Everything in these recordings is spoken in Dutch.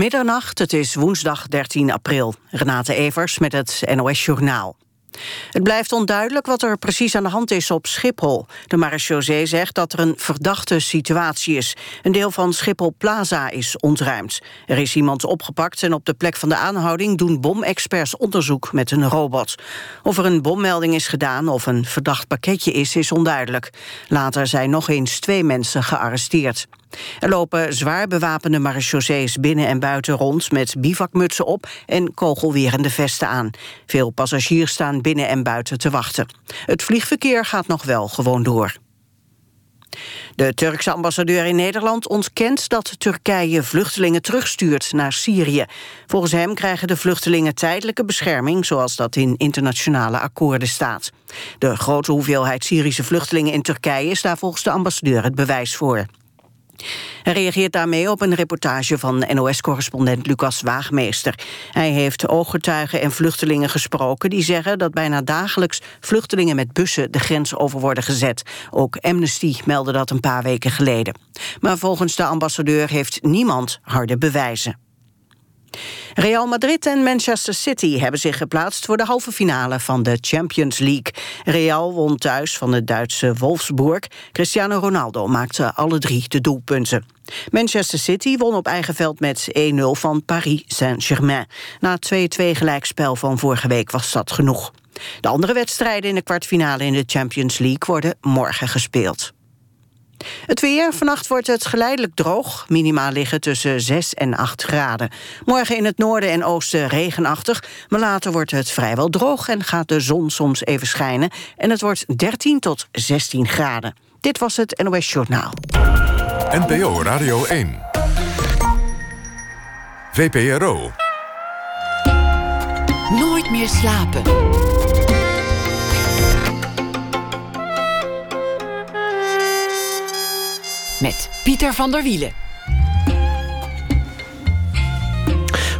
Middernacht, het is woensdag 13 april. Renate Evers met het NOS Journaal. Het blijft onduidelijk wat er precies aan de hand is op Schiphol. De marechaussee zegt dat er een verdachte situatie is. Een deel van Schiphol Plaza is ontruimd. Er is iemand opgepakt en op de plek van de aanhouding... doen bomexperts onderzoek met een robot. Of er een bommelding is gedaan of een verdacht pakketje is, is onduidelijk. Later zijn nog eens twee mensen gearresteerd. Er lopen zwaar bewapende marechaussees binnen en buiten rond... met bivakmutsen op en kogelwerende vesten aan. Veel passagiers staan binnen en buiten te wachten. Het vliegverkeer gaat nog wel gewoon door. De Turkse ambassadeur in Nederland ontkent dat Turkije vluchtelingen terugstuurt naar Syrië. Volgens hem krijgen de vluchtelingen tijdelijke bescherming, zoals dat in internationale akkoorden staat. De grote hoeveelheid Syrische vluchtelingen in Turkije is daar volgens de ambassadeur het bewijs voor. Hij reageert daarmee op een reportage van NOS-correspondent Lucas Waagmeester. Hij heeft ooggetuigen en vluchtelingen gesproken... die zeggen dat bijna dagelijks vluchtelingen met bussen de grens over worden gezet. Ook Amnesty meldde dat een paar weken geleden. Maar volgens de ambassadeur heeft niemand harde bewijzen. Real Madrid en Manchester City hebben zich geplaatst voor de halve finale van de Champions League. Real won thuis van de Duitse Wolfsburg. Cristiano Ronaldo maakte alle drie de doelpunten. Manchester City won op eigen veld met 1-0 van Paris Saint-Germain. Na 2-2 gelijkspel van vorige week was dat genoeg. De andere wedstrijden in de kwartfinale in de Champions League worden morgen gespeeld. Het weer. Vannacht wordt het geleidelijk droog. Minima liggen tussen 6 en 8 graden. Morgen in het noorden en oosten regenachtig. Maar later wordt het vrijwel droog en gaat de zon soms even schijnen. En het wordt 13 tot 16 graden. Dit was het NOS Journaal. NPO Radio 1. VPRO. Nooit meer slapen. Met Pieter van der Wielen.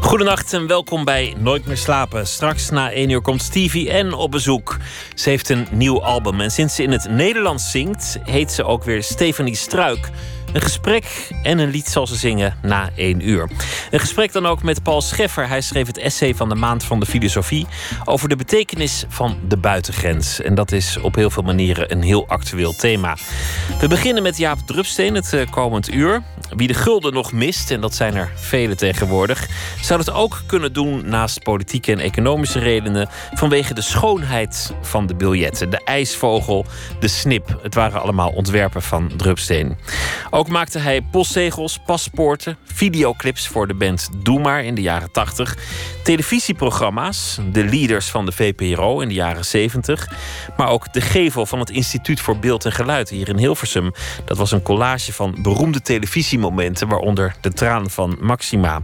Goedenacht en welkom bij Nooit meer slapen. Straks na 1 uur komt Stevie N op bezoek. Ze heeft een nieuw album en sinds ze in het Nederlands zingt, heet ze ook weer Stephanie Struik. Een gesprek en een lied zal ze zingen na één uur. Een gesprek dan ook met Paul Scheffer. Hij schreef het essay van de Maand van de Filosofie over de betekenis van de buitengrens. En dat is op heel veel manieren een heel actueel thema. We beginnen met Jaap Drupsteen het eh, komend uur. Wie de gulden nog mist, en dat zijn er vele tegenwoordig, zou het ook kunnen doen naast politieke en economische redenen vanwege de schoonheid van de biljetten. De ijsvogel, de snip. Het waren allemaal ontwerpen van Drupsteen. Maakte hij postzegels, paspoorten, videoclips voor de band Doe Maar in de jaren 80, televisieprogramma's, de leaders van de VPRO in de jaren 70, maar ook de gevel van het Instituut voor Beeld en Geluid hier in Hilversum. Dat was een collage van beroemde televisiemomenten, waaronder de traan van Maxima.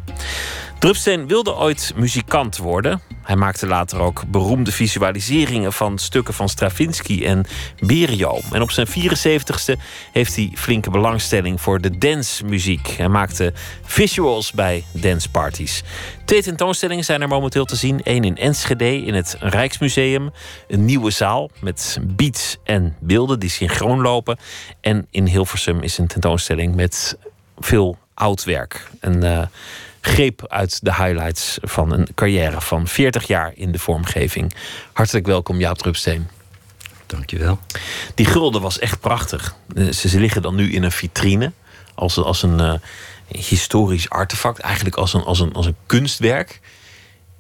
Drupsteen wilde ooit muzikant worden. Hij maakte later ook beroemde visualiseringen van stukken van Stravinsky en Berio. En op zijn 74ste heeft hij flinke belangstelling voor de dancemuziek. Hij maakte visuals bij danceparties. Twee tentoonstellingen zijn er momenteel te zien. Eén in Enschede in het Rijksmuseum. Een nieuwe zaal met beats en beelden die synchroon lopen. En in Hilversum is een tentoonstelling met veel oud werk. Een... Uh, greep uit de highlights van een carrière van 40 jaar in de vormgeving. Hartelijk welkom, Jaap Drupsteen. Dankjewel. Die gulden was echt prachtig. Eh, ze, liggen dan nu in een vitrine als, als een uh, historisch artefact, eigenlijk als een, als, een, als een kunstwerk.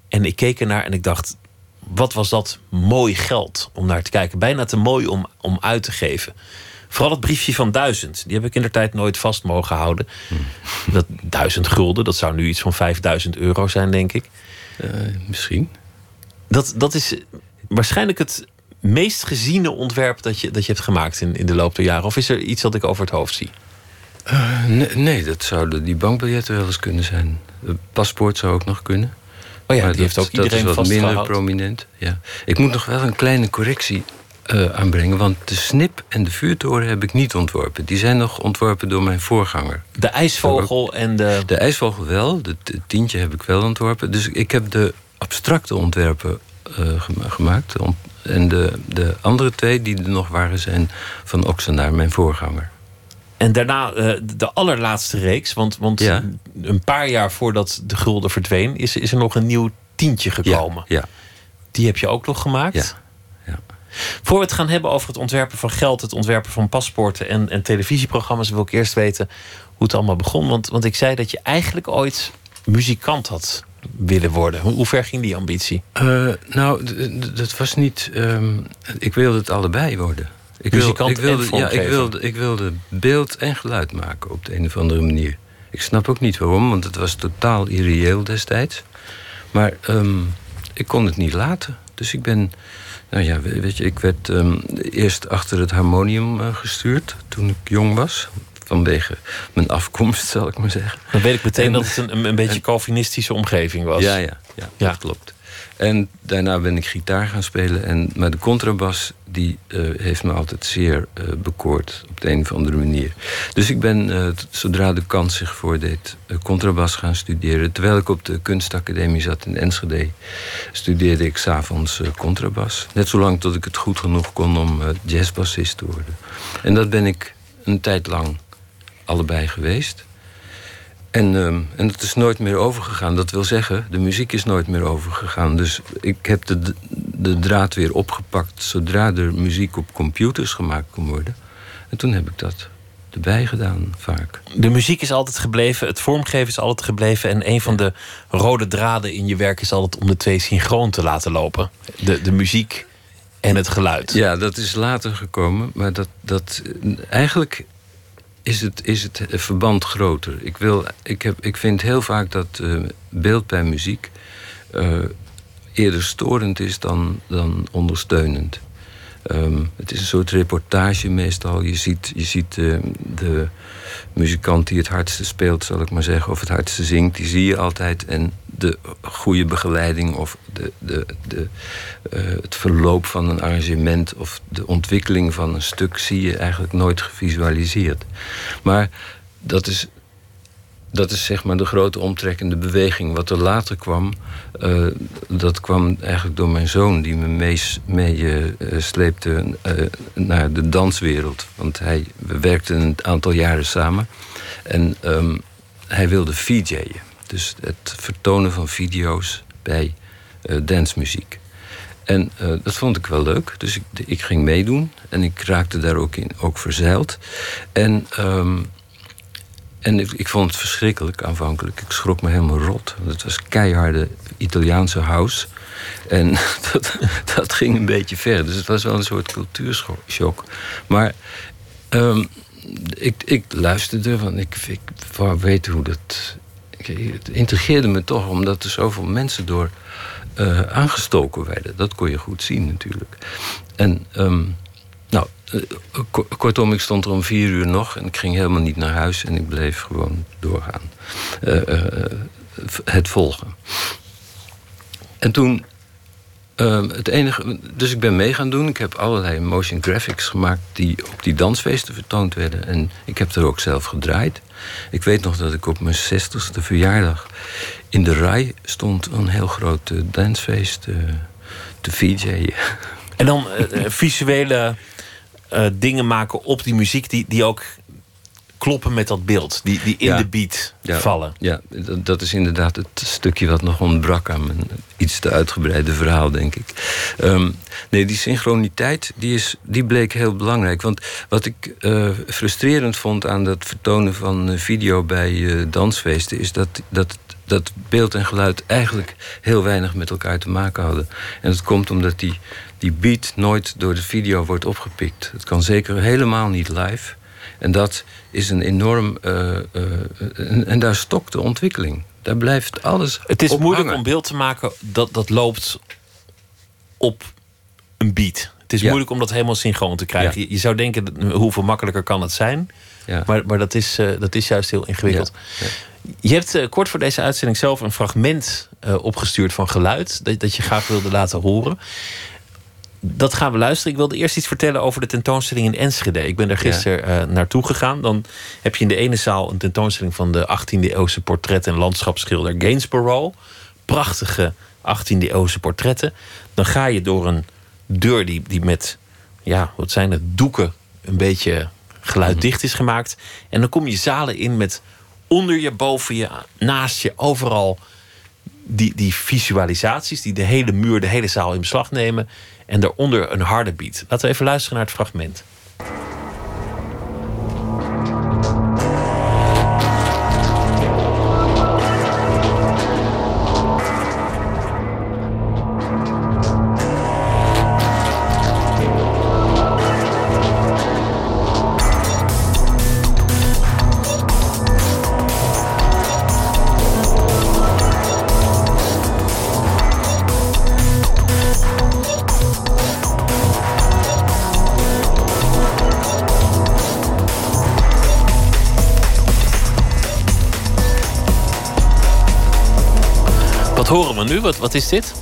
En ik keek ernaar en ik dacht, wat was dat mooi geld om naar te kijken. Bijna te mooi om, om uit te geven. Vooral het briefje van duizend. Die heb ik in de tijd nooit vast mogen houden. Dat duizend gulden, dat zou nu iets van 5000 euro zijn, denk ik. Uh, misschien. Dat, dat is waarschijnlijk het meest geziene ontwerp dat je, dat je hebt gemaakt in, in de loop der jaren. Of is er iets dat ik over het hoofd zie? Uh, nee, nee, dat zouden die bankbiljetten wel eens kunnen zijn. Het paspoort zou ook nog kunnen. Oh ja, maar die heeft ook iedereen dat is wat minder prominent. Ja. Ik moet nog wel een kleine correctie uh, aanbrengen. Want de snip en de vuurtoren heb ik niet ontworpen. Die zijn nog ontworpen door mijn voorganger. De ijsvogel en de... De ijsvogel wel. De tientje heb ik wel ontworpen. Dus ik heb de abstracte ontwerpen uh, gemaakt. En de, de andere twee die er nog waren zijn van Oxenaar, mijn voorganger. En daarna eh, de allerlaatste reeks. Want, want Ja. een paar jaar voordat de gulden verdween, is, is er nog een nieuw tientje gekomen. Ja, Die heb je ook nog gemaakt. ja, ja. Voor we het gaan hebben over het ontwerpen van geld, het ontwerpen van paspoorten en, en televisieprogramma's, wil ik eerst weten hoe het allemaal begon. Want, want ik zei dat je eigenlijk ooit muzikant had willen worden. Hoe, hoe ver ging die ambitie? Eh, nou, dat was niet. ehm, ik wilde het allebei worden. Ik wil- Muzikant ik wilde, ja, ik wilde, ik wilde beeld en geluid maken op de een of andere manier. Ik snap ook niet waarom, want het was totaal irreëel destijds. Maar ehm, ik kon het niet laten. Dus ik ben. Nou ja, we- weet je, ik werd ehm, eerst achter het harmonium eh, gestuurd toen ik jong was. Vanwege mijn afkomst, zal ik maar zeggen. Dan weet ik meteen En- dat het een, een beetje Calvinistische omgeving was. Ja, ja, ja, Ja. dat klopt. En daarna ben ik gitaar gaan spelen. En, maar de contrabas die, eh, heeft me altijd zeer eh, bekoord op de een of andere manier. Dus ik ben, eh, zodra de kans zich voordeed, contrabas gaan studeren. Terwijl ik op de kunstacademie zat in Enschede, studeerde ik s'avonds contrabas. Net zolang tot ik het goed genoeg kon om jazzbassist te worden. En dat ben ik een tijd lang allebei geweest. En, ehm, en het is nooit meer overgegaan. Dat wil zeggen, de muziek is nooit meer overgegaan. Dus ik heb de, de draad weer opgepakt zodra er muziek op computers gemaakt kon worden. En toen heb ik dat erbij gedaan, vaak. De muziek is altijd gebleven, het vormgeven is altijd gebleven. En een van de rode draden in je werk is altijd om de twee synchroon te laten lopen. De, de muziek en het geluid. Ja, dat is later gekomen. Maar dat, dat, eigenlijk is het, is het verband groter. Ik, wil, ik, heb, ik vind heel vaak dat eh, beeld bij muziek eh, eerder storend is dan, dan ondersteunend. Ehm, het is een soort reportage meestal. Je ziet, je ziet eh, de muzikant die het hardste speelt, zal ik maar zeggen, of het hardste zingt, die zie je altijd. En de goede begeleiding of de, de, de, eh, het verloop van een arrangement of de ontwikkeling van een stuk zie je eigenlijk nooit gevisualiseerd. Maar dat is dat is zeg maar de grote omtrekkende beweging. Wat er later kwam, eh, dat kwam eigenlijk door mijn zoon... die me mees- mee eh, naar de danswereld. Want hij, we werkten een aantal jaren samen. En ehm, hij wilde VJ'en. Dus het vertonen van video's bij dansmuziek. En dat vond ik wel leuk. Dus ik, ik ging meedoen. En ik raakte daar ook in, ook verzeild. En... ehm, en ik, ik vond het verschrikkelijk aanvankelijk. Ik schrok me helemaal rot. Het was keiharde Italiaanse house. En dat, dat ging een beetje ver. Dus het was wel een soort cultuurshock. Maar ehm, ik, ik luisterde, want ik, ik weten hoe dat... Het intrigeerde me toch, omdat er zoveel mensen door eh, aangestoken werden. Dat kon je goed zien natuurlijk. En... ehm, kortom, ik stond er om vier uur nog en ik ging helemaal niet naar huis en ik bleef gewoon doorgaan. Eh, eh, eh, het volgen. En toen. eh, het enige, dus ik ben mee gaan doen. Ik heb allerlei motion graphics gemaakt die op die dansfeesten vertoond werden. En ik heb er ook zelf gedraaid. Ik weet nog dat ik op mijn 60ste verjaardag in de rij stond een heel groot eh, dansfeest eh, te VJ'en. En dan eh, eh, visuele eh, dingen maken op die muziek die, die ook kloppen met dat beeld. Die, die in Ja. de beat Ja, vallen. Ja, dat, is inderdaad het stukje wat nog ontbrak aan mijn iets te uitgebreide verhaal, denk ik. Ehm, nee, die synchroniteit die is, die bleek heel belangrijk. Want wat ik eh, frustrerend vond aan dat vertonen van video bij eh, dansfeesten, is dat, dat, dat beeld en geluid eigenlijk heel weinig met elkaar te maken hadden. En dat komt omdat die, die beat nooit door de video wordt opgepikt. Het kan zeker helemaal niet live. En dat is een enorm. eh, eh, en, en daar stokt de ontwikkeling. Daar blijft alles. Het is moeilijk hangen. om beeld te maken dat, dat loopt op een beat. Het is Ja. moeilijk om dat helemaal synchroon te krijgen. Ja. Je, je zou denken, hoeveel makkelijker kan het zijn? Ja. Maar, maar dat, is, eh, dat is juist heel ingewikkeld. Ja. Je hebt eh, kort voor deze uitzending zelf een fragment eh, opgestuurd van geluid. Dat, dat je graag wilde laten horen. Dat gaan we luisteren. Ik wilde eerst iets vertellen over de tentoonstelling in Enschede. Ik ben daar gisteren eh, naartoe gegaan. Dan heb je in de ene zaal een tentoonstelling van de 18e eeuwse portret- en landschapsschilder Gainsborough. Prachtige 18e eeuwse portretten. Dan ga je door een deur die, die met, ja, wat zijn het, doeken een beetje geluiddicht is gemaakt. En dan kom je zalen in met onder je, boven je, naast je, overal die, die visualisaties die de hele muur, de hele zaal in beslag nemen. En daaronder een harde beat. Laten we even luisteren naar het fragment. We nu? Wat, wat is dit?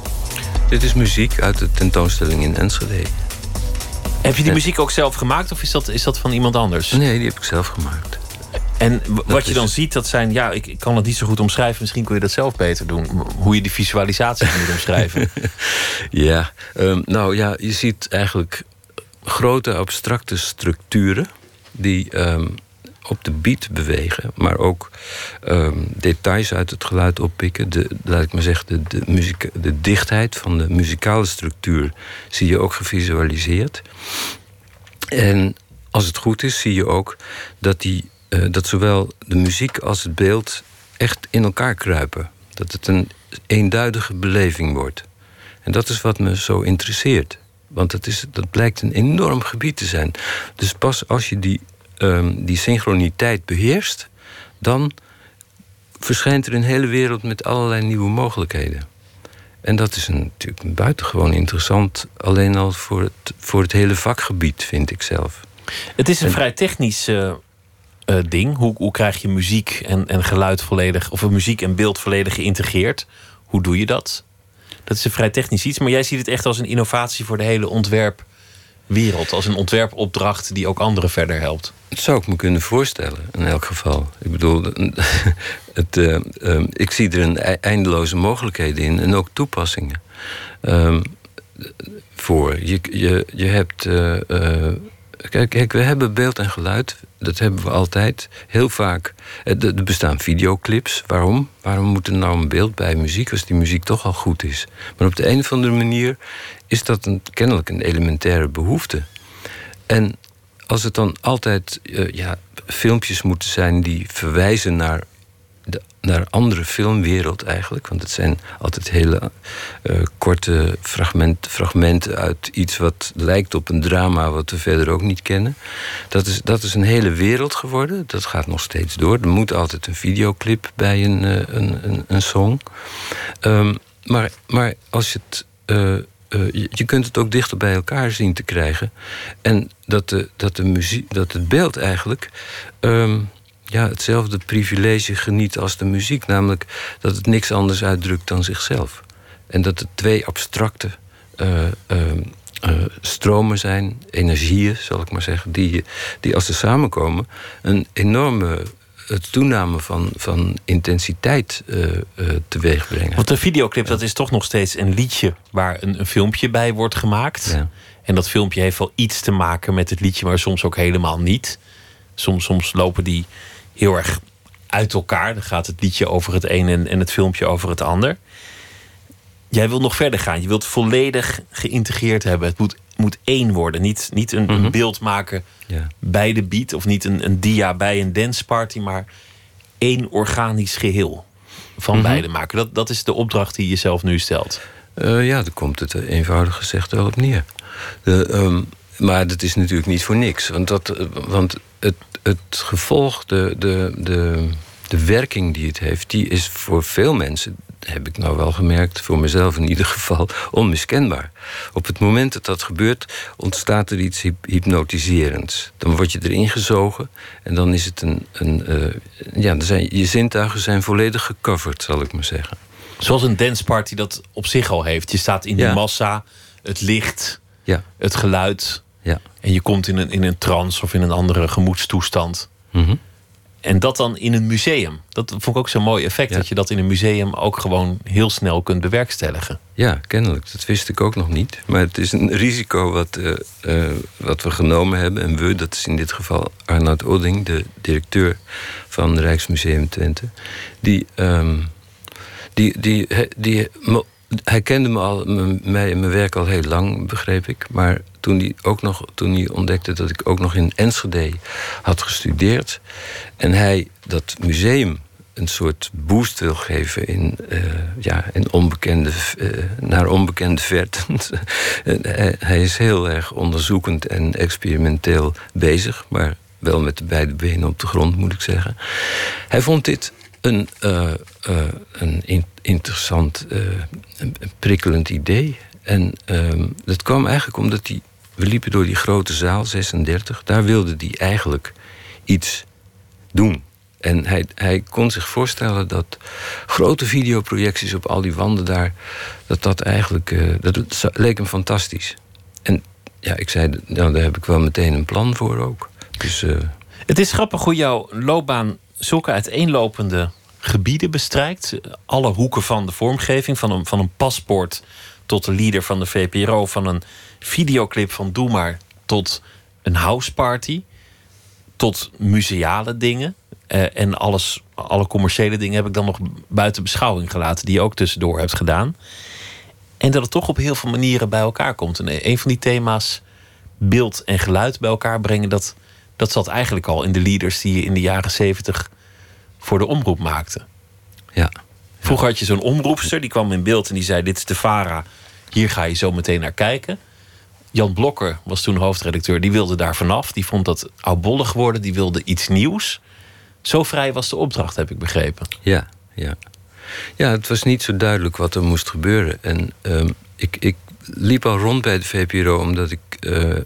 Dit is muziek uit de tentoonstelling in Enschede. Heb je die muziek ook zelf gemaakt of is dat, is dat van iemand anders? Nee, die heb ik zelf gemaakt. En wat je dan het. ziet, dat zijn, ja, ik, ik kan het niet zo goed omschrijven. Misschien kun je dat zelf beter doen. Hoe je die visualisaties moet omschrijven. Ja, ehm, nou ja, je ziet eigenlijk grote abstracte structuren die ehm, op de beat bewegen, maar ook ehm, details uit het geluid oppikken. De, laat ik maar zeggen, de, de, muziek, de dichtheid van de muzikale structuur zie je ook gevisualiseerd. En als het goed is, zie je ook dat, die, eh, dat zowel de muziek als het beeld echt in elkaar kruipen. Dat het een eenduidige beleving wordt. En dat is wat me zo interesseert. Want het is, dat blijkt een enorm gebied te zijn. Dus pas als je die, ehm, die synchroniteit beheerst, dan verschijnt er een hele wereld met allerlei nieuwe mogelijkheden. En dat is een, natuurlijk buitengewoon interessant, alleen al voor het, voor het hele vakgebied, vind ik zelf. Het is een En- vrij technisch eh, eh, ding. Hoe, hoe krijg je muziek en, en geluid volledig, of muziek en beeld volledig geïntegreerd? Hoe doe je dat? Dat is een vrij technisch iets, maar jij ziet het echt als een innovatie voor de hele ontwerpwereld. Als een ontwerpopdracht die ook anderen verder helpt. Dat zou ik me kunnen voorstellen, in elk geval. Ik bedoel, het, eh, ehm, ik zie er een ei- eindeloze mogelijkheden in en ook toepassingen ehm, voor. Je, je, je hebt. eh, eh, kijk, kijk, we hebben beeld en geluid. Dat hebben we altijd. Heel vaak. eh, Er bestaan videoclips. Waarom? Waarom moet er nou een beeld bij muziek als die muziek toch al goed is? Maar op de een of andere manier is dat een, kennelijk een elementaire behoefte. En als het dan altijd eh, ja, filmpjes moeten zijn die verwijzen naar naar andere filmwereld eigenlijk. Want het zijn altijd hele eh, korte fragment, fragmenten uit iets wat lijkt op een drama, wat we verder ook niet kennen. Dat is, dat is een hele wereld geworden. Dat gaat nog steeds door. Er moet altijd een videoclip bij een, eh, een, een, een song. Ehm, maar, maar als je het. eh, je, je kunt het ook dichter bij elkaar zien te krijgen. En dat, de, dat, de muziek, dat het beeld eigenlijk ehm, ja, hetzelfde privilege geniet als de muziek. Namelijk dat het niks anders uitdrukt dan zichzelf. En dat het twee abstracte eh, ehm, eh, stromen zijn, energieën, zal ik maar zeggen, die, die als ze samenkomen een enorme eh, toename van, van intensiteit eh eh, teweeg brengen. Want een videoclip, dat is toch nog steeds een liedje waar een, een filmpje bij wordt gemaakt. Ja. En dat filmpje heeft wel iets te maken met het liedje, maar soms ook helemaal niet. Soms, soms lopen die heel erg uit elkaar. Dan gaat het liedje over het een en, en het filmpje over het ander. Jij wilt nog verder gaan. Je wilt volledig geïntegreerd hebben. Het moet, moet één worden. Niet, niet een, een Mhm. beeld maken Ja. bij de beat. Of niet een, een dia bij een danceparty. Maar één organisch geheel van Mhm. beide maken. Dat, dat is de opdracht die je zelf nu stelt. Eh, ja, daar komt het eenvoudig gezegd wel op neer. De, ehm, maar dat is natuurlijk niet voor niks. Want, dat, eh, want het, het gevolg, de, de, de, de werking die het heeft, die is voor veel mensen, heb ik nou wel gemerkt, voor mezelf in ieder geval, onmiskenbaar. Op het moment dat dat gebeurt, ontstaat er iets hyp- hypnotiserends. Dan word je erin gezogen en dan is het een. een eh, ja, dan zijn, je zintuigen zijn volledig gecoverd, zal ik maar zeggen. Zoals een danceparty dat op zich al heeft. Je staat in die massa, het licht, Ja, het geluid. Ja. En je komt in een, in een trance of in een andere gemoedstoestand. Mhm. En dat dan in een museum. Dat vond ik ook zo'n mooi effect. Ja. Dat je dat in een museum ook gewoon heel snel kunt bewerkstelligen. Ja, kennelijk. Dat wist ik ook nog niet. Maar het is een risico wat, eh, eh, wat we genomen hebben. En we, dat is in dit geval Arnoud Odding, de directeur van Rijksmuseum Twente. Die, ehm, die, die, die, me- hij kende me al, mij en mijn werk al heel lang, begreep ik. Maar toen hij, ook nog, toen hij ontdekte dat ik ook nog in Enschede had gestudeerd... en hij dat museum een soort boost wil geven in, eh, ja, in onbekende, eh, naar onbekende verten. En hij, is heel erg onderzoekend en experimenteel bezig, maar wel met de beide benen op de grond, moet ik zeggen. Hij vond dit een, eh, eh, een in- interessant, eh, een prikkelend idee. En ehm, dat kwam eigenlijk omdat hij. We liepen door die grote zaal, 36. Daar wilde hij eigenlijk iets doen. En hij, hij kon zich voorstellen dat grote videoprojecties op al die wanden daar, dat dat eigenlijk, eh, dat leek hem fantastisch. En ja, ik zei, nou, daar heb ik wel meteen een plan voor ook. Dus Het is grappig hoe jouw loopbaan zulke uiteenlopende gebieden bestrijkt. Alle hoeken van de vormgeving. Van een, van een paspoort tot de leader van de VPRO. Van een videoclip van Doe Maar tot een houseparty. Tot museale dingen. Eh, en alles, alle commerciële dingen heb ik dan nog buiten beschouwing gelaten. Die je ook tussendoor hebt gedaan. En dat het toch op heel veel manieren bij elkaar komt. En een van die thema's, beeld en geluid bij elkaar brengen, dat, dat zat eigenlijk al in de leaders die je in de jaren zeventig voor de omroep maakte. ja. Vroeger had je zo'n omroepster, die kwam in beeld en die zei: Dit is de Vara, hier ga je zo meteen naar kijken. Jan Blokker was toen hoofdredacteur, die wilde daar vanaf. Die vond dat oudbollig worden, die wilde iets nieuws. Zo vrij was de opdracht, heb ik begrepen. Ja, ja. Ja, het was niet zo duidelijk wat er moest gebeuren. En ehm, ik, ik liep al rond bij de VPRO omdat ik eh,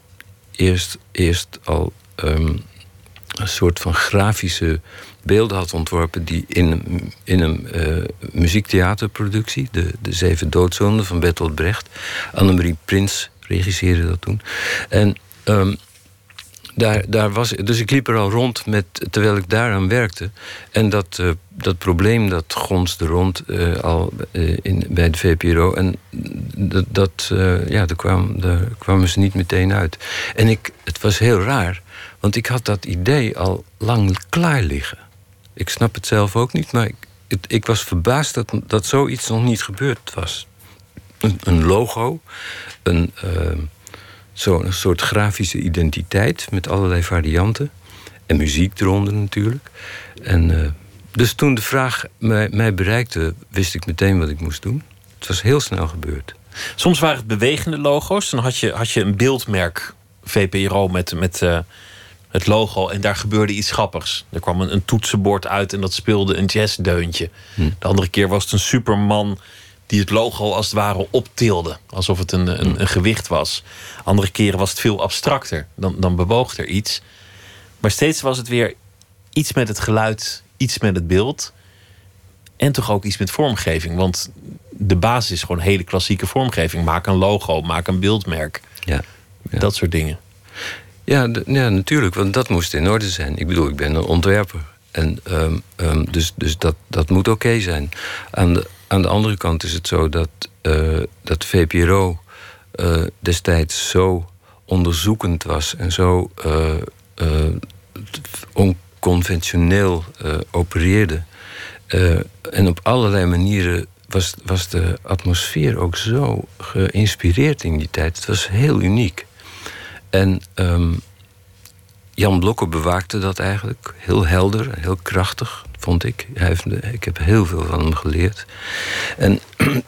eerst, eerst al ehm, een soort van grafische beelden had ontworpen die in in een eh, muziektheaterproductie, de, de Zeven Doodzonden van Bertolt Brecht, Annemarie Prins regisseerde dat toen. En ehm, daar, daar was, dus ik liep er al rond met, terwijl ik daaraan werkte. En dat, eh, dat probleem dat gonste rond eh, al in, bij de VPRO. En dat, dat ja, daar, kwam, daar kwamen ze niet meteen uit. En ik, het was heel raar, want ik had dat idee al lang klaar liggen. Ik snap het zelf ook niet, maar ik, ik was verbaasd dat, dat zoiets nog niet gebeurd was. Een, een logo, een, eh, zo'n soort grafische identiteit met allerlei varianten. En muziek eronder natuurlijk. En, eh, dus toen de vraag mij, mij bereikte, wist ik meteen wat ik moest doen. Het was heel snel gebeurd. Soms waren het bewegende logo's. Dan had je, had je een beeldmerk VPRO met, met eh, het logo en daar gebeurde iets grappigs. Er kwam een, een toetsenbord uit en dat speelde een jazzdeuntje. De andere keer was het een superman die het logo als het ware optilde. Alsof het een, een, een gewicht was. Andere keren was het veel abstracter. Dan, dan bewoog er iets. Maar steeds was het weer iets met het geluid, iets met het beeld. En toch ook iets met vormgeving. Want de basis is gewoon hele klassieke vormgeving. Maak een logo, maak een beeldmerk. Ja, ja. Dat soort dingen. Ja, ja, natuurlijk, want dat moest in orde zijn. Ik bedoel, ik ben een ontwerper. En, ehm, ehm, dus dus dat, dat moet oké zijn. Aan de, aan de andere kant is het zo dat, eh, dat VPRO eh, destijds zo onderzoekend was en zo eh, onconventioneel opereerde. En op allerlei manieren was, was de atmosfeer ook zo geïnspireerd in die tijd. Het was heel uniek. En ehm, Jan Blokker bewaakte dat eigenlijk. Heel helder, heel krachtig, vond ik. Hij heeft, ik heb heel veel van hem geleerd. En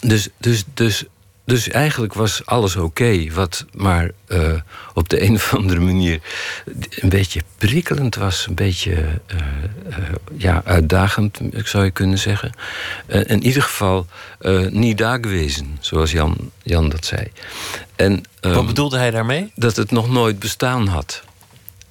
dus, dus, dus, dus eigenlijk was alles oké. wat maar eh, op de een of andere manier een beetje prikkelend was. Een beetje eh, eh, ja, uitdagend, zou je kunnen zeggen. In ieder geval niet daar gewezen, zoals Jan, Jan dat zei. En, Wat ehm, bedoelde hij daarmee? dat het nog nooit bestaan had.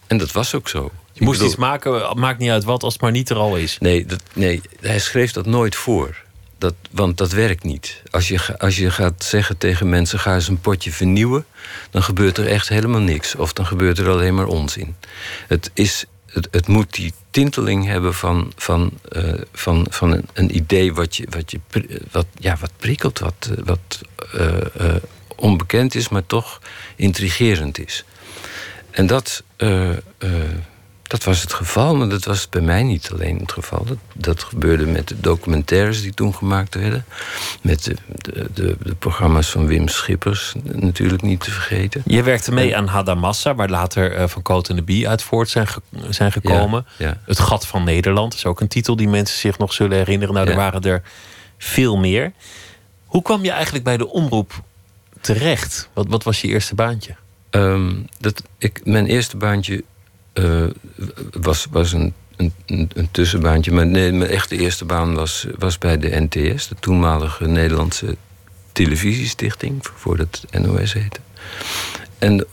En dat was ook zo. Je moest bedoel- iets maken, maakt niet uit wat, als het maar niet er al is. Nee, dat, nee, hij schreef dat nooit voor. Dat, want dat werkt niet. Als je, als je gaat zeggen tegen mensen: ga eens een potje vernieuwen, dan gebeurt er echt helemaal niks. Of dan gebeurt er alleen maar onzin. Het, is, het, het moet die tinteling hebben van, van, eh, van, van een, idee wat, je, wat, je, wat, ja, wat prikkelt, wat, wat uh, onbekend is, maar toch intrigerend is. En dat, dat was het geval, maar dat was bij mij niet alleen het geval. Dat, dat gebeurde met de documentaires die toen gemaakt werden. Met de, de, de, de programma's van Wim Schippers, natuurlijk niet te vergeten. Je werkte mee aan Hadamassa, waar later uh, Van en de Bie uit voort zijn, zijn gekomen. Ja, Het Gat van Nederland is ook een titel die mensen zich nog zullen herinneren. Nou, er waren er veel meer. Hoe kwam je eigenlijk bij de omroep terecht? Wat, wat was je eerste baantje? Um, dat, ik, mijn eerste baantje uh, was, was een, een, tussenbaantje. Maar nee, mijn echte eerste baan was, was bij de NTS, de toenmalige Nederlandse televisiestichting, voordat het NOS heette. En uh,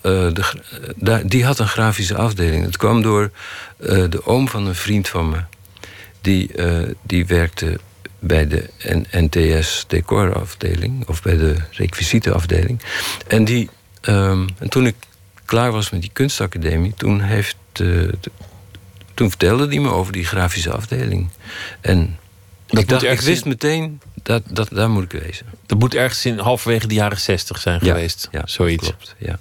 de, die had een grafische afdeling. Het kwam door de oom van een vriend van me. Die, die werkte bij de NTS decorafdeling, of bij de requisietenafdeling. En, die, um, en toen ik klaar was met die kunstacademie, toen heeft toen vertelde hij me over die grafische afdeling. En ik, dacht, ik wist meteen, dat, dat, daar moet ik wezen. Dat moet ergens in halverwege de jaren zestig zijn geweest. Ja, zoiets. Klopt, ja.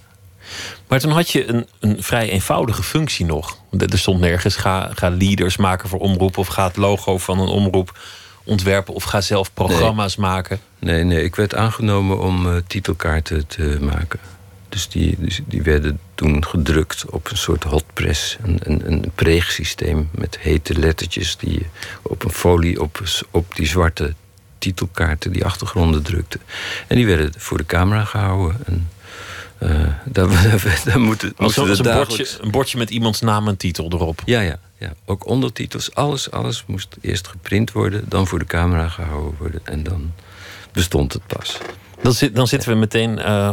Maar toen had je een, een vrij eenvoudige functie nog. Er stond nergens: ga, ga leaders maken voor omroep. of ga het logo van een omroep ontwerpen. of ga zelf programma's maken. Nee, nee, ik werd aangenomen om uh, titelkaarten te maken. Dus die, dus die werden toen gedrukt op een soort hotpress. Een, een, een preegsysteem met hete lettertjes die je op een folie op, op die zwarte titelkaarten, die achtergronden drukte. En die werden voor de camera gehouden. En, uh, daar, daar, daar moeten, als, als een, bordje, een bordje met iemands naam en titel erop. Ja, ja, ja. Ook ondertitels. Alles, alles moest eerst geprint worden, dan voor de camera gehouden worden. En dan bestond het pas. Dan, zit, dan zitten we meteen uh,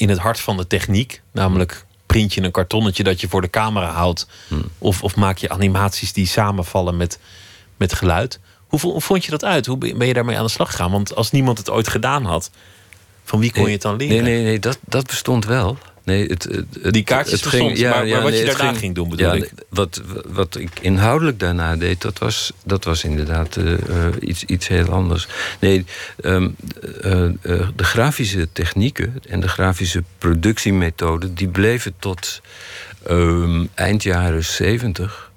in het hart van de techniek. Namelijk print je een kartonnetje dat je voor de camera houdt. Hmm. Of, of maak je animaties die samenvallen met, met geluid. Hoe, vond je dat uit? Hoe ben je daarmee aan de slag gegaan? Want als niemand het ooit gedaan had, van wie kon je het dan leren? Nee, nee, nee dat, dat bestond wel. Nee, het, het, die kaartjes het ging, ja, maar, maar wat je daarna ging, ging, doen bedoel ja, ik. Wat, wat ik inhoudelijk daarna deed, dat was, dat was inderdaad uh, iets, iets heel anders. Nee, um, uh, uh, de grafische technieken en de grafische productiemethoden... die bleven tot um, eind jaren zeventig...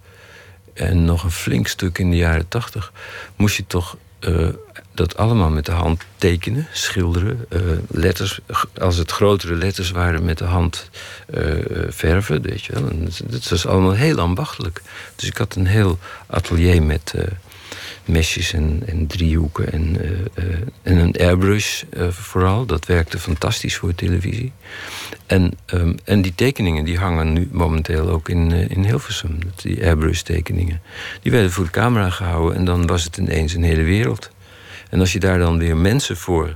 en nog een flink stuk in de jaren tachtig... moest je toch dat allemaal met de hand tekenen, schilderen. Uh, letters, als het grotere letters waren, met de hand uh, verven. Weet je. En dat was allemaal heel ambachtelijk. Dus ik had een heel atelier met mesjes en, en, driehoeken en, en een airbrush vooral. Dat werkte fantastisch voor televisie. En, um, en die tekeningen die hangen nu momenteel ook in, in Hilversum. Die airbrush tekeningen. Die werden voor de camera gehouden en dan was het ineens een hele wereld. En als je daar dan weer mensen voor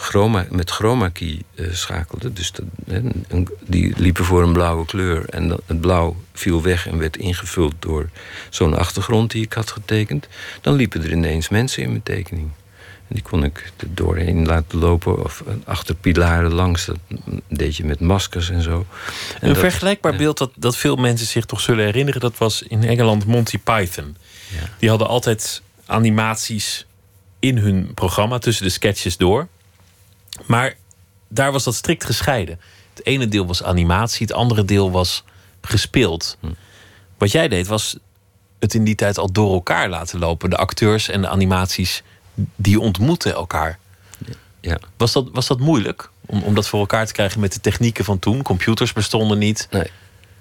chroma, met chroma key uh, schakelde, dus dat, een, die liepen voor een blauwe kleur en dat, het blauw viel weg en werd ingevuld door zo'n achtergrond die ik had getekend, dan liepen er ineens mensen in mijn tekening. En die kon ik er doorheen laten lopen of achter pilaren langs. Dat deed je met maskers en zo. En een vergelijkbaar beeld dat, dat veel mensen zich toch zullen herinneren, dat was in Engeland Monty Python. Ja. Die hadden altijd animaties in hun programma tussen de sketches door. Maar daar was dat strikt gescheiden. Het ene deel was animatie, het andere deel was gespeeld. Hm. Wat jij deed was het in die tijd al door elkaar laten lopen. De acteurs en de animaties die ontmoeten elkaar. Ja. Was, dat, was dat moeilijk om, om dat voor elkaar te krijgen met de technieken van toen? Computers bestonden niet. Nee.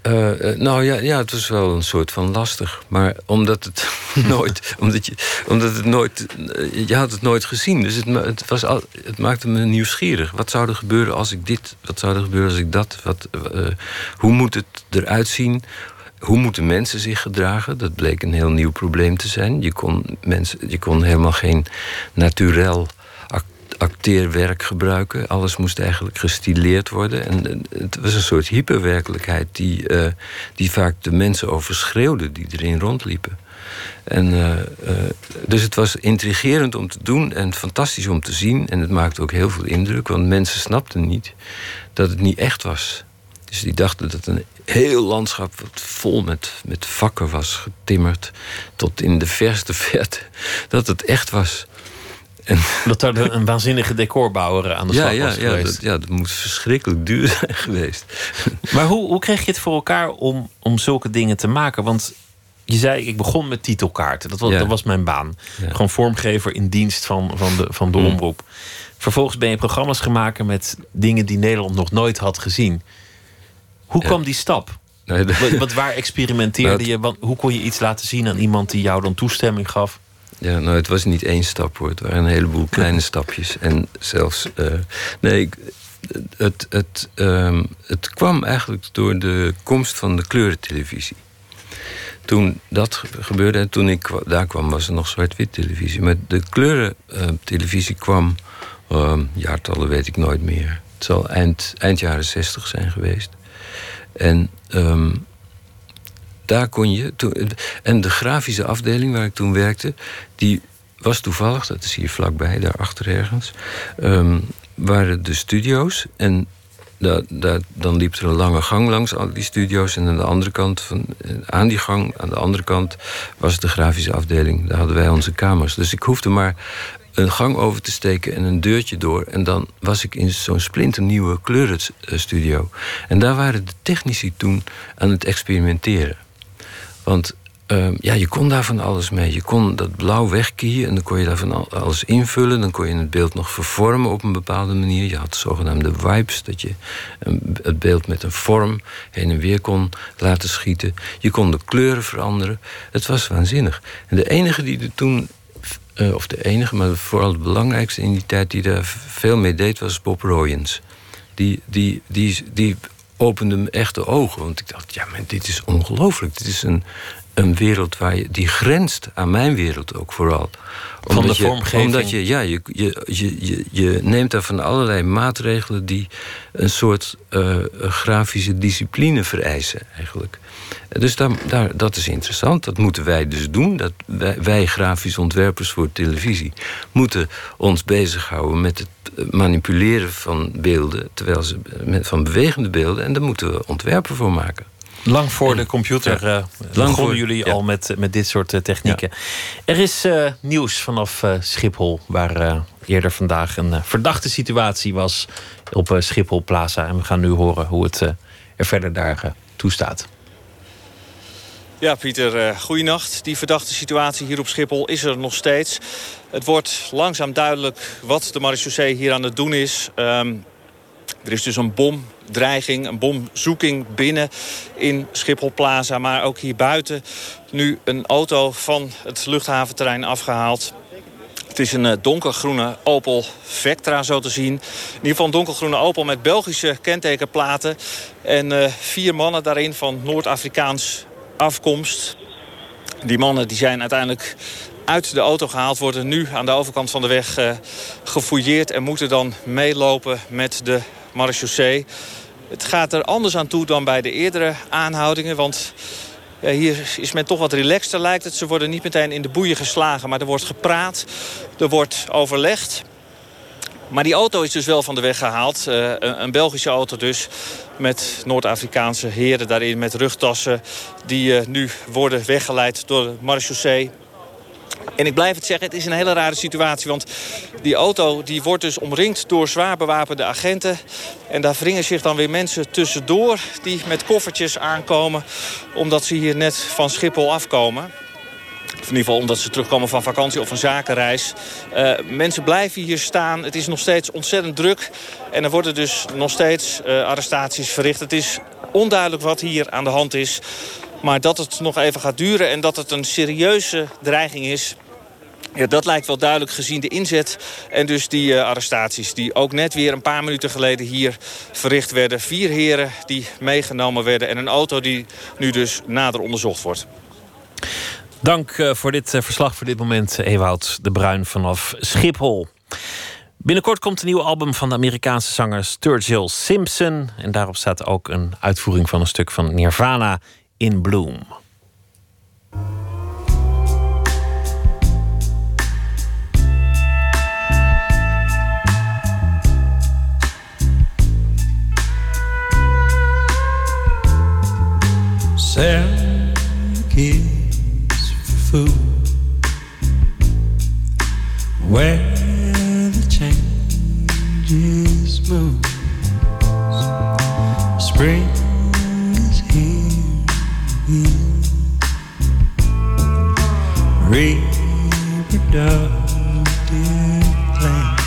Uh, nou ja, ja, het was wel een soort van lastig. Maar omdat het nooit. omdat, je, omdat het nooit. Eh, je had het nooit gezien. Dus het, het, was al, het maakte me nieuwsgierig. Wat zou er gebeuren als ik dit. Wat zou er gebeuren als ik dat. Wat, uh, hoe moet het eruit zien? Hoe moeten mensen zich gedragen? Dat bleek een heel nieuw probleem te zijn. Je kon, mensen, je kon helemaal geen naturel acteerwerk gebruiken. Alles moest eigenlijk gestileerd worden. En het was een soort hyperwerkelijkheid die, uh, die vaak de mensen overschreeuwde die erin rondliepen. En, uh, uh, dus het was intrigerend om te doen en fantastisch om te zien. En het maakte ook heel veel indruk, want mensen snapten niet dat het niet echt was. Dus die dachten dat een heel landschap wat vol met, met vakken was getimmerd. Tot in de verste verte. Dat het echt was. Dat daar een waanzinnige decorbouwer aan de slag ja, was ja, geweest. Dat, ja, dat moet verschrikkelijk duur zijn geweest. Maar hoe, hoe kreeg je het voor elkaar om, om zulke dingen te maken? Want je zei, ik begon met titelkaarten. Dat was, Ja. dat was mijn baan. Ja. Gewoon vormgever in dienst van, van de, van de Mm. omroep. Vervolgens ben je programma's gemaakt met dingen die Nederland nog nooit had gezien. Hoe Ja. kwam die stap? Nee, wat waar experimenteerde Dat- je? Want hoe kon je iets laten zien aan iemand die jou dan toestemming gaf? Ja, nou, het was niet één stap hoor. Het waren een heleboel kleine stapjes. En zelfs. eh, nee, ik- het, het, ehm, het kwam eigenlijk door de komst van de kleurentelevisie. Toen dat ge- gebeurde en toen ik daar kwam, was er nog zwart-wit televisie. Maar de kleurentelevisie kwam. ehm, jaartallen weet ik nooit meer. Het zal eind, eind jaren zestig zijn geweest. En. ehm, daar kon je. Toen, en de grafische afdeling waar ik toen werkte, die was toevallig, dat is hier vlakbij, daarachter ergens, ehm, waren de studio's. En da, da- dan liep er een lange gang langs al die studio's. En aan de andere kant, van, eh, aan die gang, aan de andere kant, was de grafische afdeling. Daar hadden wij onze kamers. Dus ik hoefde maar een gang over te steken en een deurtje door. En dan was ik in zo'n splinternieuwe kleurenstudio. En daar waren de technici toen aan het experimenteren. Want ehm, ja, je kon daar van alles mee. Je kon dat blauw wegkiezen en dan kon je daar van al- alles invullen. Dan kon je het beeld nog vervormen op een bepaalde manier. Je had zogenaamde wipes, dat je het beeld met een vorm heen en weer kon laten schieten. Je kon de kleuren veranderen. Het was waanzinnig. En de enige die er toen, eh, of de enige, maar vooral de belangrijkste in die tijd die daar veel mee deed, was Bob Royens. Die, die, die, die opende me echt de ogen. Want ik dacht, ja, maar dit is ongelooflijk. Dit is een, een wereld waar je, die grenst aan mijn wereld ook vooral. Van de je, vormgeving. Omdat je, ja, je, je, je, je, je neemt daar van allerlei maatregelen die een soort eh, grafische discipline vereisen, eigenlijk. Dus daar, daar, dat is interessant. Dat moeten wij dus doen. Dat wij, wij grafisch ontwerpers voor televisie moeten ons bezighouden met het manipuleren van beelden, terwijl ze met, van bewegende beelden. En daar moeten we ontwerpen voor maken. Lang voor de computer Ja. eh begonnen voor- jullie ja. al met, met dit soort eh, technieken. Er is eh, nieuws vanaf eh, Schiphol, waar eh, eerder vandaag een eh, verdachte situatie was op eh, Schiphol Plaza. En we gaan nu horen hoe het eh, er verder daar eh, toe staat. Ja, Pieter, eh goeienacht. Die verdachte situatie hier op Schiphol is er nog steeds. Het wordt langzaam duidelijk wat de marechaussee hier aan het doen is. Ehm, er is dus een bomdreiging, een bomzoeking binnen in Schiphol Plaza. Maar ook hier buiten nu een auto van het luchthaventerrein afgehaald. Het is een eh, donkergroene Opel Vectra zo te zien. In ieder geval een donkergroene Opel met Belgische kentekenplaten. En eh, vier mannen daarin van Noord-Afrikaans afkomst. Die mannen die zijn uiteindelijk uit de auto gehaald. Worden nu aan de overkant van de weg eh, gefouilleerd. En moeten dan meelopen met de marechaussee. Het gaat er anders aan toe dan bij de eerdere aanhoudingen. Want hier is men toch wat relaxter lijkt het. Ze worden niet meteen in de boeien geslagen. Maar er wordt gepraat. Er wordt overlegd. Maar die auto is dus wel van de weg gehaald. Eh, een, Belgische auto dus. Met Noord-Afrikaanse heren daarin met rugtassen. Die eh, nu worden weggeleid door de marechaussee. En ik blijf het zeggen, het is een hele rare situatie. Want die auto die wordt dus omringd door zwaar bewapende agenten. En daar wringen zich dan weer mensen tussendoor die met koffertjes aankomen. Omdat ze hier net van Schiphol afkomen. In ieder geval omdat ze terugkomen van vakantie of een zakenreis. Eh, mensen blijven hier staan. Het is nog steeds ontzettend druk. En er worden dus nog steeds eh, arrestaties verricht. Het is onduidelijk wat hier aan de hand is. Maar dat het nog even gaat duren en dat het een serieuze dreiging is... Ja, dat lijkt wel duidelijk gezien de inzet en dus die eh, arrestaties... die ook net weer een paar minuten geleden hier verricht werden. Vier heren die meegenomen werden en een auto die nu dus nader onderzocht wordt. Dank eh, voor dit eh, verslag voor dit moment, Ewout de Bruin vanaf Schiphol. Binnenkort komt een nieuw album van de Amerikaanse zanger Sturgill Simpson. En daarop staat ook een uitvoering van een stuk van Nirvana in Bloom. fool. Where the changes move. Spring is here. Reproductive land.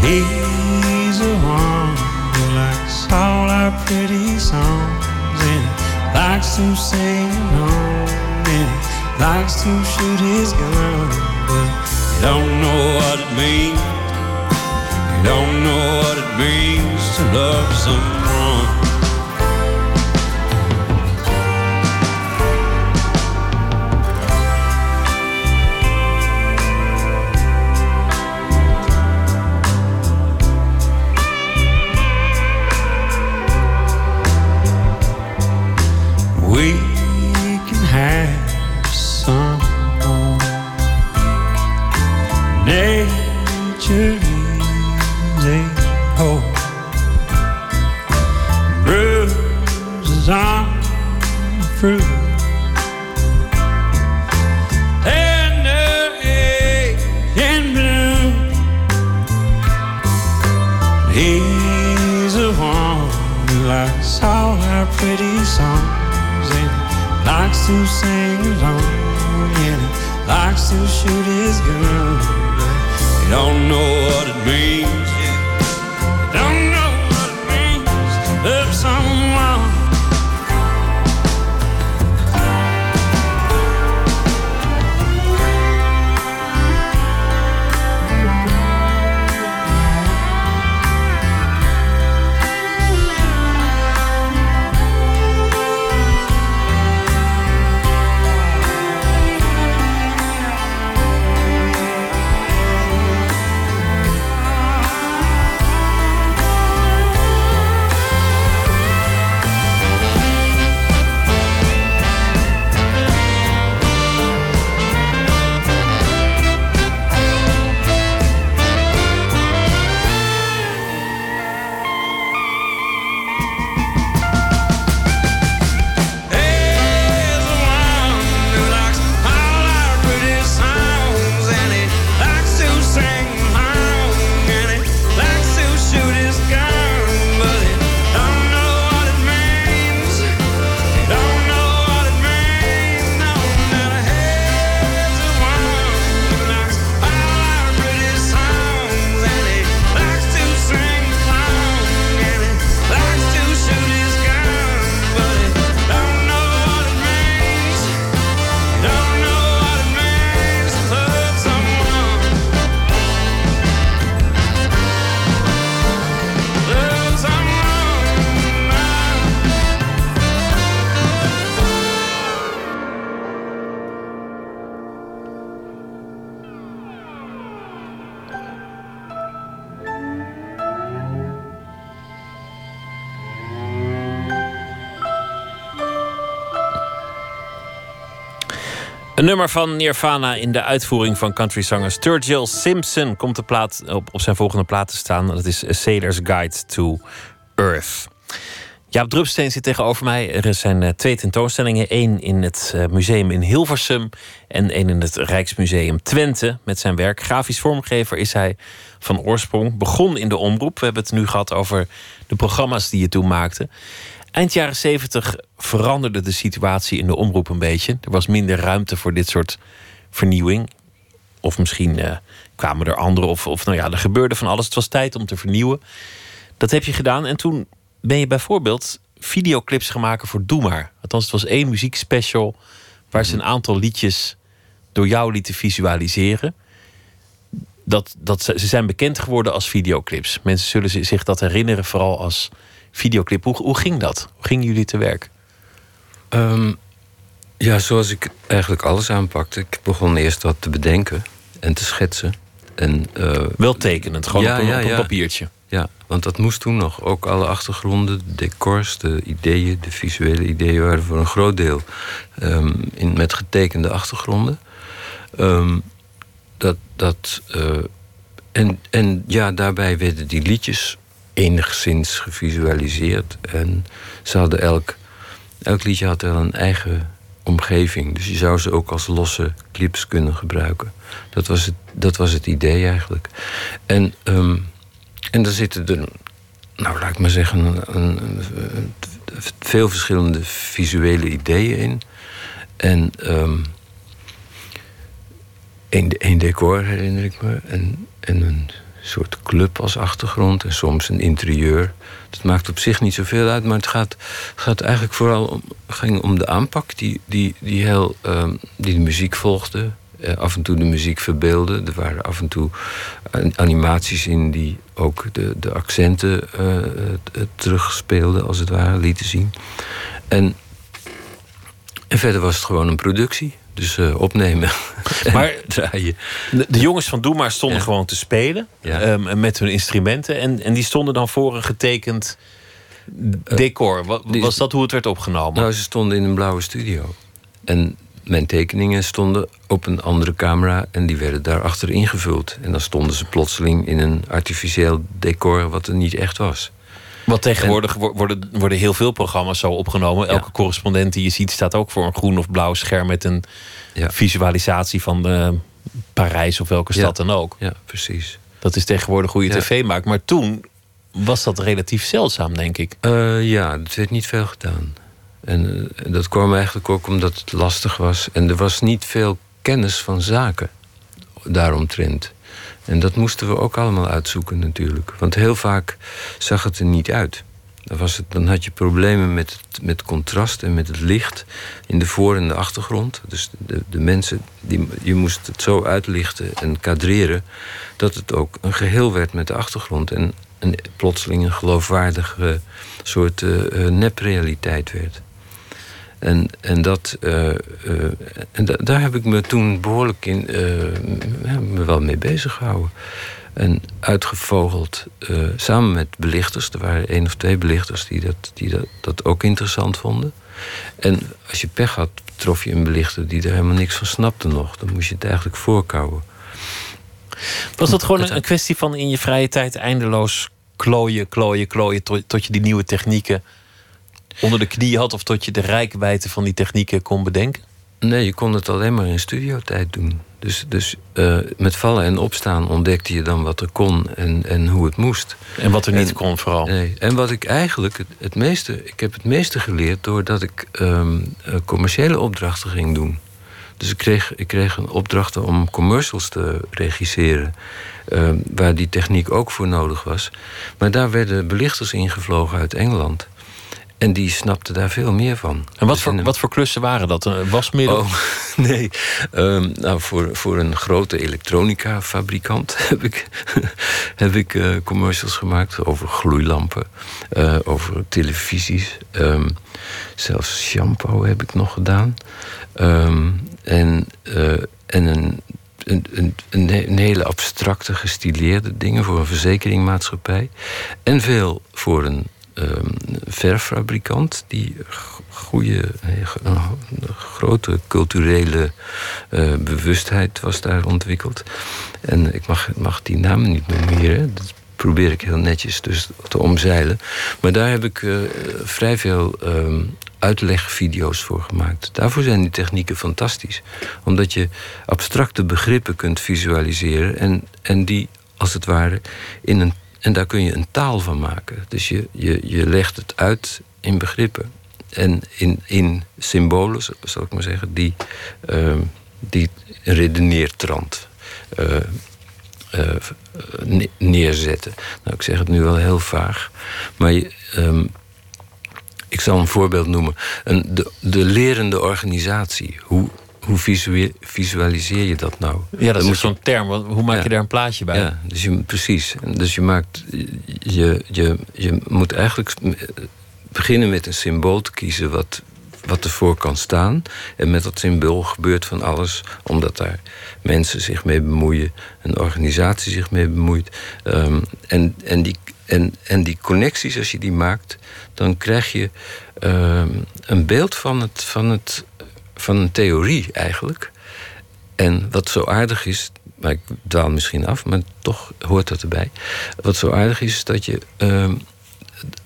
He's the one who likes all our pretty songs and likes to sing likes to shoot his gun, but he don't know what it means. He don't know what it means to love someone. Nummer van Nirvana in de uitvoering van countryzanger Sturgill Simpson komt de plaat op, op zijn volgende plaat te staan. Dat is A Sailor's Guide to Earth. Jaap Drupsteen zit tegenover mij. Er zijn eh, twee tentoonstellingen. één in het eh, museum in Hilversum en één in het Rijksmuseum Twente. Met zijn werk. Grafisch vormgever is hij van oorsprong. Begon in de omroep. We hebben het nu gehad over de programma's die je toen maakte. Eind jaren zeventig veranderde de situatie in de omroep een beetje. Er was minder ruimte voor dit soort vernieuwing. Of misschien eh, kwamen er anderen. Of, of nou ja, er gebeurde van alles. Het was tijd om te vernieuwen. Dat heb je gedaan. En toen ben je bijvoorbeeld videoclips maken voor Doe Maar. Althans, het was één muziekspecial... waar ze een aantal liedjes door jou lieten visualiseren. Dat, dat, ze ze zijn bekend geworden als videoclips. Mensen zullen zi- zich dat herinneren vooral als videoclip. Hoe, hoe ging dat? Hoe gingen jullie te werk? Ehm, ja, zoals ik eigenlijk alles aanpakte. Ik begon eerst wat te bedenken en te schetsen. En, eh, Wel tekenend, gewoon Ja, op, een, ja, op een ja. papiertje. Ja, want dat moest toen nog. Ook alle achtergronden, de decors, de ideeën, de visuele ideeën waren voor een groot deel ehm, in, met getekende achtergronden. Ehm, dat, dat, eh, en, en ja, daarbij werden die liedjes enigszins gevisualiseerd. En ze hadden elk, elk liedje had wel een eigen omgeving. Dus je zou ze ook als losse clips kunnen gebruiken. Dat was het, dat was het idee eigenlijk. En, ehm, en daar zitten er, nou laat ik maar zeggen, een, een- veel verschillende visuele ideeën in. En een, een decor herinner ik me. En, en een soort club als achtergrond. En soms een interieur. Dat maakt op zich niet zoveel uit. Maar het gaat, gaat eigenlijk vooral om, ging om de aanpak die, die, die, heel, ehm, die de muziek volgde. Eh, af en toe de muziek verbeelde. Er waren af en toe an- animaties in die ook de, de accenten eh, eh, terugspeelden, als het ware, lieten zien. En, en verder was het gewoon een productie. Dus eh, opnemen en Maar- draaien. De, jongens van Doe maar stonden Ja. gewoon te spelen Ja. ehm, met hun instrumenten. En, en die stonden dan voor een getekend decor. Wa- die- was dat hoe het werd opgenomen? Nou, ze stonden in een blauwe studio. En mijn tekeningen stonden op een andere camera en die werden daarachter ingevuld. En dan stonden ze plotseling in een artificieel decor wat er niet echt was. Want tegenwoordig wo- worden, worden heel veel programma's zo opgenomen. Elke Ja. correspondent die je ziet staat ook voor een groen of blauw scherm met een Ja. visualisatie van eh, Parijs of welke Ja. stad dan ook. Ja, precies. Dat is tegenwoordig hoe je tv maakt. Maar toen was dat relatief zeldzaam, denk ik. Eh, ja, het werd niet veel gedaan. En eh, dat kwam eigenlijk ook omdat het lastig was. En er was niet veel kennis van zaken daaromtrent. En dat moesten we ook allemaal uitzoeken natuurlijk. Want heel vaak zag het er niet uit. Dan, was het, dan had je problemen met, het, met contrast en met het licht in de voor- en de achtergrond. Dus de, de mensen, die, je moest het zo uitlichten en kadreren... dat het ook een geheel werd met de achtergrond. En, en plotseling een geloofwaardige soort eh, neprealiteit werd. En, en, dat, eh, eh, en da- daar heb ik me toen behoorlijk in, ja, me wel mee bezig gehouden. En uitgevogeld, samen met belichters. Er waren één of twee belichters die, dat, die dat, dat ook interessant vonden. En als je pech had, trof je een belichter die er helemaal niks van snapte nog. Dan moest je het eigenlijk voorkouwen. Was dat gewoon een, een kwestie van in je vrije tijd eindeloos klooien, klooien, klooien... tot, tot je die nieuwe technieken onder de knie had... of tot je de rijkwijde van die technieken kon bedenken? Nee, je kon het alleen maar in studiotijd doen. Dus, dus eh, met vallen en opstaan ontdekte je dan wat er kon en, en hoe het moest. En wat er niet En- kon vooral. Nee. En wat ik eigenlijk het, het meeste... Ik heb het meeste geleerd doordat ik ehm, eh, commerciële opdrachten ging doen. Dus ik kreeg, ik kreeg een opdrachten om commercials te regisseren... ehm, waar die techniek ook voor nodig was. Maar daar werden belichters ingevlogen uit Engeland. En die snapten daar veel meer van. En wat Dus voor, wat voor klussen waren dat? Een wasmiddel? Oh, nee. Ehm, nou, voor, voor een grote elektronica-fabrikant heb ik, heb ik eh, commercials gemaakt over gloeilampen, eh, over televisies. ehm, zelfs shampoo heb ik nog gedaan. Ehm, en eh, en een, een, een, een hele abstracte, gestileerde dingen voor een verzekeringmaatschappij. En veel voor een ehm, verffabrikant die goede, eh, een grote culturele eh, bewustheid was daar ontwikkeld. En ik mag, mag die namen niet noemeren. Dat probeer ik heel netjes dus te omzeilen. Maar daar heb ik eh, vrij veel ehm, uitlegvideo's voor gemaakt. Daarvoor zijn die technieken fantastisch. Omdat je abstracte begrippen kunt visualiseren... en, en die, als het ware, in een... En daar kun je een taal van maken. Dus je, je, je legt het uit in begrippen. En in, in symbolen, zal ik maar zeggen, die, ehm, die redeneertrand eh, eh, ne- neerzetten. Nou, ik zeg het nu wel heel vaag. Maar ehm, ik zal een voorbeeld noemen. Een, de, de lerende organisatie. Hoe, hoe visualiseer je dat nou? ja, dat is je- zo'n term. Hoe maak Ja. je daar een plaatje bij? ja, dus je, precies. Dus je maakt. Je, je, je moet eigenlijk beginnen met een symbool te kiezen wat, wat ervoor kan staan. En met dat symbool gebeurt van alles, omdat daar mensen zich mee bemoeien, een organisatie zich mee bemoeit. Ehm, en, en, die, en, en die connecties, als je die maakt, dan krijg je ehm, een beeld van, het, van, het, van een theorie eigenlijk. En wat zo aardig is, maar ik dwaal misschien af, maar toch hoort dat erbij. Wat zo aardig is, is dat je ehm,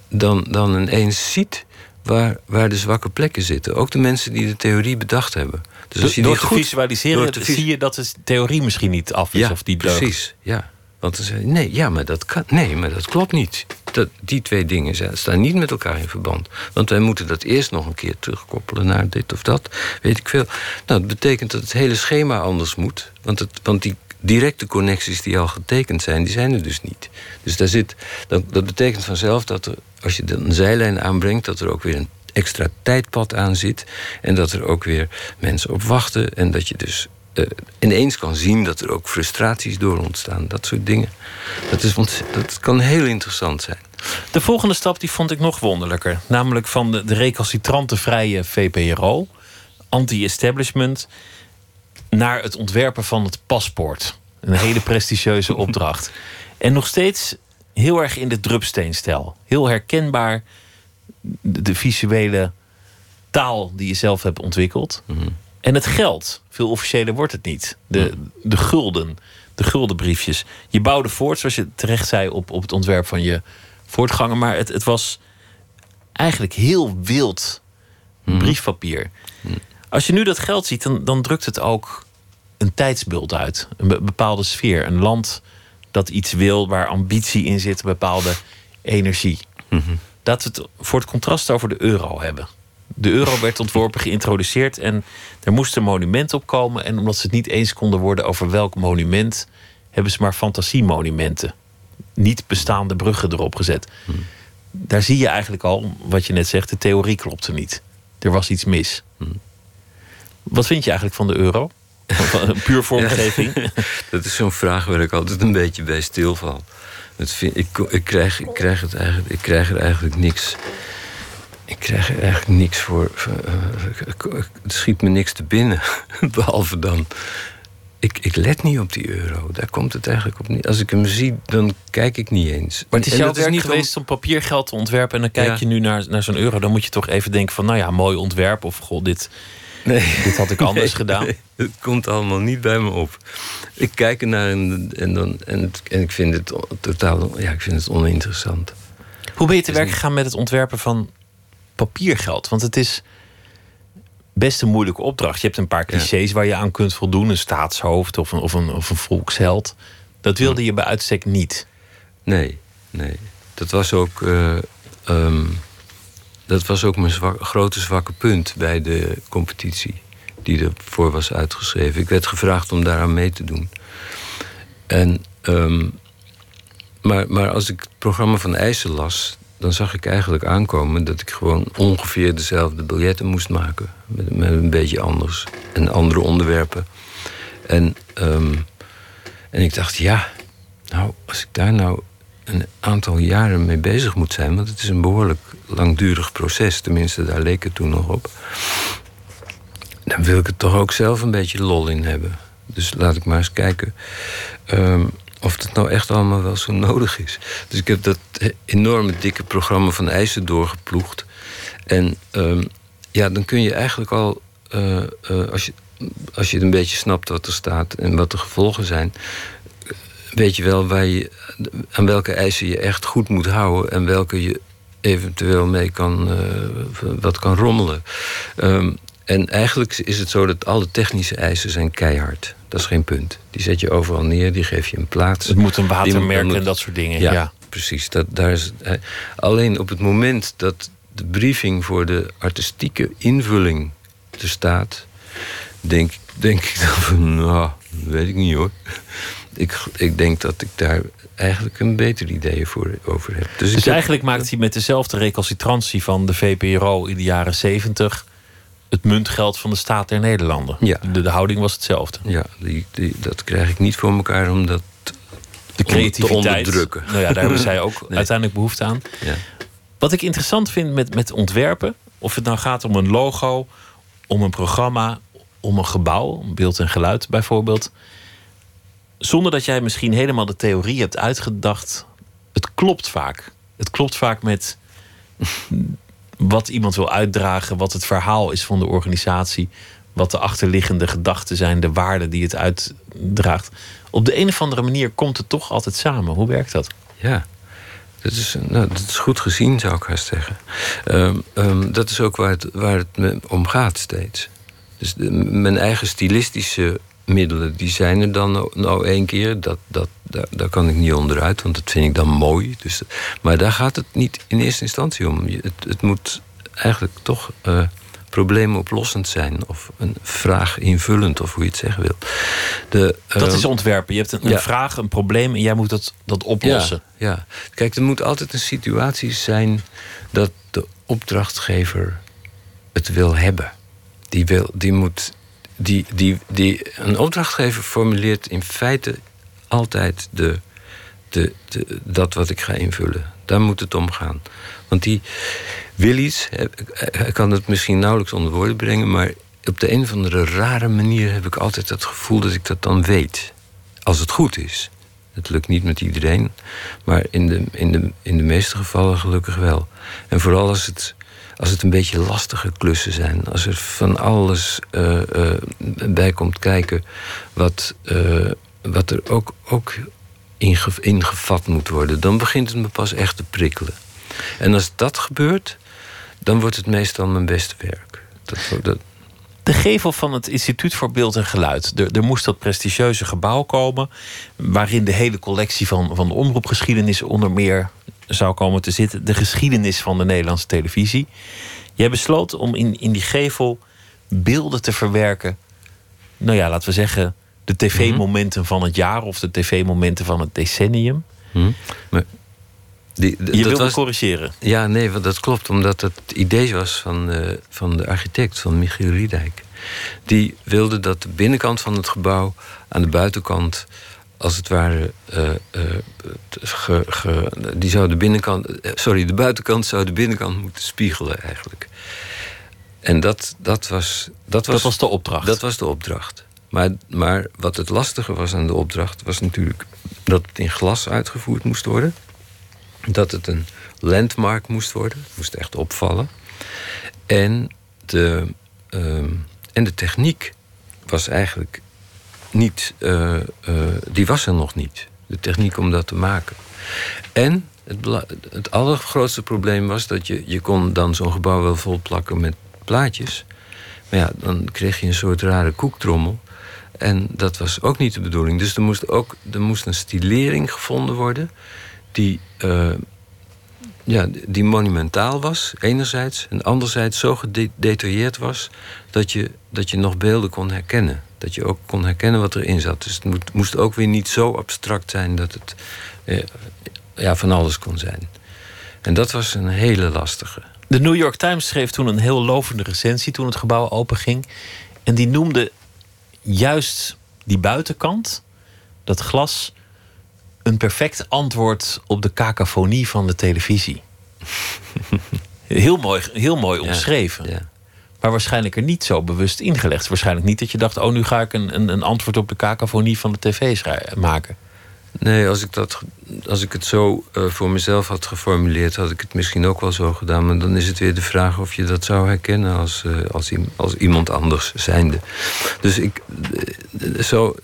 dan, dan ineens ziet waar, waar de zwakke plekken zitten. Ook de mensen die de theorie bedacht hebben. Dus als je door die te goed- visualiseren door te vis- zie je dat de theorie misschien niet af is ja, of die deugt. precies. Ja. Want dan zei nee, ja, maar dat kan, nee, maar dat klopt niet. Dat, die twee dingen staan niet met elkaar in verband. Want wij moeten dat eerst nog een keer terugkoppelen naar dit of dat. Weet ik veel. Nou, dat betekent dat het hele schema anders moet. Want, het, want die directe connecties die al getekend zijn, die zijn er dus niet. Dus daar zit, dat, dat betekent vanzelf dat er, als je een zijlijn aanbrengt, dat er ook weer een extra tijdpad aan zit. En dat er ook weer mensen op wachten. En dat je dus eh, ineens kan zien dat er ook frustraties door ontstaan. Dat soort dingen. Dat, is, dat kan heel interessant zijn. De volgende stap die vond ik nog wonderlijker. Namelijk van de, de recalcitrante vrije VPRO, anti-establishment, naar het ontwerpen van het paspoort. Een hele prestigieuze opdracht. En nog steeds heel erg in de drupsteenstijl. Heel herkenbaar de, de visuele taal die je zelf hebt ontwikkeld. En het geld. Veel officiëler wordt het niet. De, de gulden. De guldenbriefjes. Je bouwde voort, zoals je terecht zei, op, op het ontwerp van je voortganger. Maar het, het was eigenlijk heel wild briefpapier. Als je nu dat geld ziet, dan, dan drukt het ook een tijdsbeeld uit. Een be- bepaalde sfeer. Een land dat iets wil, waar ambitie in zit, een bepaalde energie. Dat we het voor het contrast over de euro hebben. De euro werd ontworpen, geïntroduceerd en er moest een monument op komen. En omdat ze het niet eens konden worden over welk monument, hebben ze maar fantasiemonumenten. Niet bestaande bruggen erop gezet. Daar zie je eigenlijk al, wat je net zegt, de theorie klopte niet. Er was iets mis. Wat vind je eigenlijk van de euro? Puur vormgeving. Dat is zo'n vraag waar ik altijd een beetje bij stilval. Ik, ik, krijg, ik, krijg het eigenlijk, ik krijg er eigenlijk niks. Ik krijg er eigenlijk niks voor. voor, eh, het schiet me niks te binnen. Behalve dan. Ik, ik let niet op die euro. Daar komt het eigenlijk op niet. Als ik hem zie, dan kijk ik niet eens. Maar het is jouw werk niet om- geweest om papiergeld te ontwerpen... en dan kijk Ja. je nu naar, naar zo'n euro... dan moet je toch even denken van... nou ja, mooi ontwerp of goh, dit, Nee. dit had ik anders Nee, gedaan. nee, het komt allemaal niet bij me op. Ik kijk ernaar en, en, dan, en, het- en ik vind het totaal ja, ik vind het oninteressant. Hoe ben je te werk gegaan met het ontwerpen van papiergeld? Want het is best een moeilijke opdracht. Je hebt een paar clichés waar je aan kunt voldoen. Een staatshoofd of een, of een, of een volksheld. Dat wilde je bij uitstek niet. Nee, nee. Dat was ook, eh, ehm, dat was ook mijn zwak- grote zwakke punt bij de competitie. Die ervoor was uitgeschreven. Ik werd gevraagd om daaraan mee te doen. En, ehm, maar, maar als ik het programma van Eisen las, dan zag ik eigenlijk aankomen dat ik gewoon ongeveer dezelfde biljetten moest maken. Met, een beetje anders en andere onderwerpen. En, ehm, en ik dacht, ja, nou, als ik daar nou een aantal jaren mee bezig moet zijn, want het is een behoorlijk langdurig proces, tenminste, daar leek het toen nog op. Dan wil ik er toch ook zelf een beetje lol in hebben. Dus laat ik maar eens kijken ehm, of het nou echt allemaal wel zo nodig is. Dus ik heb dat enorme dikke programma van eisen doorgeploegd. En ehm, ja, dan kun je eigenlijk al, eh, eh, als, je, als je een beetje snapt wat er staat en wat de gevolgen zijn, weet je wel waar je, aan welke eisen je echt goed moet houden en welke je eventueel mee kan, eh, wat kan rommelen. Ehm, en eigenlijk is het zo dat alle technische eisen zijn keihard. Dat is geen punt. Die zet je overal neer, die geef je een plaats. Het moet een watermerk moet- en dat soort dingen. Ja, Ja. precies. Dat, daar is, alleen op het moment dat de briefing voor de artistieke invulling er staat, denk, denk ik dan van, nou, weet ik niet hoor. Ik, ik denk dat ik daar eigenlijk een beter idee voor over heb. Dus, Dus heb- eigenlijk maakt hij met dezelfde recalcitrantie van de VPRO in de jaren zeventig... het muntgeld van de staat der Nederlanden. Ja. De, de houding was hetzelfde. Ja, die, die, dat krijg ik niet voor elkaar om dat De te creativiteit. onderdrukken. Nou ja, daar hebben zij ook Nee. uiteindelijk behoefte aan. Ja. Wat ik interessant vind met, met ontwerpen, of het nou gaat om een logo, om een programma, om een gebouw, beeld en geluid bijvoorbeeld. Zonder dat jij misschien helemaal de theorie hebt uitgedacht, het klopt vaak. Het klopt vaak met wat iemand wil uitdragen, wat het verhaal is van de organisatie, wat de achterliggende gedachten zijn, de waarden die het uitdraagt. Op de een of andere manier komt het toch altijd samen. Hoe werkt dat? Ja, Dat is, nou, dat is goed gezien, zou ik haast zeggen. Ehm, ehm, dat is ook waar het, waar het om gaat steeds. Dus de- mijn eigen stilistische middelen, die zijn er dan nou, nou één keer. Dat, dat, daar, daar kan ik niet onderuit, want dat vind ik dan mooi. Dus, maar daar gaat het niet in eerste instantie om. Het, het moet eigenlijk toch eh, probleemoplossend zijn. Of een vraag invullend, of hoe je het zeggen wil. De, Dat ehm, is ontwerpen. Je hebt een, een vraag, een probleem en jij moet dat, dat oplossen. ja, ja. Kijk, er moet altijd een situatie zijn dat de opdrachtgever het wil hebben. Die, wil, die moet. Die, die, die, een opdrachtgever formuleert in feite altijd de, de, de, dat wat ik ga invullen. Daar moet het om gaan. Want die wil iets, hij- kan het misschien nauwelijks onder woorden brengen, maar op de een of andere rare manier heb ik altijd het gevoel dat ik dat dan weet. Als het goed is. Het lukt niet met iedereen, maar in de, in de, in de meeste gevallen gelukkig wel. En vooral als het, als het een beetje lastige klussen zijn. Als er van alles eh, eh, bij komt kijken wat, eh, wat er ook, ook inge, ingevat moet worden, dan begint het me pas echt te prikkelen. En als dat gebeurt, dan wordt het meestal mijn beste werk. Dat, De gevel van het Instituut voor Beeld en Geluid. Er, er moest dat prestigieuze gebouw komen. waarin de hele collectie van, van de omroepgeschiedenis onder meer zou komen te zitten. De geschiedenis van de Nederlandse televisie. Jij besloot om in, in die gevel beelden te verwerken. Nou ja, laten we zeggen. de tv-momenten van het jaar of de tv-momenten van het decennium. hm? maar die, Je dat wilde was- corrigeren. Ja, nee, want dat klopt. Omdat het idee was van, eh, van de architect, van Michiel Riedijk. Die wilde dat de binnenkant van het gebouw aan de buitenkant... als het ware... eh, eh, ge- ge- die zou de binnenkant... eh, sorry, de buitenkant zou de binnenkant moeten spiegelen eigenlijk. En dat, dat, was, dat, was, Dat was de opdracht. Dat was de opdracht. Maar, maar wat het lastige was aan de opdracht... was natuurlijk dat het in glas uitgevoerd moest worden dat het een landmark moest worden. Het moest echt opvallen. En de, ehm, en de techniek was eigenlijk niet... eh, eh, die was er nog niet. De techniek om dat te maken. En het, het allergrootste probleem was dat je... je kon dan zo'n gebouw wel vol plakken met plaatjes. Maar ja, dan kreeg je een soort rare koektrommel. En dat was ook niet de bedoeling. Dus er moest ook er moest een stilering gevonden worden... die, eh, ja, die monumentaal was, enerzijds... en anderzijds zo gedetailleerd was... Dat je, dat je nog beelden kon herkennen. Dat je ook kon herkennen wat erin zat. Dus het moet, moest ook weer niet zo abstract zijn... dat het eh, ja, van alles kon zijn. En dat was een hele lastige. De New York Times schreef toen een heel lovende recensie toen het gebouw openging. En die noemde juist die buitenkant, dat glas, een perfect antwoord op de cacophonie van de televisie. Heel mooi, heel mooi omschreven. Ja. Maar waarschijnlijk er niet zo bewust ingelegd. Waarschijnlijk niet dat je dacht: oh, nu ga ik een, een, een antwoord op de cacophonie van de tv maken. Nee, als ik, dat, als ik het zo eh, voor mezelf had geformuleerd, had ik het misschien ook wel zo gedaan. Maar dan is het weer de vraag of je dat zou herkennen als, eh, als, als iemand anders zijnde. Dus ik, eh, zo,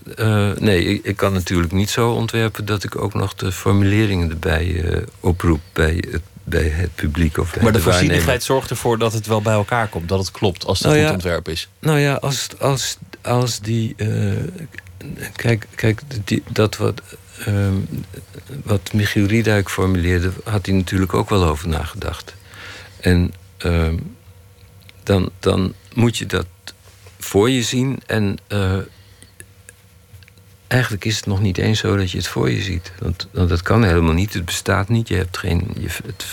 nee, ik, ik kan natuurlijk niet zo ontwerpen dat ik ook nog de formuleringen erbij oproep bij het, bij het publiek. Of bij Maar de voorzienigheid zorgt ervoor dat het wel bij elkaar komt. Dat het klopt als het Nou goed ontwerp is. Nou ja, als, als, als die. eh, kijk, kijk die, dat wat, ehm, wat Michiel Riedijk formuleerde, had hij natuurlijk ook wel over nagedacht. En ehm, dan, dan moet je dat voor je zien. En eh, eigenlijk is het nog niet eens zo dat je het voor je ziet. Want, dat kan helemaal niet. Het bestaat niet. Je hebt, geen, je, het,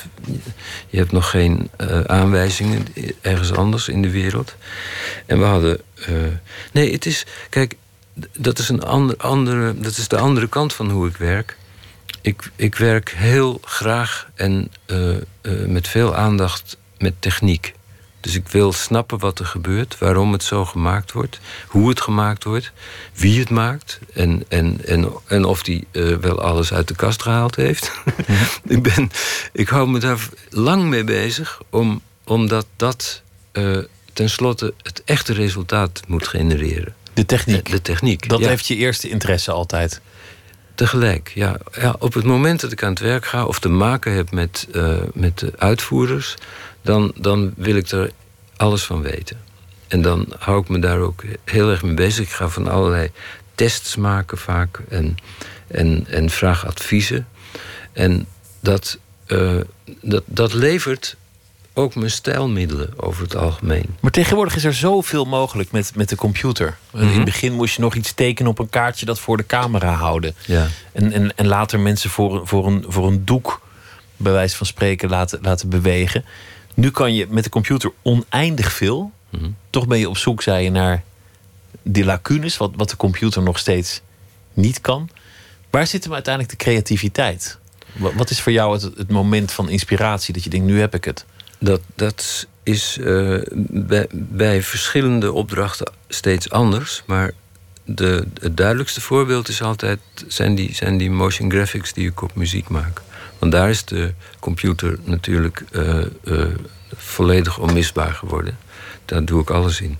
je hebt nog geen eh, aanwijzingen ergens anders in de wereld. En we hadden. eh, nee, het is. Kijk, dat is, een ander, andere, dat is de andere kant van hoe ik werk. Ik, ik werk heel graag en eh, met veel aandacht met techniek. Dus ik wil snappen wat er gebeurt, waarom het zo gemaakt wordt, hoe het gemaakt wordt, wie het maakt en, en, en, en of die eh, wel alles uit de kast gehaald heeft. ik, ben, ik hou me daar lang mee bezig, om, omdat dat eh tenslotte het echte resultaat moet genereren. De techniek. De techniek. Dat ja. heeft je eerste interesse altijd. Tegelijk, ja. ja. Op het moment dat ik aan het werk ga of te maken heb met, eh, met de uitvoerders, dan, dan wil ik er alles van weten. En dan hou ik me daar ook heel erg mee bezig. Ik ga van allerlei tests maken vaak en, en, en vraag adviezen. En dat, eh, dat, dat levert ook mijn stijlmiddelen over het algemeen. Maar tegenwoordig is er zoveel mogelijk met, met de computer. In Mhm. het begin moest je nog iets tekenen op een kaartje dat voor de camera houden. Ja. En, en, en later mensen voor, voor, een, voor een doek, bij wijze van spreken, laten, laten bewegen. Nu kan je met de computer oneindig veel. Mhm. Toch ben je op zoek, zei je, naar die lacunes, wat, wat de computer nog steeds niet kan. Waar zit hem uiteindelijk de creativiteit? Wat, is voor jou het, het moment van inspiratie dat je denkt, nu heb ik het? Dat, dat is eh, bij, bij verschillende opdrachten steeds anders. Maar de, het duidelijkste voorbeeld is altijd, zijn, die, zijn die motion graphics die ik op muziek maak. Want daar is de computer natuurlijk eh, eh, volledig onmisbaar geworden. Daar doe ik alles in.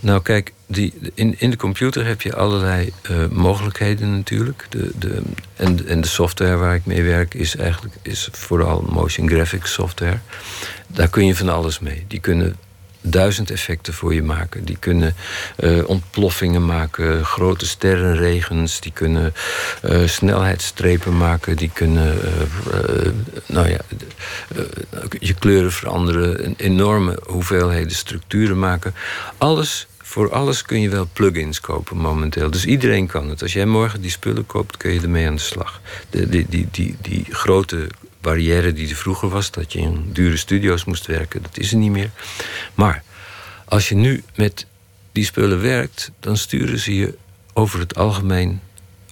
Nou kijk, die, in, in de computer heb je allerlei eh, mogelijkheden natuurlijk. De, de, en, en de software waar ik mee werk is eigenlijk is vooral motion graphics software. Daar kun je van alles mee. Die kunnen duizend effecten voor je maken. Die kunnen eh, ontploffingen maken, grote sterrenregens. Die kunnen eh, snelheidsstrepen maken. Die kunnen eh, nou ja, je kleuren veranderen. Enorme hoeveelheden structuren maken. Alles voor alles kun je wel plugins kopen momenteel. Dus iedereen kan het. Als jij morgen die spullen koopt, kun je ermee aan de slag. De, die, die, die, die grote barrière die er vroeger was, dat je in dure studio's moest werken, dat is er niet meer. Maar als je nu met die spullen werkt, dan sturen ze je over het algemeen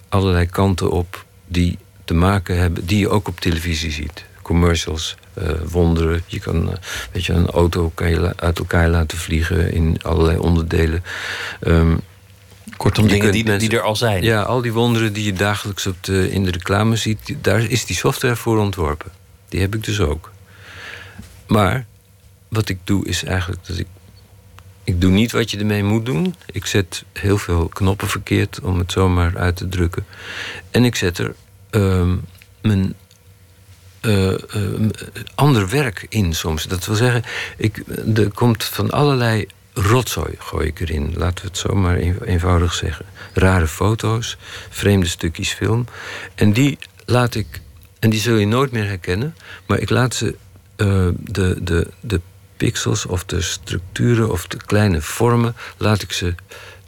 allerlei kanten op die te maken hebben, die je ook op televisie ziet. Commercials, eh, wonderen. Je kan, eh, weet je, een auto kan je uit elkaar laten vliegen in allerlei onderdelen. Ehm, Kortom, je dingen die, mensen- die er al zijn. Ja, al die wonderen die je dagelijks op de, in de reclame ziet, daar is die software voor ontworpen. Die heb ik dus ook. Maar wat ik doe is eigenlijk dat ik. Ik doe niet wat je ermee moet doen. Ik zet heel veel knoppen verkeerd, om het zomaar uit te drukken. En ik zet er ehm, mijn eh, eh, ander werk in soms. Dat wil zeggen, ik, er komt van allerlei rotzooi gooi ik erin. Laten we het zomaar een- eenvoudig zeggen. Rare foto's, vreemde stukjes film. En die laat ik, en die zul je nooit meer herkennen, maar ik laat ze eh, de, de, de pixels of de structuren of de kleine vormen, laat ik ze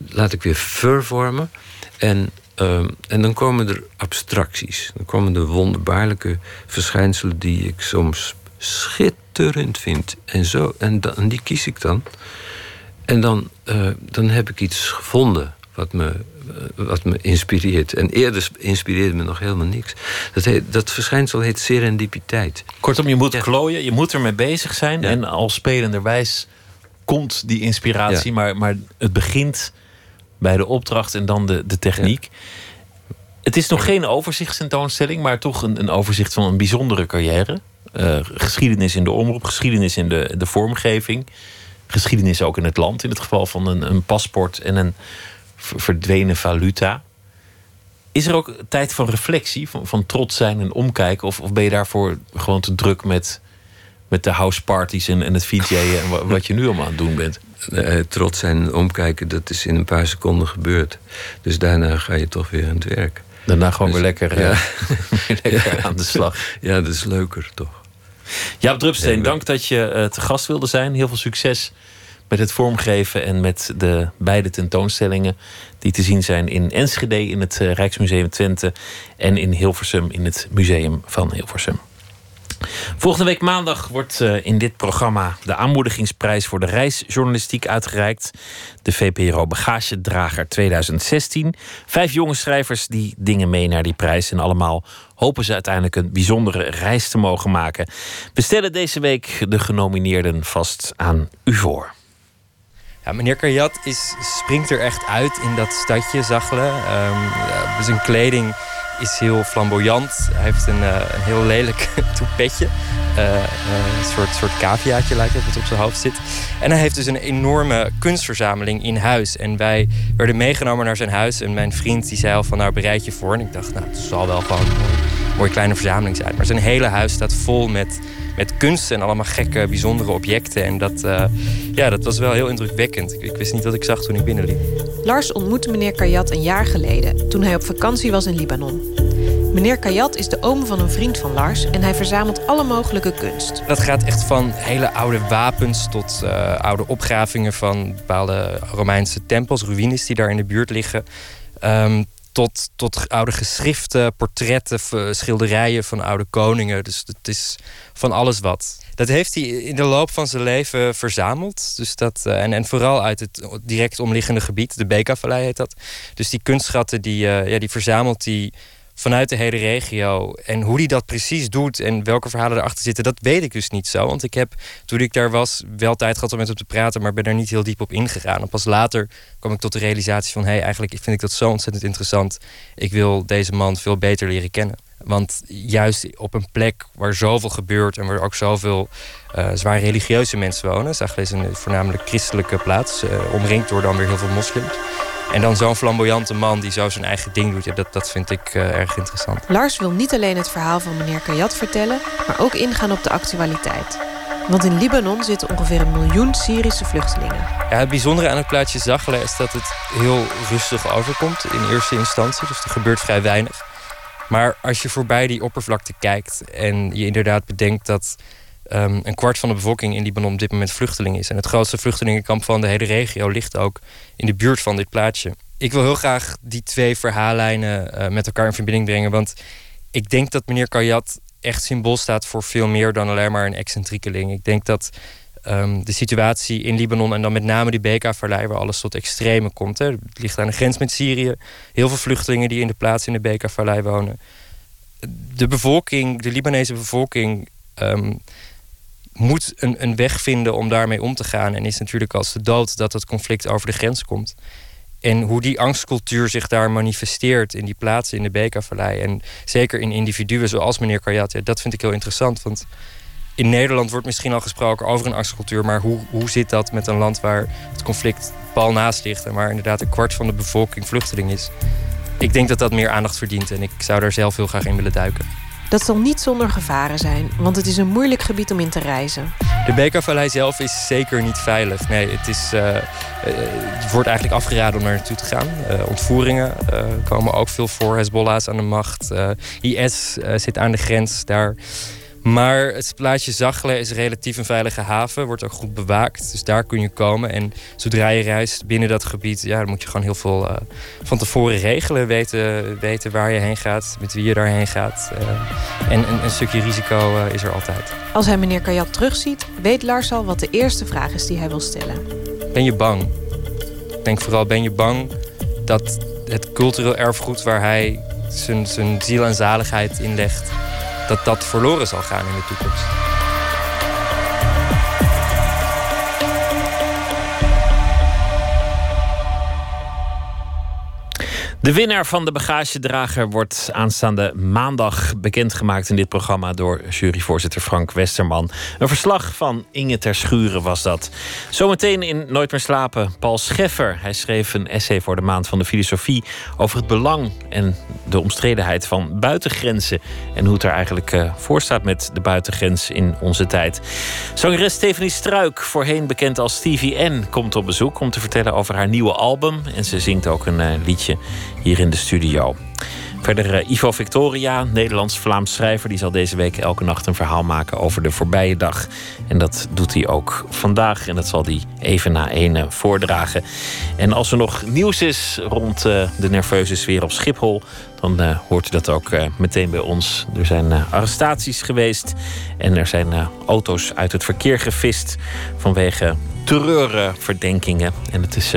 laat ik weer vervormen. En, ehm, en dan komen er abstracties. Dan komen er wonderbaarlijke verschijnselen die ik soms schitterend vind. En, zo, en, dan, en die kies ik dan. En dan, eh, dan heb ik iets gevonden wat me, eh, wat me inspireert. En eerder inspireerde me nog helemaal niks. Dat, heet, dat verschijnsel heet serendipiteit. Kortom, je moet Ja. klooien, je moet ermee bezig zijn. Ja. En al spelenderwijs komt die inspiratie. Ja. Maar, maar het begint bij de opdracht en dan de, de techniek. Het is nog geen overzichtstentoonstelling, maar toch een, een overzicht van een bijzondere carrière. Eh, geschiedenis in de omroep, geschiedenis in de, de vormgeving. Geschiedenis ook in het land, in het geval van een, een paspoort en een verdwenen valuta. Is er ook tijd van reflectie, van, van trots zijn en omkijken? Of, of ben je daarvoor gewoon te druk met, met de houseparties en, en het VJ'en en wa- wat je nu allemaal aan het doen bent? Eh, trots zijn en omkijken, dat is in een paar seconden gebeurd. Dus daarna ga je toch weer aan het werk. Daarna gewoon Dus- weer lekker, ja. eh, weer lekker aan de slag. Ja, dat is leuker toch. Jaap Drupsteen, dank dat je eh, te gast wilde zijn. Heel veel succes met het vormgeven en met de beide tentoonstellingen die te zien zijn in Enschede in het eh, Rijksmuseum Twente en in Hilversum in het Museum van Hilversum. Volgende week maandag wordt eh, in dit programma de aanmoedigingsprijs voor de reisjournalistiek uitgereikt. De VPRO Bagagedrager 2016. Vijf jonge schrijvers die dingen mee naar die prijs. En allemaal hopen ze uiteindelijk een bijzondere reis te mogen maken. We stellen deze week de genomineerden vast aan u voor. Ja, meneer Karjat is, springt er echt uit in dat stadje, Zachelen. Ehm, ja, zijn kleding is heel flamboyant. Hij heeft een, eh, een heel lelijk toepetje. Eh, eh, een soort, soort caviaatje lijkt het, wat op zijn hoofd zit. En hij heeft dus een enorme kunstverzameling in huis. En wij werden meegenomen naar zijn huis. En mijn vriend die zei al van, nou bereid je voor. En ik dacht, nou, het zal wel gewoon een mooi- mooie kleine verzameling zijn. Maar zijn hele huis staat vol met, met kunst en allemaal gekke, bijzondere objecten. En dat, eh, ja, dat was wel heel indrukwekkend. Ik, ik wist niet wat ik zag toen ik binnenliep. Lars ontmoette meneer Kayat een jaar geleden, toen hij op vakantie was in Libanon. Meneer Kayat is de oom van een vriend van Lars en hij verzamelt alle mogelijke kunst. Dat gaat echt van hele oude wapens tot eh, oude opgravingen van bepaalde Romeinse tempels, ruïnes die daar in de buurt liggen. Ehm, tot, tot oude geschriften, portretten, schilderijen van oude koningen. Dus het is van alles wat. Dat heeft hij in de loop van zijn leven verzameld. Dus dat, eh, en, en vooral uit het direct omliggende gebied, de Beka-vallei heet dat. Dus die kunstschatten die, eh, ja, die verzamelt hij vanuit de hele regio. En hoe hij dat precies doet en welke verhalen erachter zitten, dat weet ik dus niet zo. Want ik heb, toen ik daar was, wel tijd gehad om met hem te praten, maar ben daar niet heel diep op ingegaan. En pas later kwam ik tot de realisatie van: hé, hey, eigenlijk vind ik dat zo ontzettend interessant. Ik wil deze man veel beter leren kennen. Want juist op een plek waar zoveel gebeurt en waar ook zoveel eh, zwaar religieuze mensen wonen. Zagele is een voornamelijk christelijke plaats, eh, omringd door dan weer heel veel moslims. En dan zo'n flamboyante man die zo zijn eigen ding doet, ja, dat, dat vind ik eh, erg interessant. Lars wil niet alleen het verhaal van meneer Kayat vertellen, maar ook ingaan op de actualiteit. Want in Libanon zitten ongeveer een miljoen Syrische vluchtelingen. Ja, het bijzondere aan het plaatsje Zagele is dat het heel rustig overkomt in eerste instantie. Dus er gebeurt vrij weinig. Maar als je voorbij die oppervlakte kijkt en je inderdaad bedenkt dat ehm, een kwart van de bevolking in Libanon op dit moment vluchteling is. En het grootste vluchtelingenkamp van de hele regio ligt ook in de buurt van dit plaatsje. Ik wil heel graag die twee verhaallijnen eh, met elkaar in verbinding brengen. Want ik denk dat meneer Kayat echt symbool staat voor veel meer dan alleen maar een excentriekeling. Ik denk dat ehm, de situatie in Libanon en dan met name die Beka-vallei, waar alles tot extreme komt. Hè. Het ligt aan de grens met Syrië. Heel veel vluchtelingen die in de plaats in de Beka-vallei wonen. De bevolking, de Libanese bevolking, ehm, moet een, een weg vinden om daarmee om te gaan. En is natuurlijk als de dood dat het conflict over de grens komt. En hoe die angstcultuur zich daar manifesteert in die plaatsen in de Beka-vallei. En zeker in individuen zoals meneer Kayat. Ja, dat vind ik heel interessant. Want in Nederland wordt misschien al gesproken over een angstcultuur. Maar hoe, hoe zit dat met een land waar het conflict pal naast ligt. En waar inderdaad een kwart van de bevolking vluchteling is. Ik denk dat dat meer aandacht verdient. En ik zou daar zelf heel graag in willen duiken. Dat zal niet zonder gevaren zijn, want het is een moeilijk gebied om in te reizen. De Bekervallei zelf is zeker niet veilig. Nee, het, is, eh, eh, wordt eigenlijk afgeraden om naar naartoe te gaan. Eh, ontvoeringen komen ook veel voor. Hezbollah is aan de macht. IS zit aan de grens daar. Maar het plaatsje Zagele is relatief een veilige haven. Wordt ook goed bewaakt. Dus daar kun je komen. En zodra je reist binnen dat gebied... Ja, dan moet je gewoon heel veel eh, van tevoren regelen. Weten, weten waar je heen gaat. Met wie je daarheen gaat. Eh, en een, een stukje risico eh, is er altijd. Als hij meneer Kayat terugziet, weet Lars al wat de eerste vraag is die hij wil stellen. Ben je bang? Ik denk vooral, ben je bang dat het cultureel erfgoed waar hij zijn, zijn ziel en zaligheid in legt, dat dat verloren zal gaan in de toekomst? De winnaar van de bagagedrager wordt aanstaande maandag bekendgemaakt in dit programma door juryvoorzitter Frank Westerman. Een verslag van Inge ter Schuren was dat. Zometeen in Nooit meer slapen, Paul Scheffer. Hij schreef een essay voor de maand van de filosofie over het belang en de omstredenheid van buitengrenzen en hoe het er eigenlijk eh, voor staat met de buitengrens in onze tijd. Zangeres Stephanie Struik, voorheen bekend als Stevie N, komt op bezoek om te vertellen over haar nieuwe album en ze zingt ook een eh, liedje hier in de studio. Verder eh, Ivo Victoria, Nederlands-Vlaams schrijver, die zal deze week elke nacht een verhaal maken over de voorbije dag. En dat doet hij ook vandaag en dat zal hij even na eh, voordragen. En als er nog nieuws is rond eh, de nerveuze sfeer op Schiphol, dan eh, hoort u dat ook meteen bij ons. Er zijn arrestaties geweest en er zijn auto's uit het verkeer gevist vanwege terreurverdenkingen. En het is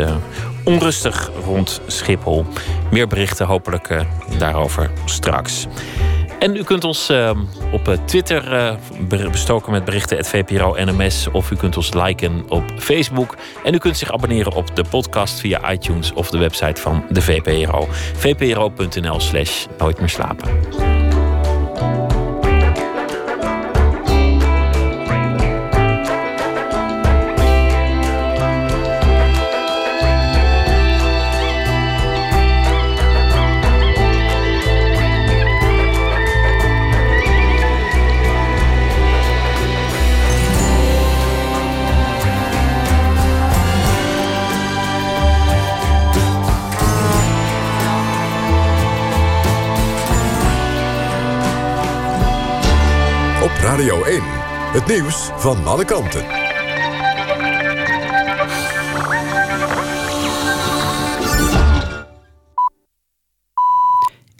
onrustig rond Schiphol. Meer berichten hopelijk eh, daarover straks. En u kunt ons eh, op eh, Twitter be- bestoken met berichten VPRO NMS. Of u kunt ons liken op Facebook. En u kunt zich abonneren op de podcast via iTunes of de website van de VPRO. vpro.nl slash nooit meer slapen. Radio 1. Het nieuws van alle kanten.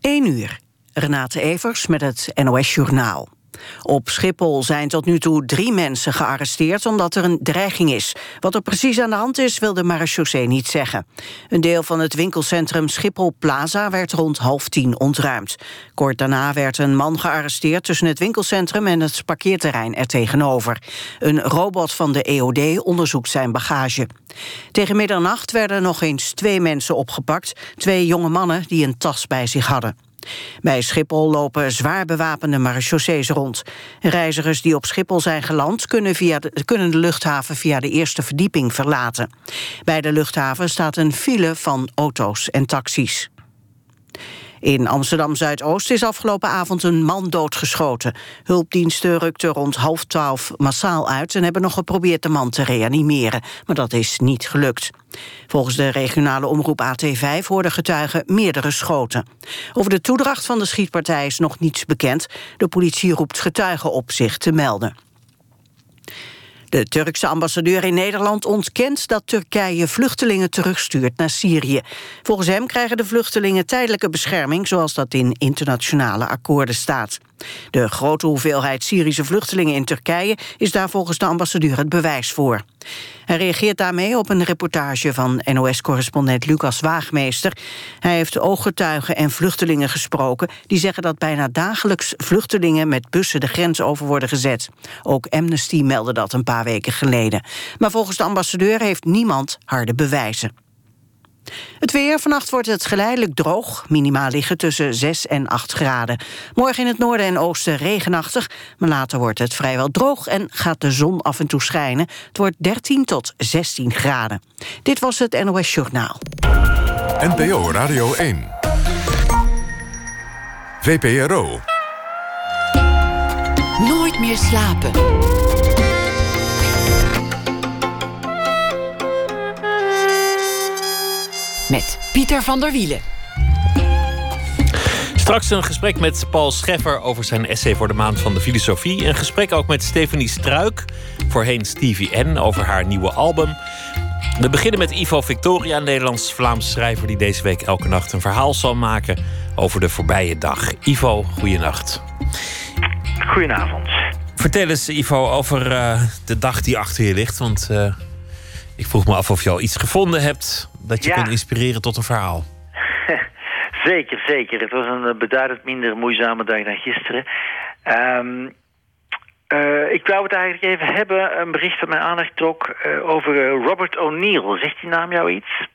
1 uur. Renate Evers met het NOS Journaal. Op Schiphol zijn tot nu toe drie mensen gearresteerd... omdat er een dreiging is. Wat er precies aan de hand is, wil de marechaussee niet zeggen. Een deel van het winkelcentrum Schiphol Plaza... werd rond half tien ontruimd. Kort daarna werd een man gearresteerd... tussen het winkelcentrum en het parkeerterrein er tegenover. Een robot van de EOD onderzoekt zijn bagage. Tegen middernacht werden nog eens twee mensen opgepakt. Twee jonge mannen die een tas bij zich hadden. Bij Schiphol lopen zwaar bewapende marechaussees rond. Reizigers die op Schiphol zijn geland... Kunnen, via kunnen de luchthaven via de eerste verdieping verlaten. Bij de luchthaven staat een file van auto's en taxis. In Amsterdam-Zuidoost is afgelopen avond een man doodgeschoten. Hulpdiensten rukten rond half twaalf massaal uit... en hebben nog geprobeerd de man te reanimeren. Maar dat is niet gelukt. Volgens de regionale omroep AT5 hoorden getuigen meerdere schoten. Over de toedracht van de schietpartij is nog niets bekend. De politie roept getuigen op zich te melden. De Turkse ambassadeur in Nederland ontkent dat Turkije vluchtelingen terugstuurt naar Syrië. Volgens hem krijgen de vluchtelingen tijdelijke bescherming zoals dat in internationale akkoorden staat. De grote hoeveelheid Syrische vluchtelingen in Turkije is daar volgens de ambassadeur het bewijs voor. Hij reageert daarmee op een reportage van NOS-correspondent Lucas Waagmeester. Hij heeft ooggetuigen en vluchtelingen gesproken... die zeggen dat bijna dagelijks vluchtelingen met bussen de grens over worden gezet. Ook Amnesty meldde dat een paar weken geleden. Maar volgens de ambassadeur heeft niemand harde bewijzen. Het weer. Vannacht wordt het geleidelijk droog. Minimaal liggen tussen 6 en 8 graden. Morgen in het noorden en oosten regenachtig. Maar later wordt het vrijwel droog en gaat de zon af en toe schijnen. Het wordt 13 tot 16 graden. Dit was het NOS Journaal. NPO Radio 1. VPRO. Nooit meer slapen. Met Pieter van der Wielen. Straks een gesprek met Paul Scheffer over zijn essay voor de maand van de filosofie. Een gesprek ook met Stephanie Struik, voorheen Stevie N, over haar nieuwe album. We beginnen met Ivo Victoria, een Nederlands-Vlaams schrijver die deze week elke nacht een verhaal zal maken over de voorbije dag. Ivo, goeienacht. Goedenavond. Vertel eens, Ivo, over eh, de dag die achter je ligt. Want eh, ik vroeg me af of je al iets gevonden hebt dat je Ja. kon inspireren tot een verhaal. Zeker, zeker. Het was een eh, beduidend minder moeizame dag dan gisteren. Ehm, eh, ik wou het eigenlijk even hebben, een bericht dat mijn aandacht trok... eh, over Robert O'Neill. Zegt die naam jou iets?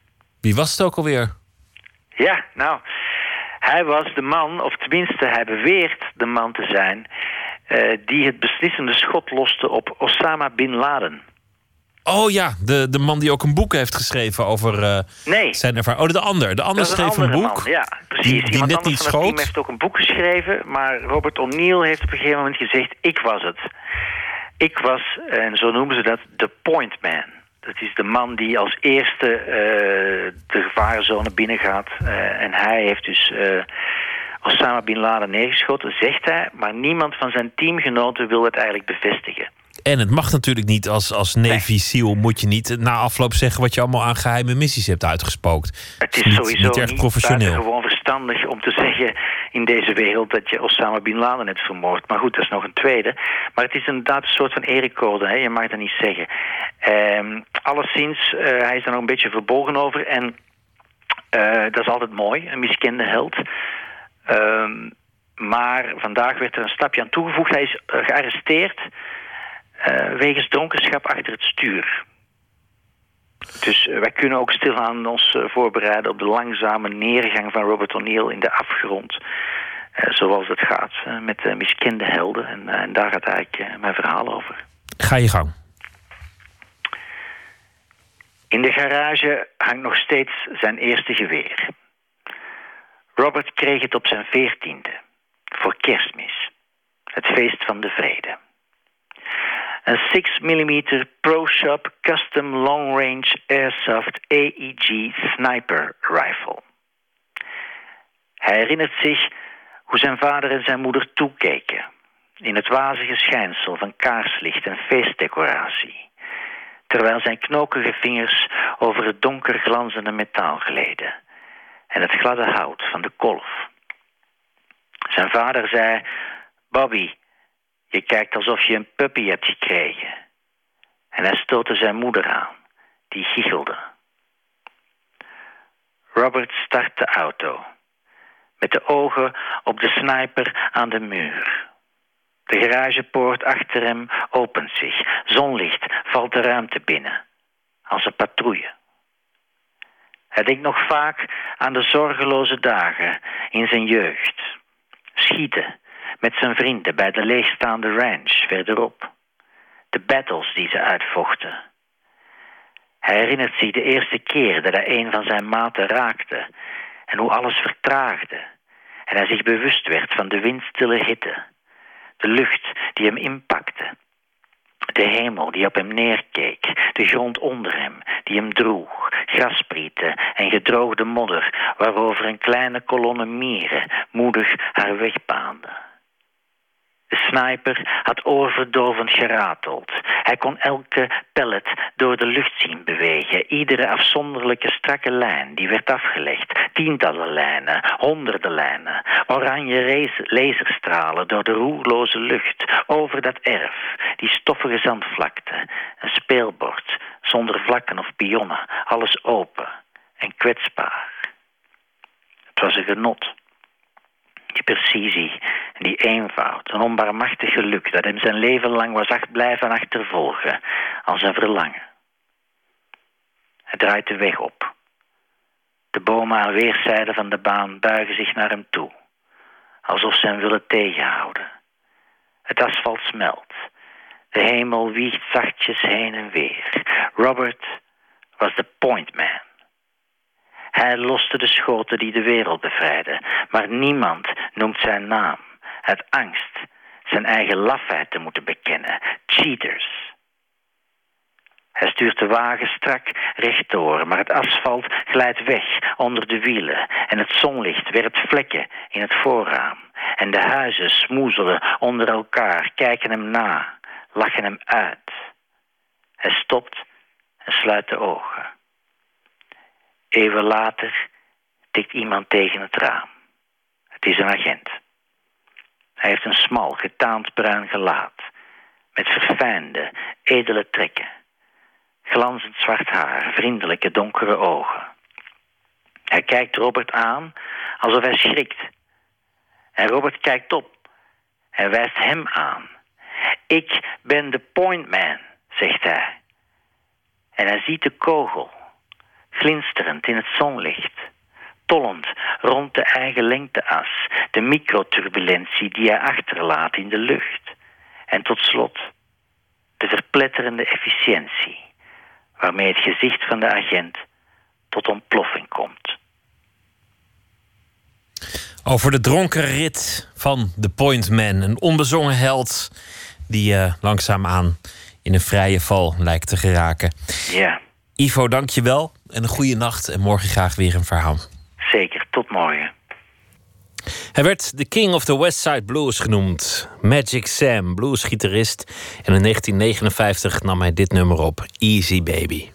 Wie was het ook alweer? Ja, nou, hij was de man, of tenminste hij beweert de man te zijn... eh, die het beslissende schot loste op Osama Bin Laden. Oh ja, de, de man die ook een boek heeft geschreven over eh, Nee. zijn ervaring. Oh, de ander. De ander een schreef een, boek. man, ja, precies. die- die Iemand net niet schoot. heeft ook een boek geschreven, maar Robert O'Neill heeft op een gegeven moment gezegd: ik was het. Ik was, en zo noemen ze dat, de point man. Dat is de man die als eerste eh, de gevarenzone binnengaat. Eh, en hij heeft dus Osama Bin Laden neergeschoten, zegt hij. Maar niemand van zijn teamgenoten wil het eigenlijk bevestigen. En het mag natuurlijk niet als, als Navy SEAL moet je niet na afloop zeggen wat je allemaal aan geheime missies hebt uitgespookt. Het is niet, sowieso niet erg niet professioneel. gewoon verstandig om te zeggen in deze wereld dat je Osama Bin Laden hebt vermoord. Maar goed, dat is nog een tweede. Maar het is inderdaad een soort van erecode, hè? je mag dat niet zeggen. Ehm alleszins, eh, hij is er nog een beetje verbogen over en eh, dat is altijd mooi, een miskende held. Ehm, maar vandaag werd er een stapje aan toegevoegd. Hij is eh, gearresteerd eh, wegens dronkenschap achter het stuur. Dus eh, wij kunnen ook stilaan ons eh, voorbereiden op de langzame neergang van Robert O'Neill in de afgrond. Zoals het gaat met miskende helden. En, en daar gaat eigenlijk mijn verhaal over. Ga je gang. In de garage hangt nog steeds zijn eerste geweer. Robert kreeg het op zijn veertiende, voor kerstmis. Het feest van de vrede. Een 6 mm Pro Shop Custom Long Range Airsoft AEG Sniper Rifle. Hij herinnert zich hoe zijn vader en zijn moeder toekeken. In het wazige schijnsel van kaarslicht en feestdecoratie. Terwijl zijn knokige vingers over het donker glanzende metaal gleden. En het gladde hout van de kolf. Zijn vader zei... Bobby, je kijkt alsof je een puppy hebt gekregen. En hij stootte zijn moeder aan, die giechelde. Robert start de auto, met de ogen op de sniper aan de muur. De garagepoort achter hem opent zich. Zonlicht valt de ruimte binnen, als een patrouille. Hij denkt nog vaak aan de zorgeloze dagen in zijn jeugd. Schieten met zijn vrienden bij de leegstaande ranch verderop. De battles die ze uitvochten. Hij herinnert zich de eerste keer dat hij een van zijn maten raakte en hoe alles vertraagde. En hij zich bewust werd van de windstille hitte, de lucht die hem inpakte, de hemel die op hem neerkeek, de grond onder hem die hem droeg, grasprieten en gedroogde modder waarover een kleine kolonne mieren moedig haar weg baande. De sniper had oorverdovend gerateld. Hij kon elke pellet door de lucht zien bewegen. Iedere afzonderlijke strakke lijn die werd afgelegd. Tientallen lijnen, honderden lijnen. Oranje laserstralen door de roerloze lucht. Over dat erf, die stoffige zandvlakte. Een speelbord, zonder vlakken of pionnen. Alles open en kwetsbaar. Het was een genot. Die precisie die eenvoud, een onbarmachtig geluk dat hem zijn leven lang was acht blijven achtervolgen als een verlangen. Hij draait de weg op. De bomen aan weerszijden van de baan buigen zich naar hem toe, alsof ze hem willen tegenhouden. Het asfalt smelt. De hemel wiegt zachtjes heen en weer. Robert was de pointman. Hij loste de schoten die de wereld bevrijden, maar niemand noemt zijn naam. Uit angst zijn eigen lafheid te moeten bekennen. Cheaters. Hij stuurt de wagen strak rechtdoor, maar het asfalt glijdt weg onder de wielen en het zonlicht werpt vlekken in het voorraam. En de huizen smoezelen onder elkaar, kijken hem na, lachen hem uit. Hij stopt en sluit de ogen. Even later tikt iemand tegen het raam. Het is een agent. Hij heeft een smal, getaand bruin gelaat, met verfijnde, edele trekken. Glanzend zwart haar, vriendelijke donkere ogen. Hij kijkt Robert aan alsof hij schrikt. En Robert kijkt op. Hij wijst hem aan. Ik ben de pointman, zegt hij. En hij ziet de kogel, glinsterend in het zonlicht. Tollend rond de eigen lengteas, de microturbulentie die hij achterlaat in de lucht. En tot slot de verpletterende efficiëntie, waarmee het gezicht van de agent tot ontploffing komt. Over de dronken rit van The Point Man. Een onbezongen held die uh, langzaamaan in een vrije val lijkt te geraken. Ja. Ivo, dank je wel. En een goede nacht. En morgen graag weer een verhaal. Zeker, tot morgen. Hij werd de King of the West Side Blues genoemd. Magic Sam, bluesgitarist. En in 1959 nam hij dit nummer op, Easy Baby.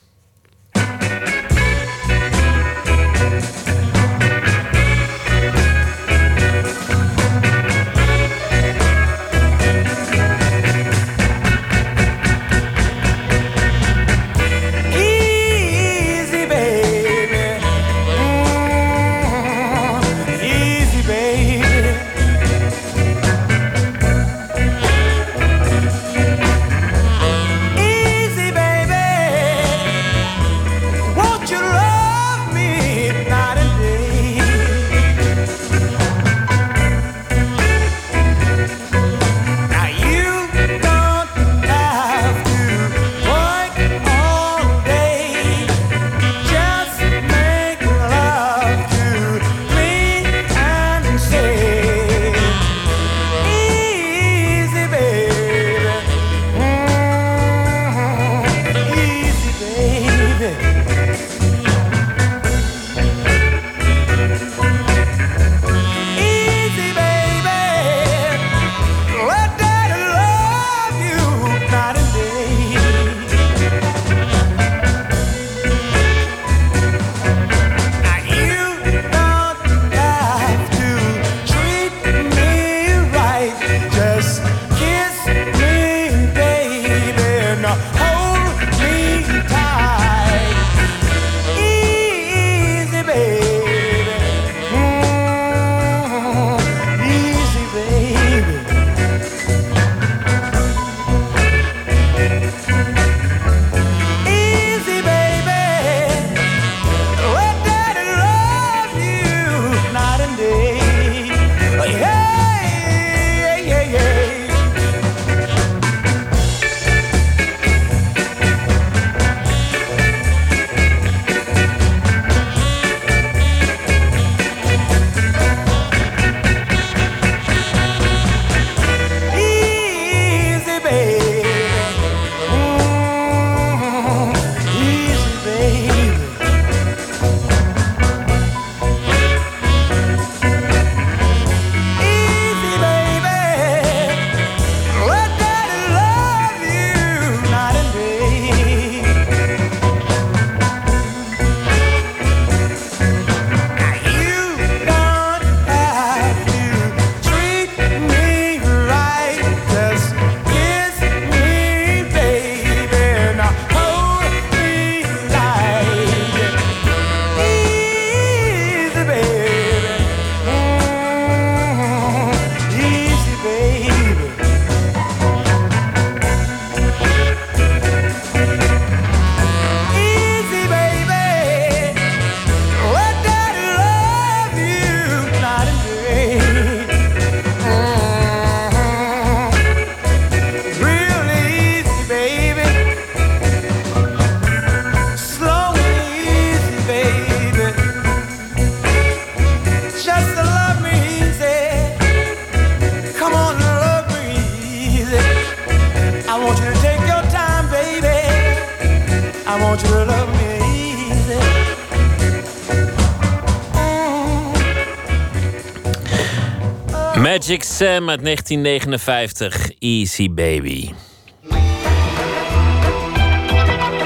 Magic Sam uit 1959, Easy Baby.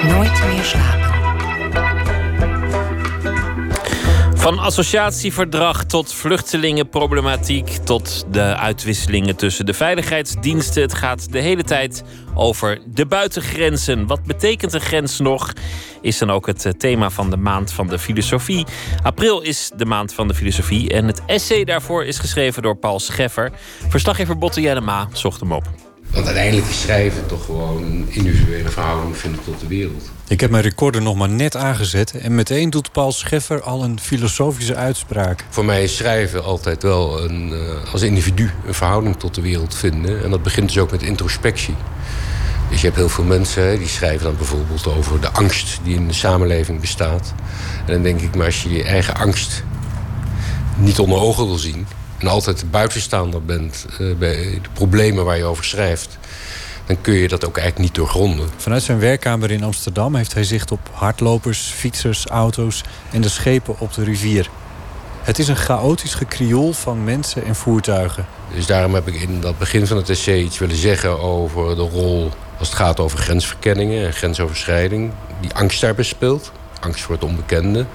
Nooit meer slapen. Van associatieverdrag tot vluchtelingenproblematiek tot de uitwisselingen tussen de veiligheidsdiensten. Het gaat de hele tijd over de buitengrenzen. Wat betekent een grens nog? Is dan ook het eh, thema van de maand van de filosofie. April is de maand van de filosofie en het essay daarvoor is geschreven door Paul Scheffer. Verslaggever Botte Jellema zocht hem op. Want uiteindelijk is schrijven toch gewoon een individuele verhouding vinden tot de wereld. Ik heb mijn recorder nog maar net aangezet en meteen doet Paul Scheffer al een filosofische uitspraak. Voor mij is schrijven altijd wel een, eh, als individu een verhouding tot de wereld vinden. En dat begint dus ook met introspectie. Dus je hebt heel veel mensen die schrijven dan bijvoorbeeld over de angst die in de samenleving bestaat. En dan denk ik, maar als je je eigen angst niet onder ogen wil zien en altijd de buitenstaander bent eh, bij de problemen waar je over schrijft, dan kun je dat ook eigenlijk niet doorgronden. Vanuit zijn werkkamer in Amsterdam heeft hij zicht op hardlopers, fietsers, auto's en de schepen op de rivier. Het is een chaotisch gekrioel van mensen en voertuigen. Dus daarom heb ik in dat begin van het essay iets willen zeggen over de rol als het gaat over grensverkenningen en grensoverschrijding. Die angst daarbij speelt. Angst voor het onbekende.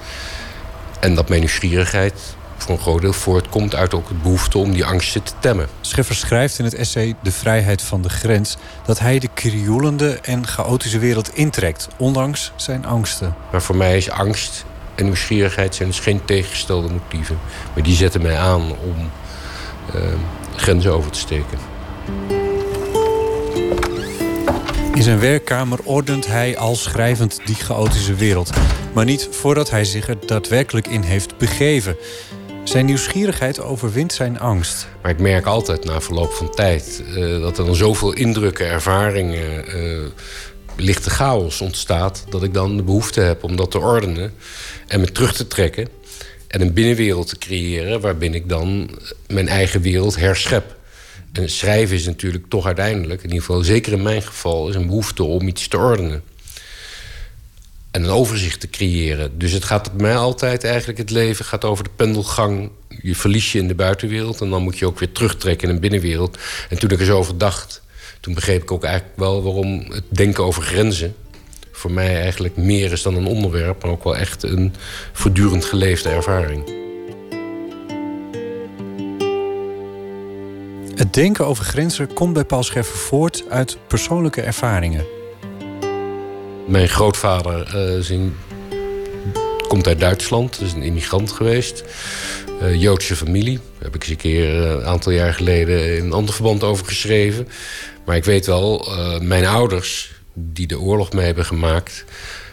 En dat mijn nieuwsgierigheid voor een groot deel voortkomt uit ook het behoefte om die angsten te temmen. Scheffer schrijft in het essay De vrijheid van de grens dat hij de krioelende en chaotische wereld intrekt, ondanks zijn angsten. Maar voor mij is angst en nieuwsgierigheid zijn dus geen tegengestelde motieven. Maar die zetten mij aan om eh, grenzen over te steken. In zijn werkkamer ordent hij al schrijvend die chaotische wereld. Maar niet voordat hij zich er daadwerkelijk in heeft begeven. Zijn nieuwsgierigheid overwint zijn angst. Maar ik merk altijd na verloop van tijd eh, dat er dan zoveel indrukken, ervaringen, eh, lichte chaos ontstaat. dat ik dan de behoefte heb om dat te ordenen en me terug te trekken. En een binnenwereld te creëren waarbinnen ik dan mijn eigen wereld herschep. En schrijven is natuurlijk toch uiteindelijk, in ieder geval zeker in mijn geval, is een behoefte om iets te ordenen. En een overzicht te creëren. Dus het gaat bij mij altijd eigenlijk, het leven gaat over de pendelgang. Je verlies je in de buitenwereld en dan moet je ook weer terugtrekken in een binnenwereld. En toen ik er zo over dacht, toen begreep ik ook eigenlijk wel waarom het denken over grenzen voor mij eigenlijk meer is dan een onderwerp, maar ook wel echt een voortdurend geleefde ervaring. Het denken over grenzen komt bij Paul Scheffer voort uit persoonlijke ervaringen. Mijn grootvader eh, komt uit Duitsland, is een immigrant geweest. Eh, Joodse familie. Daar heb ik eens een keer eh, een aantal jaar geleden in een ander verband over geschreven. Maar ik weet wel, mijn ouders, die de oorlog mee hebben gemaakt.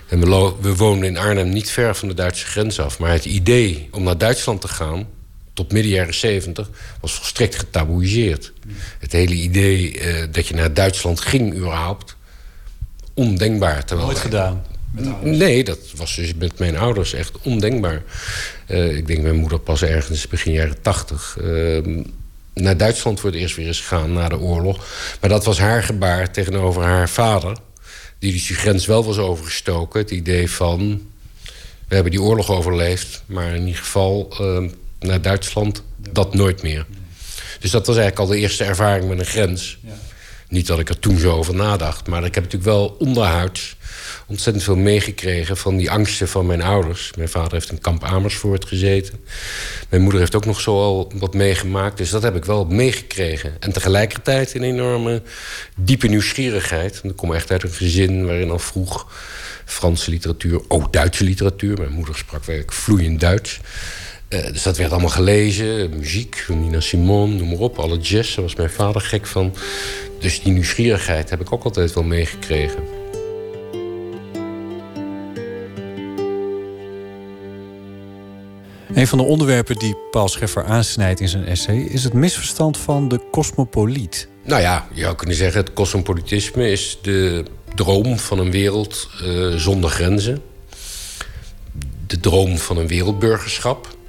En we, we woonden in Arnhem niet ver van de Duitse grens af. Maar het idee om naar Duitsland te gaan, tot midden jaren 70, was volstrekt getaboeiseerd. Het hele idee dat je naar Duitsland ging, überhaupt, ondenkbaar. Terwijl Nooit gedaan. Nee, dat was dus met mijn ouders echt ondenkbaar. Eh, ik denk mijn moeder pas ergens begin jaren tachtig... naar Duitsland voor het eerst weer eens gegaan na de oorlog. Maar dat was haar gebaar tegenover haar vader... die dus die grens wel was overgestoken. Het idee van, we hebben die oorlog overleefd... maar in ieder geval eh, naar Duitsland, dat nooit meer. Dus dat was eigenlijk al de eerste ervaring met een grens. Niet dat ik er toen zo over nadacht, maar ik heb natuurlijk wel onderhuids ontzettend veel meegekregen van die angsten van mijn ouders. Mijn vader heeft in kamp Amersfoort gezeten. Mijn moeder heeft ook nog zo al wat meegemaakt. Dus dat heb ik wel meegekregen. En tegelijkertijd een enorme diepe nieuwsgierigheid. Want ik kom echt uit een gezin waarin al vroeg Franse literatuur, ook Duitse literatuur. Mijn moeder sprak werkelijk vloeiend Duits. Eh, dus dat werd allemaal gelezen. Muziek, Nina Simone, noem maar op. Alle jazz, daar was mijn vader gek van. Dus die nieuwsgierigheid heb ik ook altijd wel meegekregen. Een van de onderwerpen die Paul Scheffer aansnijdt in zijn essay is het misverstand van de cosmopoliet. Nou ja, je zou kunnen zeggen, het cosmopolitisme is de droom van een wereld eh, zonder grenzen. De droom van een wereldburgerschap.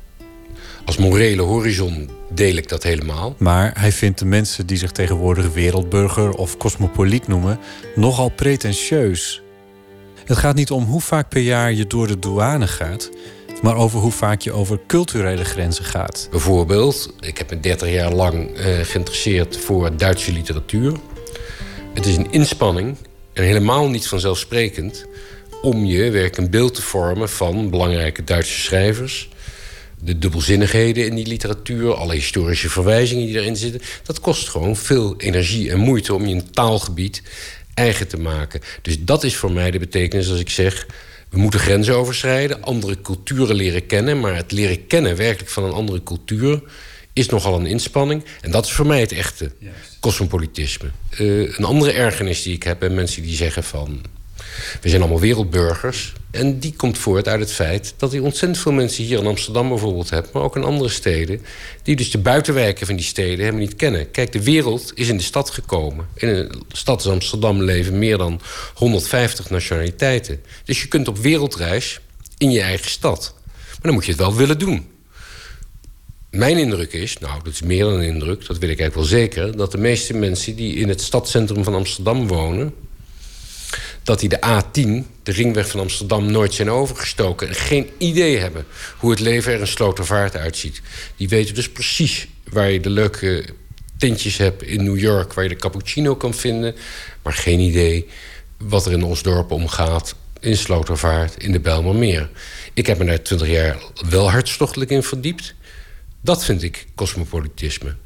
Als morele horizon deel ik dat helemaal. Maar hij vindt de mensen die zich tegenwoordig wereldburger of cosmopoliet noemen nogal pretentieus. Het gaat niet om hoe vaak per jaar je door de douane gaat, maar over hoe vaak je over culturele grenzen gaat. Bijvoorbeeld, ik heb me 30 jaar lang eh, geïnteresseerd voor Duitse literatuur. Het is een inspanning, en helemaal niet vanzelfsprekend, om je werk een beeld te vormen van belangrijke Duitse schrijvers. De dubbelzinnigheden in die literatuur, alle historische verwijzingen die erin zitten. Dat kost gewoon veel energie en moeite om je een taalgebied eigen te maken. Dus dat is voor mij de betekenis als ik zeg. We moeten grenzen overschrijden, andere culturen leren kennen. Maar het leren kennen werkelijk van een andere cultuur is nogal een inspanning. En dat is voor mij het echte cosmopolitisme. Eh, een andere ergernis die ik heb bij mensen die zeggen van... we zijn allemaal wereldburgers. En die komt voort uit het feit dat je ontzettend veel mensen hier in Amsterdam bijvoorbeeld hebt... maar ook in andere steden, die dus de buitenwijken van die steden helemaal niet kennen. Kijk, de wereld is in de stad gekomen. In een stad als Amsterdam leven meer dan 150 nationaliteiten. Dus je kunt op wereldreis in je eigen stad. Maar dan moet je het wel willen doen. Mijn indruk is, nou, dat is meer dan een indruk, dat weet ik eigenlijk wel zeker, dat de meeste mensen die in het stadscentrum van Amsterdam wonen, dat die de A10, de ringweg van Amsterdam, nooit zijn overgestoken en geen idee hebben hoe het leven er in Slotervaart uitziet. Die weten dus precies waar je de leuke tentjes hebt in New York, waar je de cappuccino kan vinden, maar geen idee wat er in Osdorp omgaat, in Slotervaart, in de Bijlmermeer. Ik heb me daar twintig jaar wel hartstochtelijk in verdiept. Dat vind ik cosmopolitisme.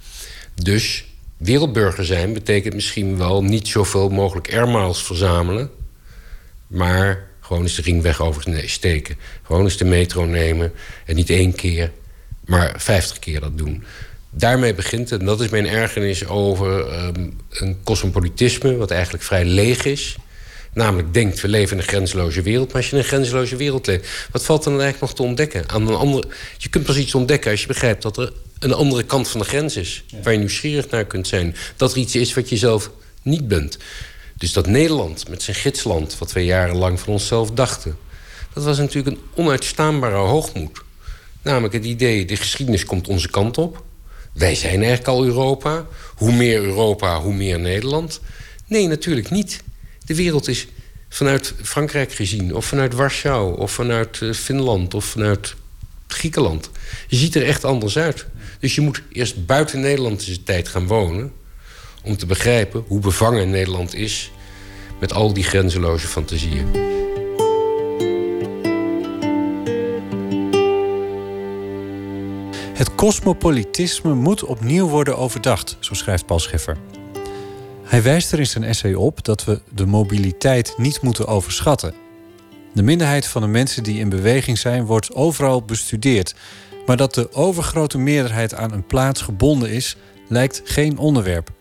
Dus wereldburger zijn betekent misschien wel niet zoveel mogelijk airmiles verzamelen, maar gewoon eens de ringweg oversteken. Gewoon eens de metro nemen en niet één keer, maar vijftig keer dat doen. Daarmee begint het, en dat is mijn ergernis over ehm, een cosmopolitisme, wat eigenlijk vrij leeg is. Namelijk denkt, we leven in een grenzeloze wereld. Maar als je in een grenzeloze wereld leeft, wat valt er dan eigenlijk nog te ontdekken? Aan een andere, je kunt pas iets ontdekken als je begrijpt dat er een andere kant van de grens is. Waar je nieuwsgierig naar kunt zijn. Dat er iets is wat je zelf niet bent. Dus dat Nederland met zijn gidsland, wat we jarenlang van onszelf dachten... dat was natuurlijk een onuitstaanbare hoogmoed. Namelijk het idee, de geschiedenis komt onze kant op. Wij zijn eigenlijk al Europa. Hoe meer Europa, hoe meer Nederland. Nee, natuurlijk niet. De wereld is vanuit Frankrijk gezien, of vanuit Warschau, of vanuit eh, Finland, of vanuit Griekenland. Je ziet er echt anders uit. Dus je moet eerst buiten Nederlandse tijd gaan wonen om te begrijpen hoe bevangen Nederland is met al die grenzeloze fantasieën. Het cosmopolitisme moet opnieuw worden overdacht, zo schrijft Paul Scheffer. Hij wijst er in zijn essay op dat we de mobiliteit niet moeten overschatten. De minderheid van de mensen die in beweging zijn wordt overal bestudeerd. Maar dat de overgrote meerderheid aan een plaats gebonden is, lijkt geen onderwerp.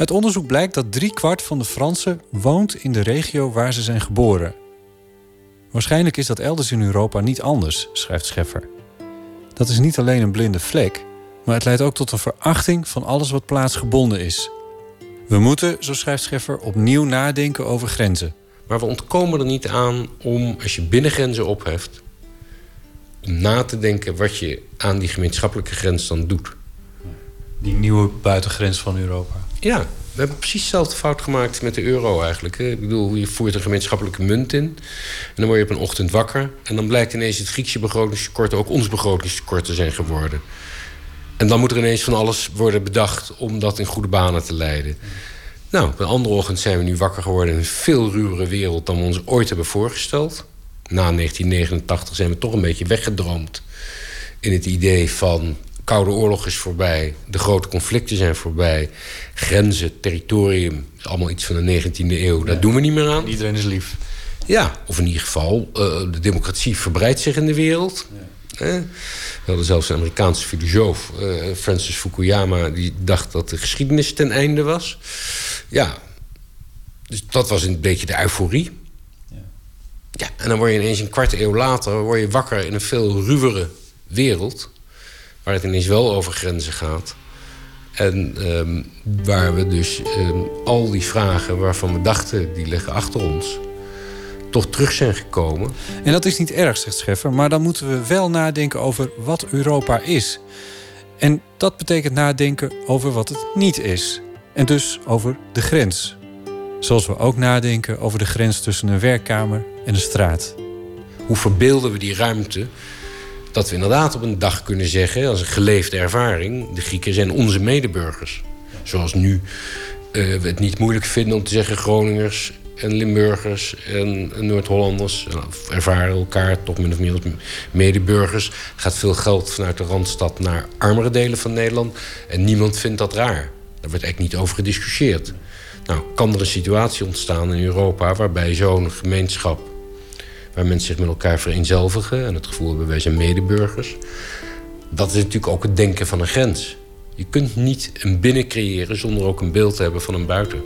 Uit onderzoek blijkt dat driekwart van de Fransen woont in de regio waar ze zijn geboren. Waarschijnlijk is dat elders in Europa niet anders, schrijft Scheffer. Dat is niet alleen een blinde vlek, maar het leidt ook tot een verachting van alles wat plaatsgebonden is. We moeten, zo schrijft Scheffer, opnieuw nadenken over grenzen. Maar we ontkomen er niet aan om, als je binnengrenzen opheft... om na te denken wat je aan die gemeenschappelijke grens dan doet. Die nieuwe buitengrens van Europa. Ja, we hebben precies dezelfde fout gemaakt met de euro eigenlijk. Ik bedoel, je voert een gemeenschappelijke munt in... en dan word je op een ochtend wakker... en dan blijkt ineens het Griekse begrotingstekort... ook ons begrotingstekort te zijn geworden. En dan moet er ineens van alles worden bedacht... om dat in goede banen te leiden. Nou, op een andere ochtend zijn we nu wakker geworden... in een veel ruwere wereld dan we ons ooit hebben voorgesteld. Na 1989 zijn we toch een beetje weggedroomd... in het idee van Koude Oorlog is voorbij, de grote conflicten zijn voorbij, grenzen, territorium, is allemaal iets van de 19e eeuw. Daar doen we niet meer aan. Iedereen is lief. Ja, of in ieder geval, eh, de democratie verbreidt zich in de wereld. Eh, we hadden zelfs een Amerikaanse filosoof, eh, Francis Fukuyama, die dacht dat de geschiedenis ten einde was. Ja, dus dat was een beetje de euforie. Ja, en dan word je ineens een kwart eeuw later word je wakker in een veel ruwere wereld waar het ineens wel over grenzen gaat. En ehm, waar we dus ehm, al die vragen waarvan we dachten, die liggen achter ons, toch terug zijn gekomen. En dat is niet erg, zegt Scheffer, maar dan moeten we wel nadenken over wat Europa is. En dat betekent nadenken over wat het niet is. En dus over de grens. Zoals we ook nadenken over de grens tussen een werkkamer en een straat. Hoe verbeelden we die ruimte? Dat we inderdaad op een dag kunnen zeggen, als een geleefde ervaring... de Grieken zijn onze medeburgers. Zoals nu eh, we het niet moeilijk vinden om te zeggen... Groningers en Limburgers en Noord-Hollanders ervaren elkaar toch min of meer als medeburgers. Er gaat veel geld vanuit de Randstad naar armere delen van Nederland. En niemand vindt dat raar. Daar wordt eigenlijk niet over gediscussieerd. Nou, kan er een situatie ontstaan in Europa waarbij zo'n gemeenschap, waar mensen zich met elkaar vereenzelvigen en het gevoel hebben wij zijn medeburgers, dat is natuurlijk ook het denken van een grens. Je kunt niet een binnen creëren zonder ook een beeld te hebben van een buiten.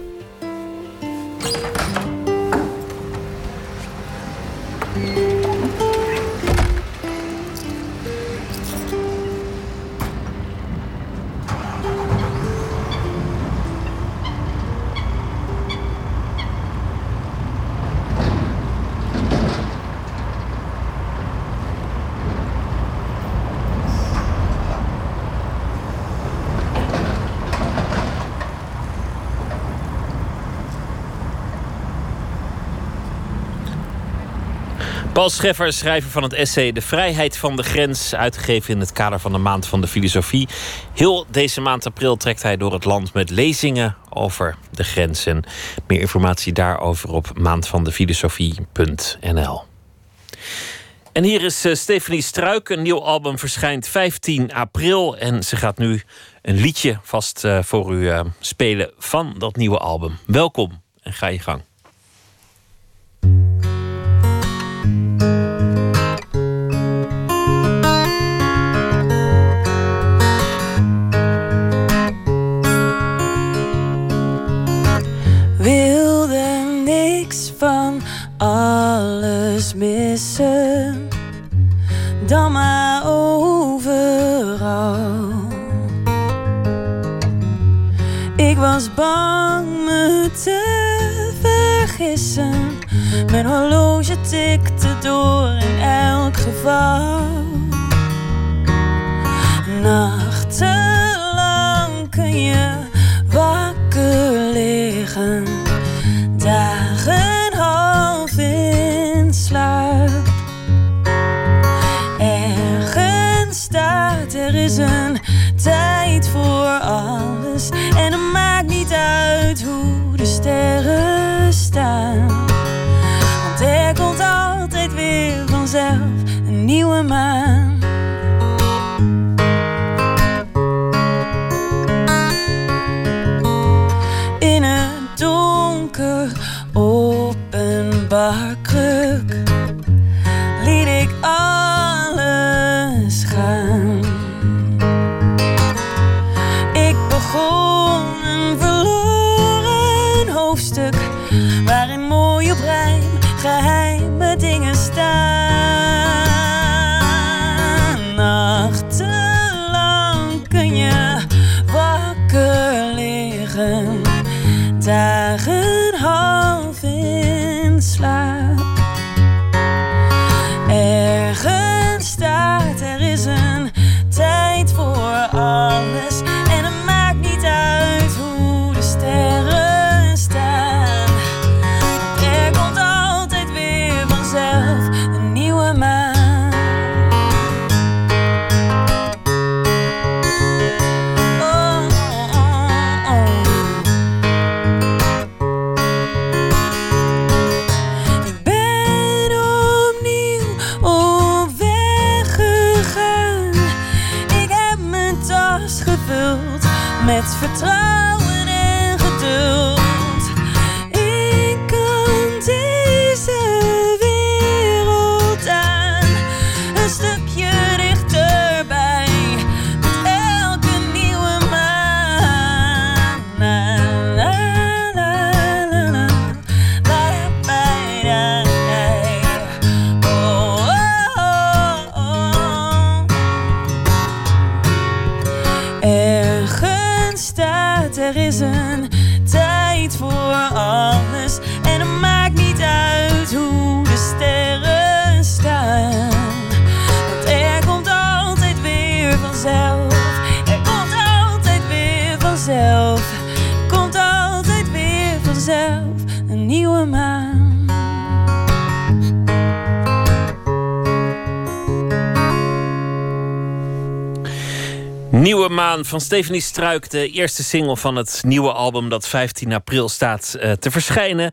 Paul Scheffer, schrijver van het essay De Vrijheid van de Grens, uitgegeven in het kader van de Maand van de Filosofie. Heel deze maand april trekt hij door het land met lezingen over de grens. En meer informatie daarover op maandvandefilosofie.nl. En hier is uh, Stephanie Struik. Een nieuw album verschijnt 15 april. En ze gaat nu een liedje vast uh, voor u uh, spelen van dat nieuwe album. Welkom en ga je gang. Missen, dan maar overal. Ik was bang me te vergissen, mijn horloge tikte door in elk geval. Nachtenlang kun je wakker liggen, weer vanzelf een nieuwe maan. Met vertrouwen en geduld. Nieuwe maan van Stephanie Struik, de eerste single van het nieuwe album dat 15 april staat eh, te verschijnen.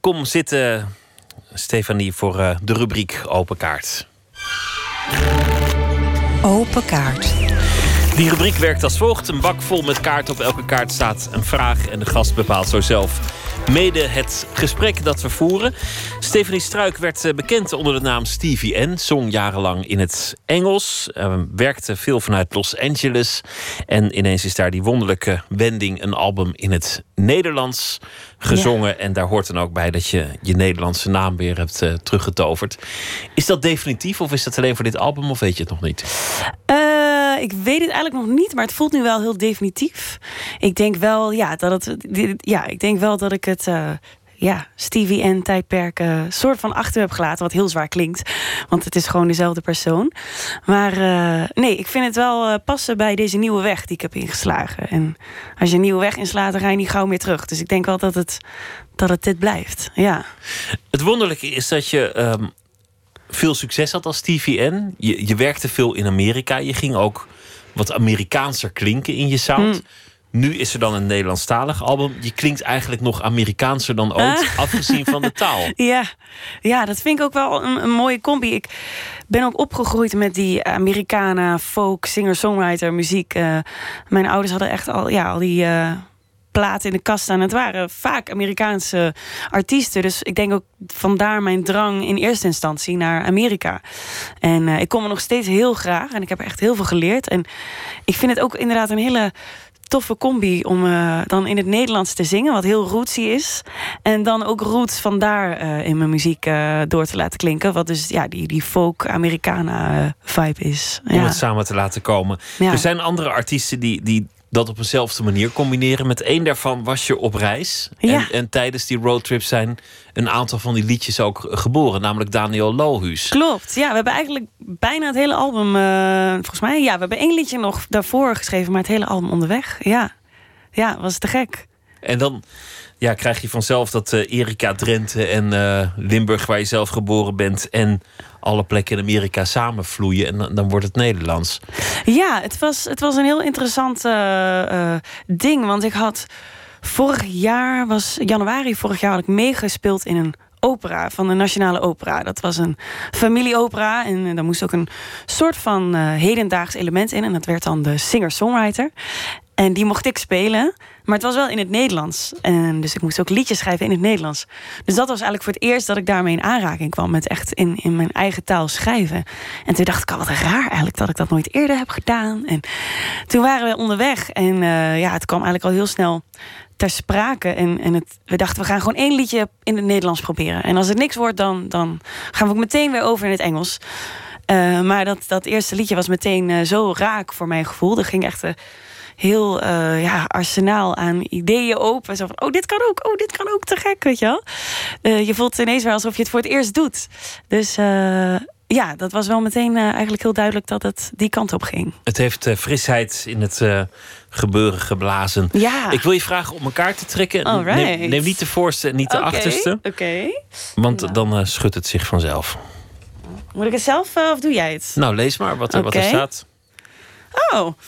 Kom zitten, Stefanie, voor eh, de rubriek Open Kaart. Open kaart. Die rubriek werkt als volgt: een bak vol met kaarten. Op elke kaart staat een vraag en de gast bepaalt zo zelf mede het gesprek dat we voeren. Stephanie Struik werd eh, bekend onder de naam Stevie N. Zong jarenlang in het Engels. eh, werkte veel vanuit Los Angeles. En ineens is daar die wonderlijke wending, een album in het Nederlands gezongen. En daar hoort dan ook bij dat je je Nederlandse naam weer hebt eh, teruggetoverd. Is dat definitief of is dat alleen voor dit album of weet je het nog niet? Eh, ik weet het eigenlijk nog niet, maar het voelt nu wel heel definitief. Ik denk wel, ja, dat het, ja, ik denk wel dat ik het, eh, ja, Stevie en tijdperk eh, soort van achter heb gelaten, wat heel zwaar klinkt, want het is gewoon dezelfde persoon. Maar nee, ik vind het wel passen bij deze nieuwe weg die ik heb ingeslagen. En als je een nieuwe weg inslaat, dan ga je niet gauw meer terug. Dus ik denk wel dat het, dat het dit blijft. Ja. Het wonderlijke is dat je ehm, veel succes had als Stevie N. Je, je werkte veel in Amerika. Je ging ook wat Amerikaanser klinken in je sound. Hmm. Nu is er dan een Nederlandstalig album. Je klinkt eigenlijk nog Amerikaanser dan ooit, Ah. afgezien van de taal. Ja, ja, dat vind ik ook wel een, een mooie combi. Ik ben ook opgegroeid met die Americana, folk, singer-songwriter, muziek. Eh, mijn ouders hadden echt al, ja, al die eh, platen in de kast staan. Het waren vaak Amerikaanse artiesten. Dus ik denk ook vandaar mijn drang in eerste instantie naar Amerika. En eh, ik kom er nog steeds heel graag. En ik heb er echt heel veel geleerd. En ik vind het ook inderdaad een hele toffe combi om eh, dan in het Nederlands te zingen, wat heel rootsy is. En dan ook roots vandaar eh in mijn muziek door te laten klinken. Wat dus ja, die, die folk-Americana eh, vibe is. Om Ja. het samen te laten komen. Ja. Er zijn andere artiesten die, die dat op eenzelfde manier combineren. Met één daarvan was je op reis. Ja. En, en tijdens die roadtrip zijn een aantal van die liedjes ook geboren. Namelijk Daniel Lohuus. Klopt, ja, we hebben eigenlijk bijna het hele album, eh, volgens mij, ja, we hebben één liedje nog daarvoor geschreven, maar het hele album onderweg. Ja, ja, was te gek. En dan ja, krijg je vanzelf dat eh, Erika Drenthe en eh, Limburg, waar je zelf geboren bent, en alle plekken in Amerika samenvloeien. En dan, wordt het Nederlands. Ja, het was, het was een heel interessant eh, eh, ding. Want ik had vorig jaar, was januari vorig jaar, had ik meegespeeld in een opera van de Nationale Opera. Dat was een familieopera en eh, daar moest ook een soort van eh, hedendaags element in. En dat werd dan de singer-songwriter. En die mocht ik spelen. Maar het was wel in het Nederlands. En dus ik moest ook liedjes schrijven in het Nederlands. Dus dat was eigenlijk voor het eerst dat ik daarmee in aanraking kwam. Met echt in, in mijn eigen taal schrijven. En toen dacht ik al, wat raar eigenlijk dat ik dat nooit eerder heb gedaan. En toen waren we onderweg. En eh, ja, het kwam eigenlijk al heel snel ter sprake. En, en het, we dachten, we gaan gewoon één liedje in het Nederlands proberen. En als het niks wordt, dan, dan gaan we ook meteen weer over in het Engels. Eh, maar dat, dat eerste liedje was meteen eh, zo raak voor mijn gevoel. Er ging echt... eh, heel eh, ja, arsenaal aan ideeën open. Zo van, oh, dit kan ook, oh, dit kan ook, te gek, weet je wel. Je voelt ineens wel alsof je het voor het eerst doet. Dus ja, dat was wel meteen eh, eigenlijk heel duidelijk dat het die kant op ging. Het heeft eh, frisheid in het eh, gebeuren geblazen. Ja. Ik wil je vragen om elkaar te trekken. Neem, neem niet de voorste en niet de achterste. Oké. Want dan eh, schudt het zich vanzelf. Moet ik het zelf of doe jij het? Nou, lees maar wat, er wat er staat. Oh.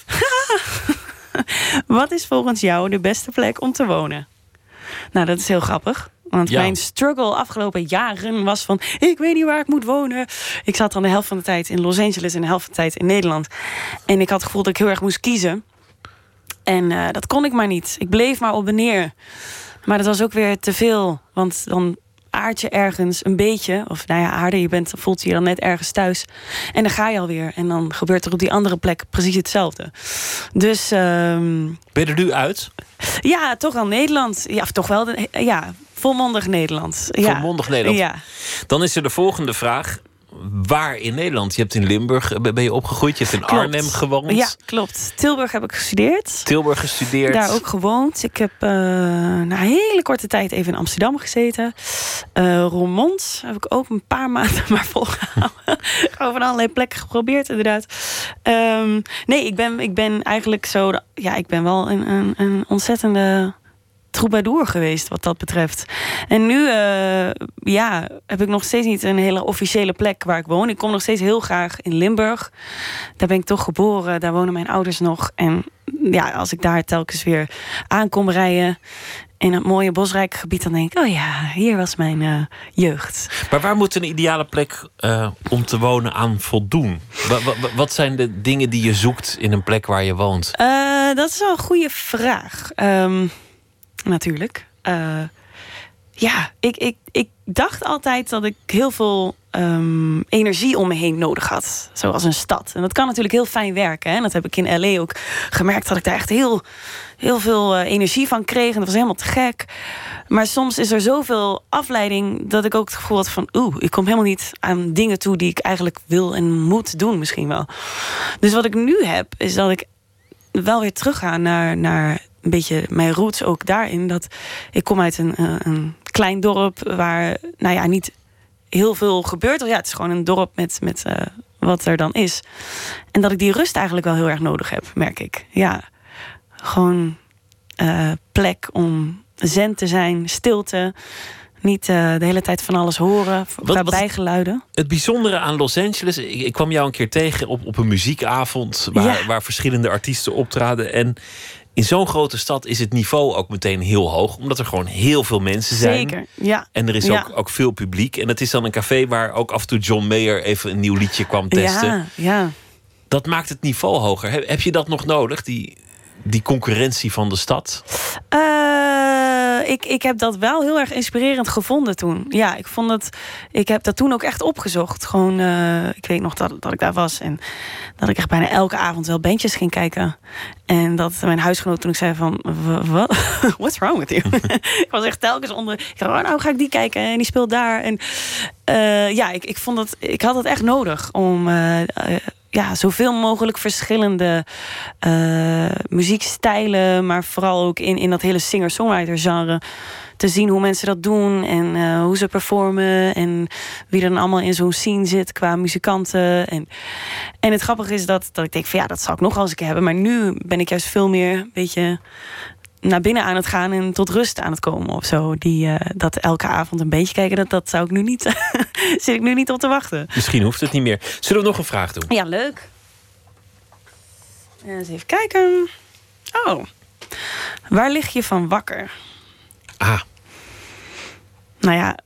Wat is volgens jou de beste plek om te wonen? Nou, dat is heel grappig. Want Ja. mijn struggle afgelopen jaren was van... ik weet niet waar ik moet wonen. Ik zat dan de helft van de tijd in Los Angeles... en de helft van de tijd in Nederland. En ik had het gevoel dat ik heel erg moest kiezen. En eh, dat kon ik maar niet. Ik bleef maar op en neer. Maar dat was ook weer te veel. Want dan aard je ergens een beetje... of nou ja, aarde, je bent, voelt je dan net ergens thuis. En dan ga je alweer. En dan gebeurt er op die andere plek precies hetzelfde. Dus... ehm, Ben je er nu uit? ja, toch wel Nederland. Ja, of toch wel, de, ja, volmondig Nederland. Ja. Volmondig Nederland. Ja. Dan is er de volgende vraag. Waar in Nederland? Je hebt in Limburg eh, ben je opgegroeid. Je hebt in Klopt. Arnhem gewoond. Ja, klopt. Tilburg heb ik gestudeerd. Tilburg gestudeerd. Daar ook gewoond. Ik heb eh, na een hele korte tijd even in Amsterdam gezeten. Roermond heb ik ook een paar maanden maar volgehouden. Van allerlei plekken geprobeerd, inderdaad. Ehm, nee, ik ben, ik ben eigenlijk zo... Ja, ik ben wel een, een, een ontzettende troubadour geweest wat dat betreft. En nu eh, ja, heb ik nog steeds niet een hele officiële plek waar ik woon. Ik kom nog steeds heel graag in Limburg. Daar ben ik toch geboren, daar wonen mijn ouders nog. En ja, als ik daar telkens weer aankom rijden in het mooie bosrijke gebied, dan denk ik, oh ja, hier was mijn eh, jeugd. Maar waar moet een ideale plek eh, om te wonen aan voldoen? Wa- wa- wa- wat zijn de dingen die je zoekt in een plek waar je woont? Dat is wel een goede vraag. Ehm, natuurlijk. Eh, ja, ik, ik, ik dacht altijd dat ik heel veel ehm, energie om me heen nodig had. Zoals een stad. En dat kan natuurlijk heel fijn werken. Hè? En dat heb ik in LA ook gemerkt dat ik daar echt heel, heel veel eh, energie van kreeg. En dat was helemaal te gek. Maar soms is er zoveel afleiding dat ik ook het gevoel had van... oeh, ik kom helemaal niet aan dingen toe die ik eigenlijk wil en moet doen misschien wel. Dus wat ik nu heb, is dat ik wel weer teruggaan naar, naar een beetje mijn roots ook daarin. Dat ik kom uit een, eh, een klein dorp waar, nou ja, niet heel veel gebeurt. Ja, het is gewoon een dorp met, met eh, wat er dan is. En dat ik die rust eigenlijk wel heel erg nodig heb, merk ik. Ja, gewoon eh, plek om zen te zijn, stilte. Niet de hele tijd van alles horen, wat- bijgeluiden. Het bijzondere aan Los Angeles, ik, ik kwam jou een keer tegen op, op een muziekavond waar, Ja. waar verschillende artiesten optraden. En in zo'n grote stad is het niveau ook meteen heel hoog, omdat er gewoon heel veel mensen zijn. Zeker, ja. En er is Ja. ook, ook veel publiek. En het is dan een café waar ook af en toe John Mayer even een nieuw liedje kwam testen. Ja, ja. Dat maakt het niveau hoger. Heb, heb je dat nog nodig, die, die concurrentie van de stad? Eh, ik, ik heb dat wel heel erg inspirerend gevonden toen. Ja, ik vond het. Ik heb dat toen ook echt opgezocht. Gewoon, eh, ik weet nog dat, dat ik daar was en dat ik echt bijna elke avond wel bandjes ging kijken. En dat mijn huisgenoot toen ik zei van, "Wa- wat? What's wrong with you? ik was echt telkens onder. Ik dacht, oh, nou ga ik die kijken en die speelt daar. En eh, ja, ik, ik vond dat ik had het echt nodig om. Ja, zoveel mogelijk verschillende eh, muziekstijlen, maar vooral ook in, in dat hele singer-songwriter genre. Te zien hoe mensen dat doen en eh, hoe ze performen en wie er dan allemaal in zo'n scene zit qua muzikanten. En, en het grappige is dat, dat ik denk van ja, dat zou ik nog een keer hebben. Maar nu ben ik juist veel meer een beetje naar binnen aan het gaan en tot rust aan het komen of zo. Die, eh, dat elke avond een beetje kijken, dat, dat zou ik nu niet, zit ik nu niet op te wachten. Misschien hoeft het niet meer. Zullen we nog een vraag doen? Ja, leuk. Eens even kijken. Oh. Waar lig je van wakker? Ah. Nou ja,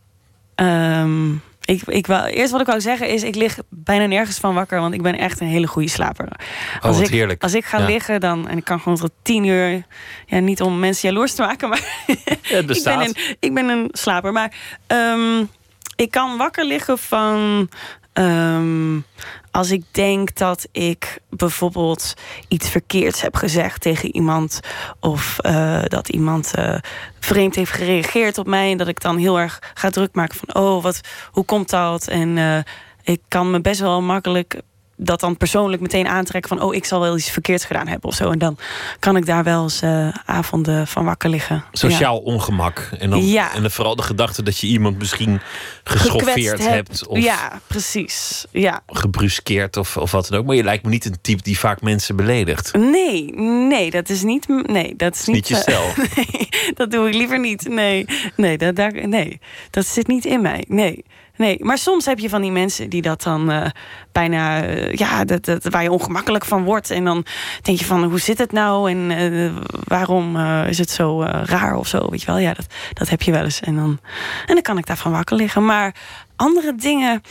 ehm, ik, ik wou, eerst wat ik wou zeggen is... ik lig bijna nergens van wakker... want ik ben echt een hele goede slaper. Oh, wat ik, heerlijk. Als ik ga Ja. liggen dan... en ik kan gewoon tot tien uur... ja, niet om mensen jaloers te maken... maar Het ik, ben een, ik ben een slaper. Maar ehm, ik kan wakker liggen van... ehm, als ik denk dat ik bijvoorbeeld iets verkeerds heb gezegd tegen iemand. Of eh, dat iemand eh, vreemd heeft gereageerd op mij. En dat ik dan heel erg ga druk maken van... oh, wat, hoe komt dat? En eh, ik kan me best wel makkelijk dat dan persoonlijk meteen aantrekken van... oh, ik zal wel iets verkeerds gedaan hebben of zo. En dan kan ik daar wel eens eh, avonden van wakker liggen. Sociaal ongemak. En dan, Ja. en dan vooral de gedachte dat je iemand misschien geschoffeerd hebt. Of Ja, precies. Ja. gebruskeerd of, of wat dan ook. Maar je lijkt me niet een type die vaak mensen beledigt. Nee, nee, dat is niet. Nee, dat is is niet je eh, nee, dat doe ik liever niet. Nee, nee, dat, daar, nee, dat zit niet in mij. Nee. Nee, maar soms heb je van die mensen die dat dan eh, bijna, eh, ja, dat, dat, waar je ongemakkelijk van wordt. En dan denk je van, hoe zit het nou? En eh, waarom is het zo raar of zo? Weet je wel, ja, dat, dat heb je wel eens. En dan, en dan kan ik daarvan wakker liggen. Maar andere dingen,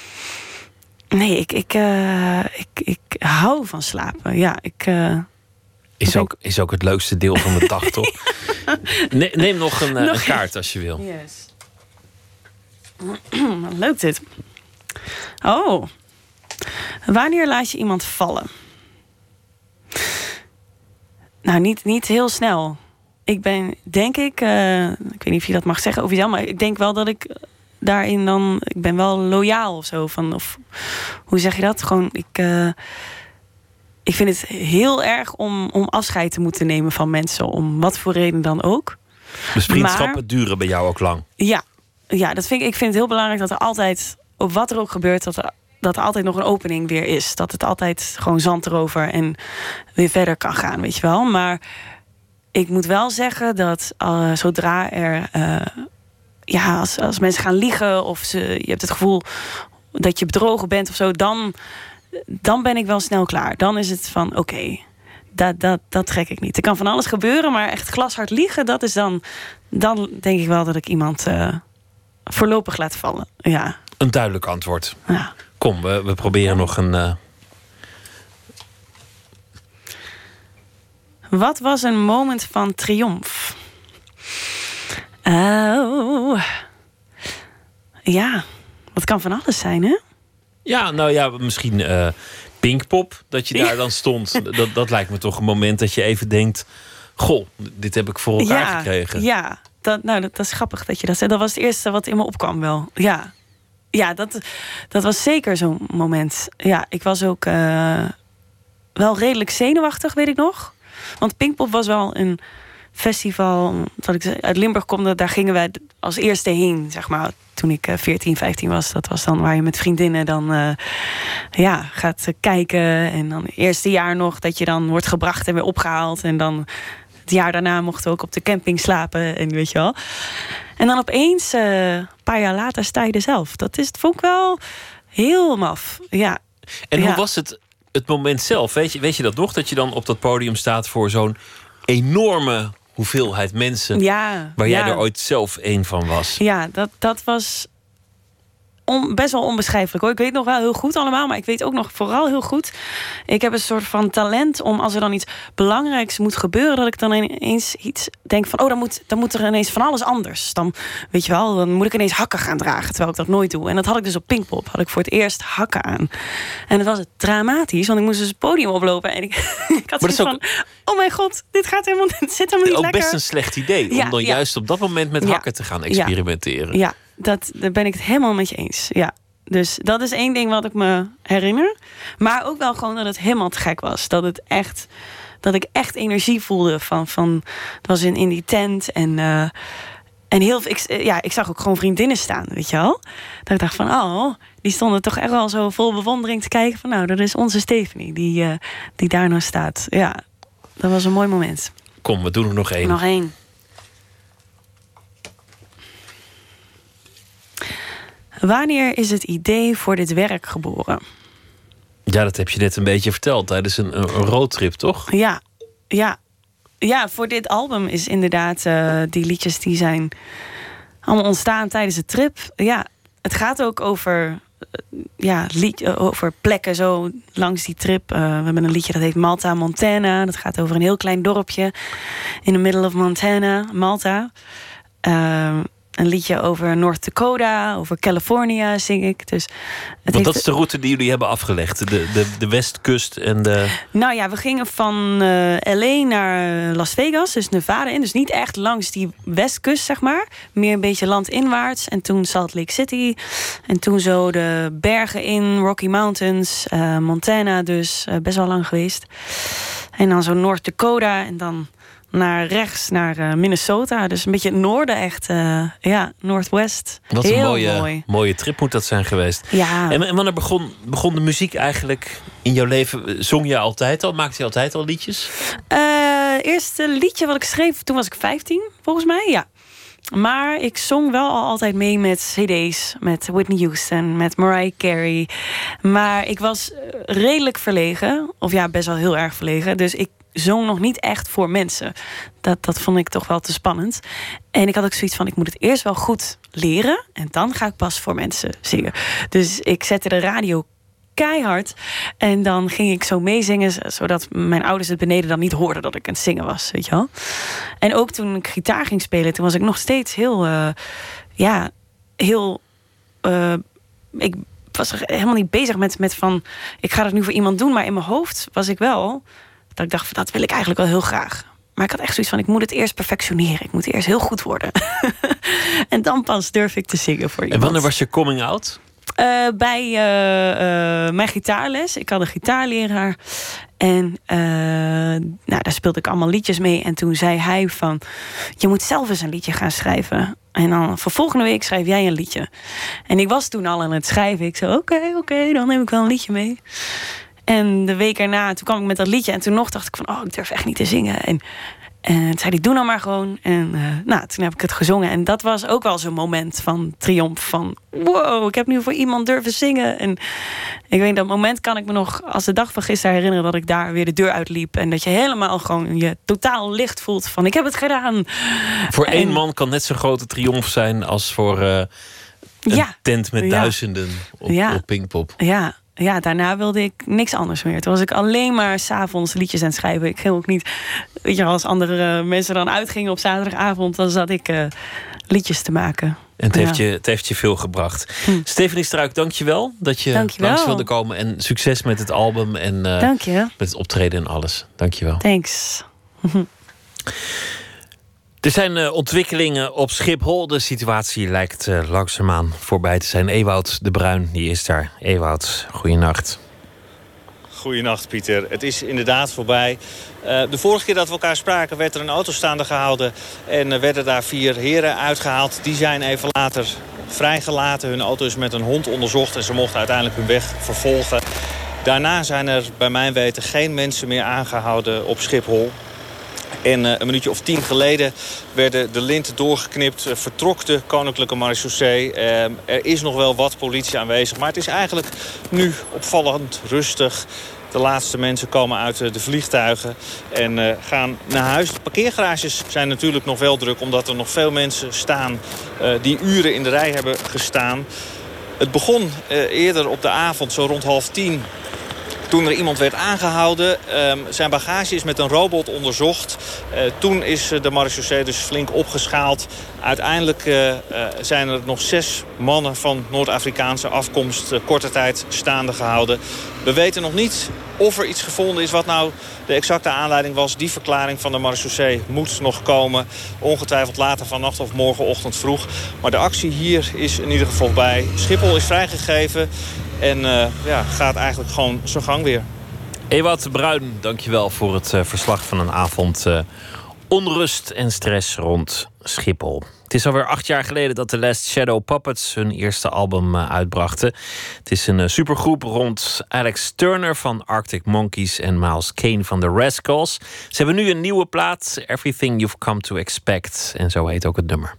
nee, ik, ik, ik, ik hou van slapen. Ja, ik... Is ook, is ook het leukste deel van de dag, toch? Ne- neem nog een, Nog een kaart als je wil. Yes. Leuk dit. Oh. Wanneer laat je iemand vallen? Nou, niet, niet heel snel. Ik ben, denk ik, eh, ik weet niet of je dat mag zeggen over jezelf, maar ik denk wel dat ik daarin dan, ik ben wel loyaal of zo. Van, of hoe zeg je dat? Gewoon, ik, eh, ik vind het heel erg om, om afscheid te moeten nemen van mensen, om wat voor reden dan ook. Dus vriendschappen Maar- duren bij jou ook lang. Ja, ja dat vind ik, ik vind het heel belangrijk dat er altijd, op wat er ook gebeurt, dat er, dat er altijd nog een opening weer is. Dat het altijd gewoon zand erover en weer verder kan gaan, weet je wel. Maar ik moet wel zeggen dat eh, zodra er. eh, ja, als, als mensen gaan liegen of ze, je hebt het gevoel dat je bedrogen bent of zo, dan, dan ben ik wel snel klaar. Dan is het van oké, dat, dat, dat trek ik niet. Er kan van alles gebeuren, maar echt glashard liegen, dat is dan. Dan denk ik wel dat ik iemand eh, voorlopig laat vallen. Ja. Een duidelijk antwoord. Ja. Kom, we, we proberen nog een. eh, Wat was een moment van triomf? Oh. Ja, dat kan van alles zijn, hè? Ja, nou ja, misschien eh Pinkpop, dat je daar dan stond. Dat, dat lijkt me toch een moment dat je even denkt... Goh, dit heb ik voor elkaar ja, gekregen. Ja, dat, nou, dat, is grappig dat je dat zegt. Dat was het eerste wat in me opkwam wel. Ja, ja dat, dat was zeker zo'n moment. Ja, ik was ook eh, wel redelijk zenuwachtig, weet ik nog. Want Pinkpop was wel een festival... Wat ik uit Limburg kom, daar gingen wij als eerste heen, zeg maar... Toen ik eh, 14, 15 was, dat was dan waar je met vriendinnen dan eh, ja, gaat eh, kijken. En dan het eerste jaar nog dat je dan wordt gebracht en weer opgehaald. En dan het jaar daarna mochten we ook op de camping slapen. En weet je wel. En dan opeens, eh, een paar jaar later, sta je er zelf. Dat is, vond ik wel heel maf. Ja. En hoe Ja. was het, het moment zelf? Weet je, weet je dat nog? Dat je dan op dat podium staat voor zo'n enorme hoeveelheid mensen... Ja, waar jij ja. er ooit zelf één van was. Ja, dat, dat was on- best wel onbeschrijfelijk hoor. Ik weet nog wel heel goed allemaal, maar ik weet ook nog vooral heel goed. Ik heb een soort van talent om als er dan iets belangrijks moet gebeuren, dat ik dan ineens iets denk van, oh, dan moet, dan moet er ineens van alles anders. Dan weet je wel, dan moet ik ineens hakken gaan dragen, terwijl ik dat nooit doe. En dat had ik dus op Pinkpop, had ik voor het eerst hakken aan. En het was dramatisch, want ik moest dus het podium oplopen en ik, ik had dat zoiets van, oh mijn god, dit gaat helemaal, dit zit helemaal niet Ook lekker. best een slecht idee om Ja, dan ja. juist op dat moment met Ja. hakken te gaan Ja. experimenteren. Ja, dat, daar ben ik het helemaal met je eens. Ja. Dus dat is één ding wat ik me herinner. Maar ook wel gewoon dat het helemaal te gek was. Dat het echt, dat ik echt energie voelde van, van het was in, in die tent en. eh, en heel, ik, ja, ik zag ook gewoon vriendinnen staan, weet je wel. Dat ik dacht van, oh, die stonden toch echt wel zo vol bewondering te kijken. Van nou, dat is onze Stephanie die, eh, die daar nou staat. Ja, dat was een mooi moment. Kom, we doen er nog één. Nog één. Wanneer is het idee voor dit werk geboren? Ja, dat heb je net een beetje verteld tijdens een, een roadtrip, toch? Ja, ja. Ja, voor dit album is inderdaad eh, die liedjes die zijn allemaal ontstaan tijdens de trip. Ja, het gaat ook over, eh, ja, lied, eh, over plekken zo langs die trip. We hebben een liedje dat heet Malta, Montana. Dat gaat over een heel klein dorpje in the middle of Montana, Malta. Eh, een liedje over North Dakota, over California zing ik. Dus het Want dat is de route die jullie hebben afgelegd. De, de, de westkust en de... Nou ja, we gingen van eh LA naar Las Vegas, dus Nevada in. Dus niet echt langs die westkust, zeg maar. Meer een beetje landinwaarts. En toen Salt Lake City. En toen zo de bergen in, Rocky Mountains, eh, Montana dus. eh, best wel lang geweest. En dan zo North Dakota en dan naar rechts naar eh, Minnesota. Dus een beetje het noorden echt. eh, ja, Northwest. Wat Heel een mooie, mooi. mooie trip moet dat zijn geweest. Ja. En, en wanneer begon, begon de muziek eigenlijk in jouw leven? Zong je altijd al? Maakte je altijd al liedjes? Eh, eerste liedje wat ik schreef, toen was ik 15, volgens mij, ja. Maar ik zong wel al altijd mee met CD's, met Whitney Houston, met Mariah Carey. Maar ik was eh, redelijk verlegen, of ja, best wel heel erg verlegen. Dus ik zong nog niet echt voor mensen. Dat, dat vond ik toch wel te spannend. En ik had ook zoiets van: ik moet het eerst wel goed leren en dan ga ik pas voor mensen zingen. Dus ik zette de radio keihard. En dan ging ik zo meezingen, zodat mijn ouders het beneden dan niet hoorden dat ik aan het zingen was, weet je wel. En ook toen ik gitaar ging spelen, toen was ik nog steeds heel, eh, ja, heel. eh, ik was helemaal niet bezig met, met van, ik ga dat nu voor iemand doen, maar in mijn hoofd was ik wel dat ik dacht, dat wil ik eigenlijk wel heel graag. Maar ik had echt zoiets van, ik moet het eerst perfectioneren. Ik moet eerst heel goed worden. en dan pas durf ik te zingen voor En iemand. wanneer was je coming out? Eh, bij eh, eh, mijn gitaarles. Ik had een gitaarleraar. En nou, daar speelde ik allemaal liedjes mee. En toen zei hij van... Je moet zelf eens een liedje gaan schrijven. En dan voor volgende week schrijf jij een liedje. En ik was toen al aan het schrijven. Ik zei, oké, oké, dan neem ik wel een liedje mee. En de week erna, toen kwam ik met dat liedje. En toen nog dacht ik van, oh, ik durf echt niet te zingen. En, En toen zei hij, doe nou maar gewoon. En eh, nou, toen heb ik het gezongen. En dat was ook wel zo'n moment van triomf. Van wow, ik heb nu voor iemand durven zingen. En ik weet, dat moment kan ik me nog als de dag van gisteren herinneren... dat ik daar weer de deur uitliep. En dat je helemaal gewoon je totaal licht voelt van... ik heb het gedaan. Voor En- één man kan net zo'n grote triomf zijn als voor eh, een Ja. tent met Ja. duizenden op, Ja. op Pinkpop. Ja, ja, daarna wilde ik niks anders meer. Toen was ik alleen maar s'avonds liedjes aan het schrijven. Ik ging ook niet... Weet je, als andere mensen dan uitgingen op zaterdagavond... dan zat ik eh, liedjes te maken. En het, Ja. heeft je, het heeft je veel gebracht. Stephanie Struik, dank je wel dat je langs wilde komen. En succes met het album en eh, met het optreden en alles. Dank je wel. Thanks. Er zijn eh, ontwikkelingen op Schiphol. De situatie lijkt eh, langzaamaan voorbij te zijn. Ewout de Bruin, die is daar. Ewout, goeienacht. Goedenacht Pieter. Het is inderdaad voorbij. Eh, de vorige keer dat we elkaar spraken werd er een auto staande gehouden. En er werden daar vier heren uitgehaald. Die zijn even later vrijgelaten. Hun auto is met een hond onderzocht en ze mochten uiteindelijk hun weg vervolgen. Daarna zijn er bij mijn weten geen mensen meer aangehouden op Schiphol. En eh, een minuutje of tien geleden werden de linten doorgeknipt. eh, vertrok de Koninklijke Marechaussee. Eh, er is nog wel wat politie aanwezig. Maar het is eigenlijk nu opvallend rustig. De laatste mensen komen uit de vliegtuigen en gaan naar huis. De parkeergarages zijn natuurlijk nog wel druk... omdat er nog veel mensen staan die uren in de rij hebben gestaan. Het begon eerder op de avond, zo rond half tien... Toen er iemand werd aangehouden, ehm, zijn bagage is met een robot onderzocht. Eh, toen is eh, de marechaussee dus flink opgeschaald. Uiteindelijk eh, zijn er nog zes mannen van Noord-Afrikaanse afkomst... korte tijd staande gehouden. We weten nog niet of er iets gevonden is wat nou de exacte aanleiding was. Die verklaring van de marechaussee moet nog komen. Ongetwijfeld later vannacht of morgenochtend vroeg. Maar de actie hier is in ieder geval bij. Schiphol is vrijgegeven en eh, ja, gaat eigenlijk gewoon zijn gang weer. Ewout Bruin, dankjewel voor het eh, verslag van een avond eh, onrust en stress rond Schiphol. Het is alweer acht jaar geleden dat de Last Shadow Puppets hun eerste album eh, uitbrachten. Het is een eh, supergroep rond Alex Turner van Arctic Monkeys en Miles Kane van The Rascals. Ze hebben nu een nieuwe plaat, Everything You've Come to Expect. En zo heet ook het nummer.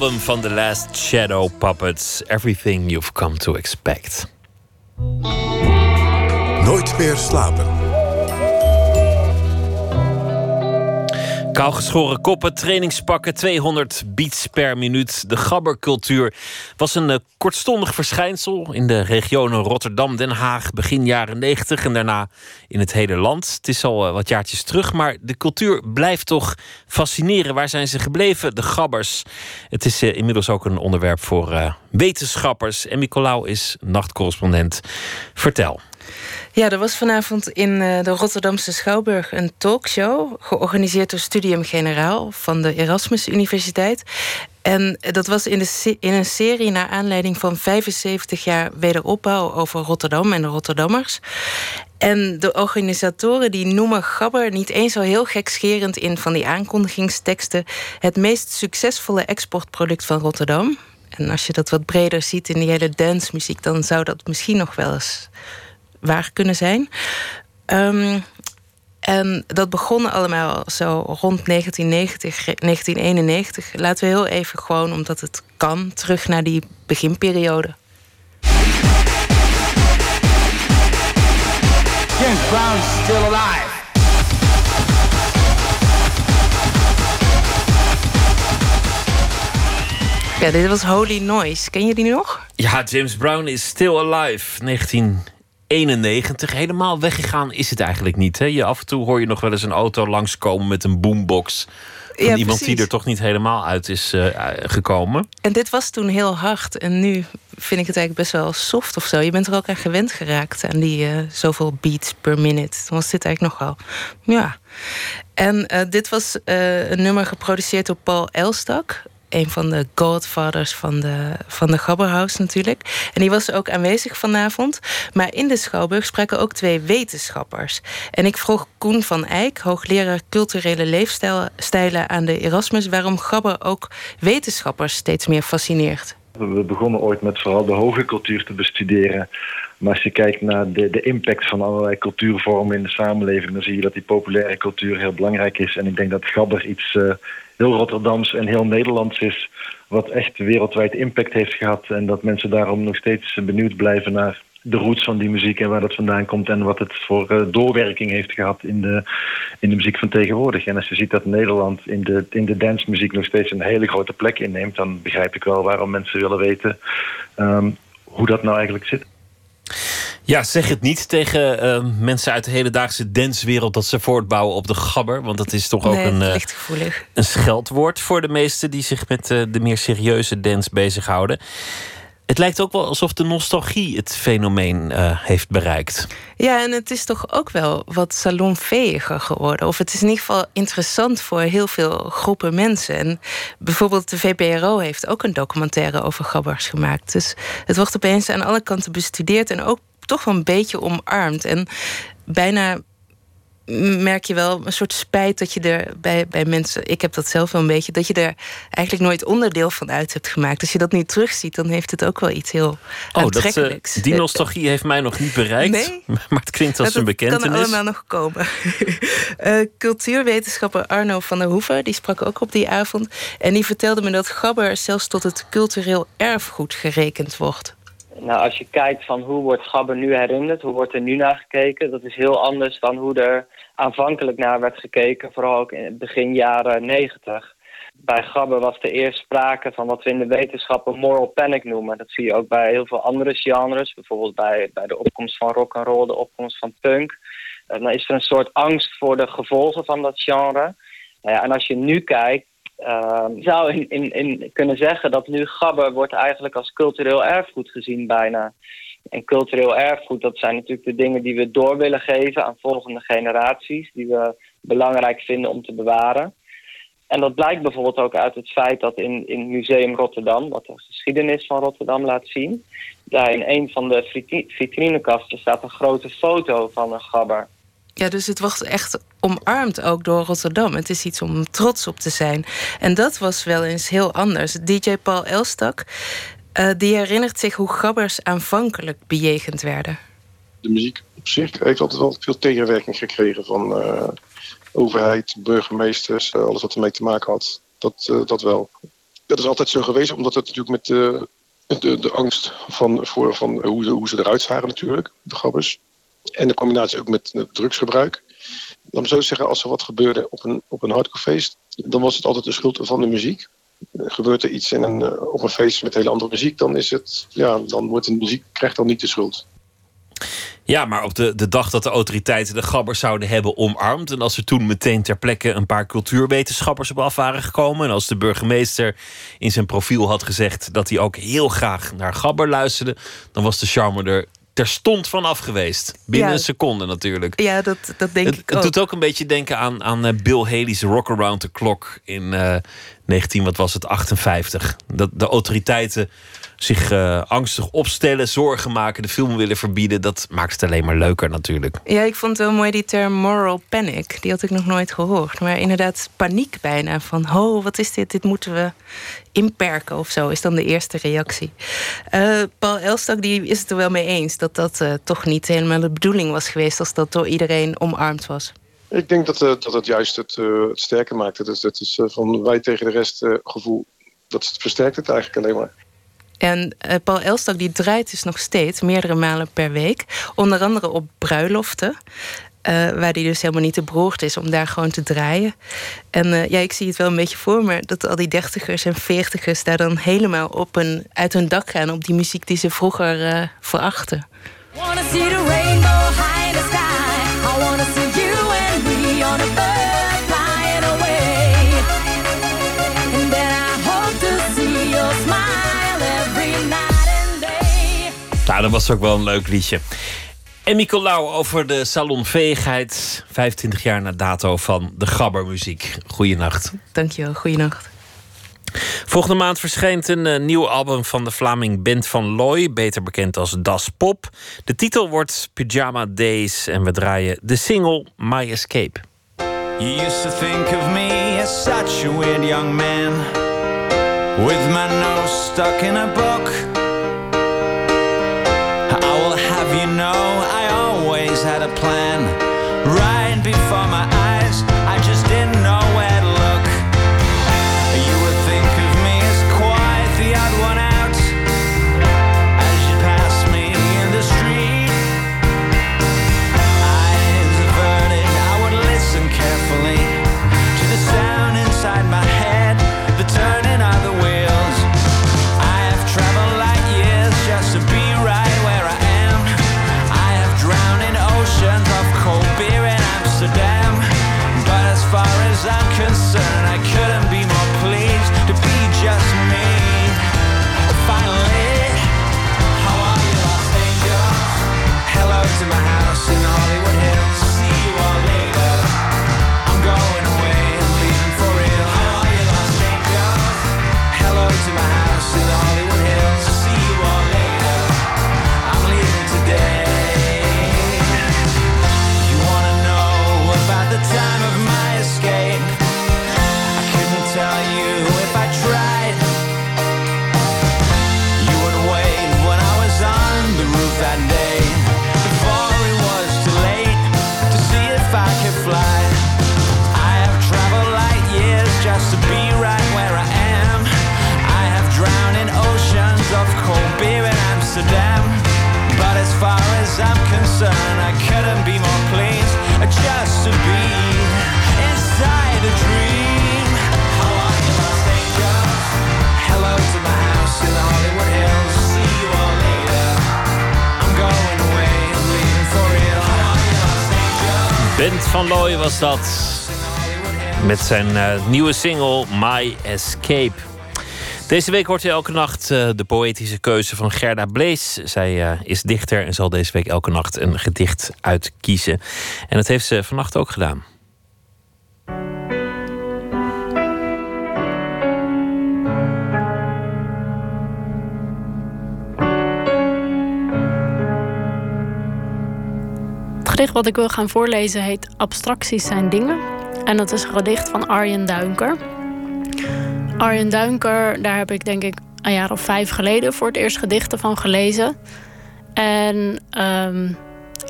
Album van The Last Shadow Puppets, Everything You've Come to Expect. Nooit meer slapen. Kaalgeschoren koppen, trainingspakken, 200 beats per minuut. De gabbercultuur was een eh, kortstondig verschijnsel in de regionen Rotterdam, Den Haag, begin jaren 90 en daarna in het hele land. Het is al eh, wat jaartjes terug, maar de cultuur blijft toch fascineren. Waar zijn ze gebleven, de gabbers? Het is eh, inmiddels ook een onderwerp voor wetenschappers. En Nicolaou is nachtcorrespondent. Vertel. Ja, er was vanavond in eh, de Rotterdamse Schouwburg een talkshow... georganiseerd door Studium Generaal van de Erasmus Universiteit. En dat was in, de, in een serie naar aanleiding van 75 jaar wederopbouw... over Rotterdam en de Rotterdammers. En de organisatoren die noemen Gabber niet eens zo heel gekscherend... in van die aankondigingsteksten... het meest succesvolle exportproduct van Rotterdam. En als je dat wat breder ziet in die hele dancemuziek... dan zou dat misschien nog wel eens waar kunnen zijn. Ehm, en dat begon allemaal zo rond 1990, 1991. Laten we heel even gewoon, omdat het kan, terug naar die beginperiode. James Brown is still alive. Ja, dit was Holy Noise. Ken je die nog? Ja, James Brown is still alive. 1991. Helemaal weggegaan is het eigenlijk niet. Hè? Je, af en toe hoor je nog wel eens een auto langskomen met een boombox. Van Ja, iemand die er toch niet helemaal uit is eh, gekomen. En dit was toen heel hard. En nu vind ik het eigenlijk best wel soft of zo. Je bent er ook aan gewend geraakt. Aan die eh, zoveel beats per minute. Dan was dit eigenlijk nogal... Ja. En eh, dit was eh, een nummer geproduceerd door Paul Elstak. Een van de godfathers van de, van de Gabberhaus natuurlijk. En die was ook aanwezig vanavond. Maar in de Schouwburg spraken ook twee wetenschappers. En ik vroeg Koen van Eyck, hoogleraar culturele leefstijlen aan de Erasmus... waarom Gabber ook wetenschappers steeds meer fascineert. We begonnen ooit met vooral de hoge cultuur te bestuderen. Maar als je kijkt naar de, de impact van allerlei cultuurvormen in de samenleving, dan zie je dat die populaire cultuur heel belangrijk is. En ik denk dat Gabber iets eh, heel Rotterdams en heel Nederlands is, wat echt wereldwijd impact heeft gehad. En dat mensen daarom nog steeds benieuwd blijven naar de roots van die muziek en waar dat vandaan komt en wat het voor eh, doorwerking heeft gehad in de, in de muziek van tegenwoordig. En als je ziet dat Nederland in de, in de dancemuziek nog steeds een hele grote plek inneemt, dan begrijp ik wel waarom mensen willen weten ehm, hoe dat nou eigenlijk zit. Ja, zeg het niet tegen eh, mensen uit de hedendaagse dancewereld dat ze voortbouwen op de gabber. Want dat is toch ook Nee, een, eh, een scheldwoord voor de mensen die zich met eh, de meer serieuze dance bezighouden. Het lijkt ook wel alsof de nostalgie het fenomeen eh, heeft bereikt. Ja, en het is toch ook wel wat salonveiliger geworden. Of het is in ieder geval interessant voor heel veel groepen mensen. En bijvoorbeeld de VPRO heeft ook een documentaire over gabbers gemaakt. Dus het wordt opeens aan alle kanten bestudeerd en ook toch wel een beetje omarmd. En bijna merk je wel een soort spijt dat je er bij, bij mensen... ik heb dat zelf wel een beetje... dat je er eigenlijk nooit onderdeel van uit hebt gemaakt. Als je dat nu terugziet, dan heeft het ook wel iets heel Oh, dat, eh, die nostalgie heeft mij nog niet bereikt. Nee? Maar het klinkt als Dat een kan bekentenis. allemaal nog komen. Eh, cultuurwetenschapper Arno van der Hoeven, die sprak ook op die avond. En die vertelde me dat Gabber zelfs tot het cultureel erfgoed gerekend wordt. Nou, als je kijkt van hoe wordt Gabber nu herinnerd, hoe wordt er nu naar gekeken, dat is heel anders dan hoe er aanvankelijk naar werd gekeken, vooral ook in het begin jaren negentig. Bij Gabber was er eerst sprake van wat we in de wetenschappen moral panic noemen. Dat zie je ook bij heel veel andere genres, bijvoorbeeld bij, bij de opkomst van rock and roll, de opkomst van punk. Eh, Dan is er een soort angst voor de gevolgen van dat genre. Nou en als je nu kijkt, uh, zou in, in, kunnen zeggen dat nu Gabber wordt eigenlijk als cultureel erfgoed gezien bijna. En cultureel erfgoed, dat zijn natuurlijk de dingen die we door willen geven aan volgende generaties, die we belangrijk vinden om te bewaren. En dat blijkt bijvoorbeeld ook uit het feit dat in, in Museum Rotterdam, wat de geschiedenis van Rotterdam laat zien, daar in een van de vitri- vitrinekasten staat een grote foto van een gabber. Ja, dus het wordt echt omarmd ook door Rotterdam. Het is iets om trots op te zijn. En dat was wel eens heel anders. DJ Paul Elstak, eh, die herinnert zich hoe gabbers aanvankelijk bejegend werden. de muziek op zich heeft altijd wel veel tegenwerking gekregen van eh, overheid, burgemeesters, eh, alles wat ermee te maken had. Dat, dat wel. Dat is altijd zo geweest, omdat het natuurlijk met de, de, angst van, voor, van hoe, hoe ze eruit zagen natuurlijk, de gabbers. En de combinatie ook met drugsgebruik. Laat me zo zeggen, als er wat gebeurde op een, op een hardcorefeest, dan was het altijd de schuld van de muziek. Gebeurt er iets in een, eh, op een feest met hele andere muziek, dan is het, ja, dan wordt de muziek krijgt dan niet de schuld. Ja, maar op de, de dag dat de autoriteiten de gabbers zouden hebben omarmd. En als er toen meteen ter plekke een paar cultuurwetenschappers op af waren gekomen. En als de burgemeester in zijn profiel had gezegd dat hij ook heel graag naar gabber luisterde. Dan was de charme er terstond vanaf geweest. Binnen Ja. een seconde natuurlijk. Ja, dat, dat denk het, ik het ook. doet ook een beetje denken aan, aan eh, Bill Haley's Rock Around the Clock in eh 19, wat was het, 58. Dat de autoriteiten zich eh, angstig opstellen, zorgen maken, de film willen verbieden. Dat maakt het alleen maar leuker natuurlijk. Ja, ik vond het wel mooi die term moral panic. Die had ik nog nooit gehoord. Maar inderdaad, paniek bijna. Van, oh, wat is dit? Dit moeten we inperken of zo, is dan de eerste reactie. Eh, Paul Elstak die is het er wel mee eens... dat dat eh, toch niet helemaal de bedoeling was geweest... als dat door iedereen omarmd was. Ik denk dat, eh, dat het juist het, eh, het sterker maakt. Het is, het is van wij tegen de rest eh, gevoel. Dat versterkt het eigenlijk alleen maar. En eh, Paul Elstak die draait dus nog steeds meerdere malen per week. Onder andere op bruiloften. eh, waar die dus helemaal niet te beroerd is om daar gewoon te draaien. En eh, ja, ik zie het wel een beetje voor me dat al die dertigers en veertigers daar dan helemaal op een, uit hun dak gaan op die muziek die ze vroeger eh, verachten. Nou, dat was ook wel een leuk liedje. En Nicolaou over de salonveegheid. 25 jaar na dato van de gabbermuziek. Goeienacht. Dankjewel, goeienacht. Volgende maand verschijnt een eh, nieuw album van de Vlaming Bent van Looy, beter bekend als Das Pop. De titel wordt Pyjama Days en we draaien de single My Escape. You used to think of me as such a weird young man with my nose stuck in a book. Know I always had a plan. Right before my far as I'm concerned, I couldn't be more pleased just to be inside a dream. How are you, Los Angeles? Hello to my house in the Hollywood Hills. See you all later. I'm going away, I'm leaving real. How are you, Los? Bent van Looy was dat. Met zijn eh, nieuwe single My Escape. Deze week hoort u elke nacht eh, de poëtische keuze van Gerda Blees. Zij eh, is dichter en zal deze week elke nacht een gedicht uitkiezen. En dat heeft ze vannacht ook gedaan. Het gedicht wat ik wil gaan voorlezen heet Abstracties zijn dingen. En dat is een gedicht van Arjen Duinker. Arjen Duinker, daar heb ik denk ik een jaar of vijf geleden voor het eerst gedichten van gelezen. En ehm,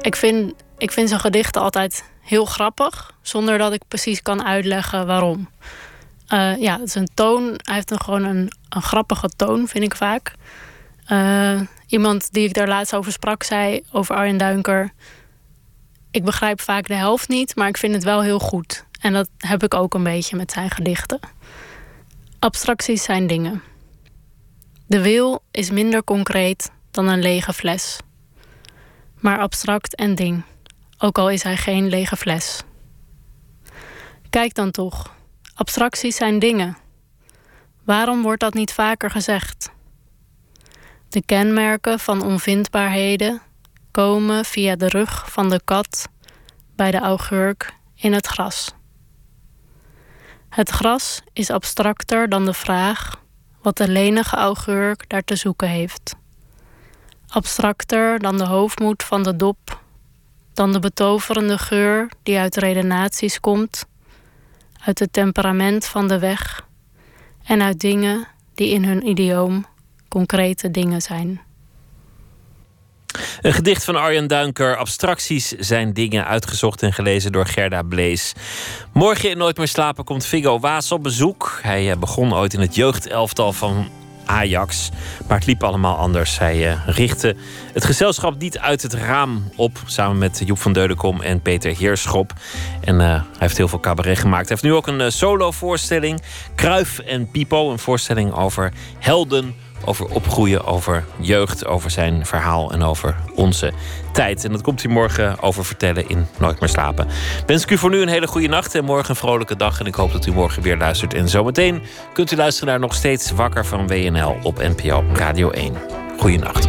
ik, vind, ik vind zijn gedichten altijd heel grappig, zonder dat ik precies kan uitleggen waarom. Eh, ja, het toon. Hij heeft een, gewoon een, een grappige toon, vind ik vaak. Eh, iemand die ik daar laatst over sprak, zei over Arjen Duinker. Ik begrijp vaak de helft niet, maar ik vind het wel heel goed. En dat heb ik ook een beetje met zijn gedichten. Abstracties zijn dingen. De wil is minder concreet dan een lege fles. Maar abstract en ding, ook al is hij geen lege fles. Kijk dan toch, abstracties zijn dingen. Waarom wordt dat niet vaker gezegd? De kenmerken van onvindbaarheden komen via de rug van de kat bij de augurk in het gras. Het gras is abstracter dan de vraag wat de lenige augurk daar te zoeken heeft. Abstracter dan de hoofdmoed van de dop, dan de betoverende geur die uit redenaties komt, uit het temperament van de weg en uit dingen die in hun idioom concrete dingen zijn. Een gedicht van Arjen Duinker. Abstracties zijn dingen uitgezocht en gelezen door Gerda Blees. Morgen in Nooit meer slapen komt Figo Waas op bezoek. Hij eh, begon ooit in het jeugdelftal van Ajax. Maar het liep allemaal anders. Hij eh, richtte het gezelschap niet uit het raam op. Samen met Joep van Deudekom en Peter Heerschop. En eh, hij heeft heel veel cabaret gemaakt. Hij heeft nu ook een solo-voorstelling. Kruif en Pipo. Een voorstelling over helden over opgroeien, over jeugd, over zijn verhaal en over onze tijd. En dat komt hij morgen over vertellen in Nooit meer slapen. Wens ik u voor nu een hele goede nacht en morgen een vrolijke dag. En ik hoop dat u morgen weer luistert. En zometeen kunt u luisteren naar Nog Steeds Wakker van WNL op NPO Radio 1. Goeienacht.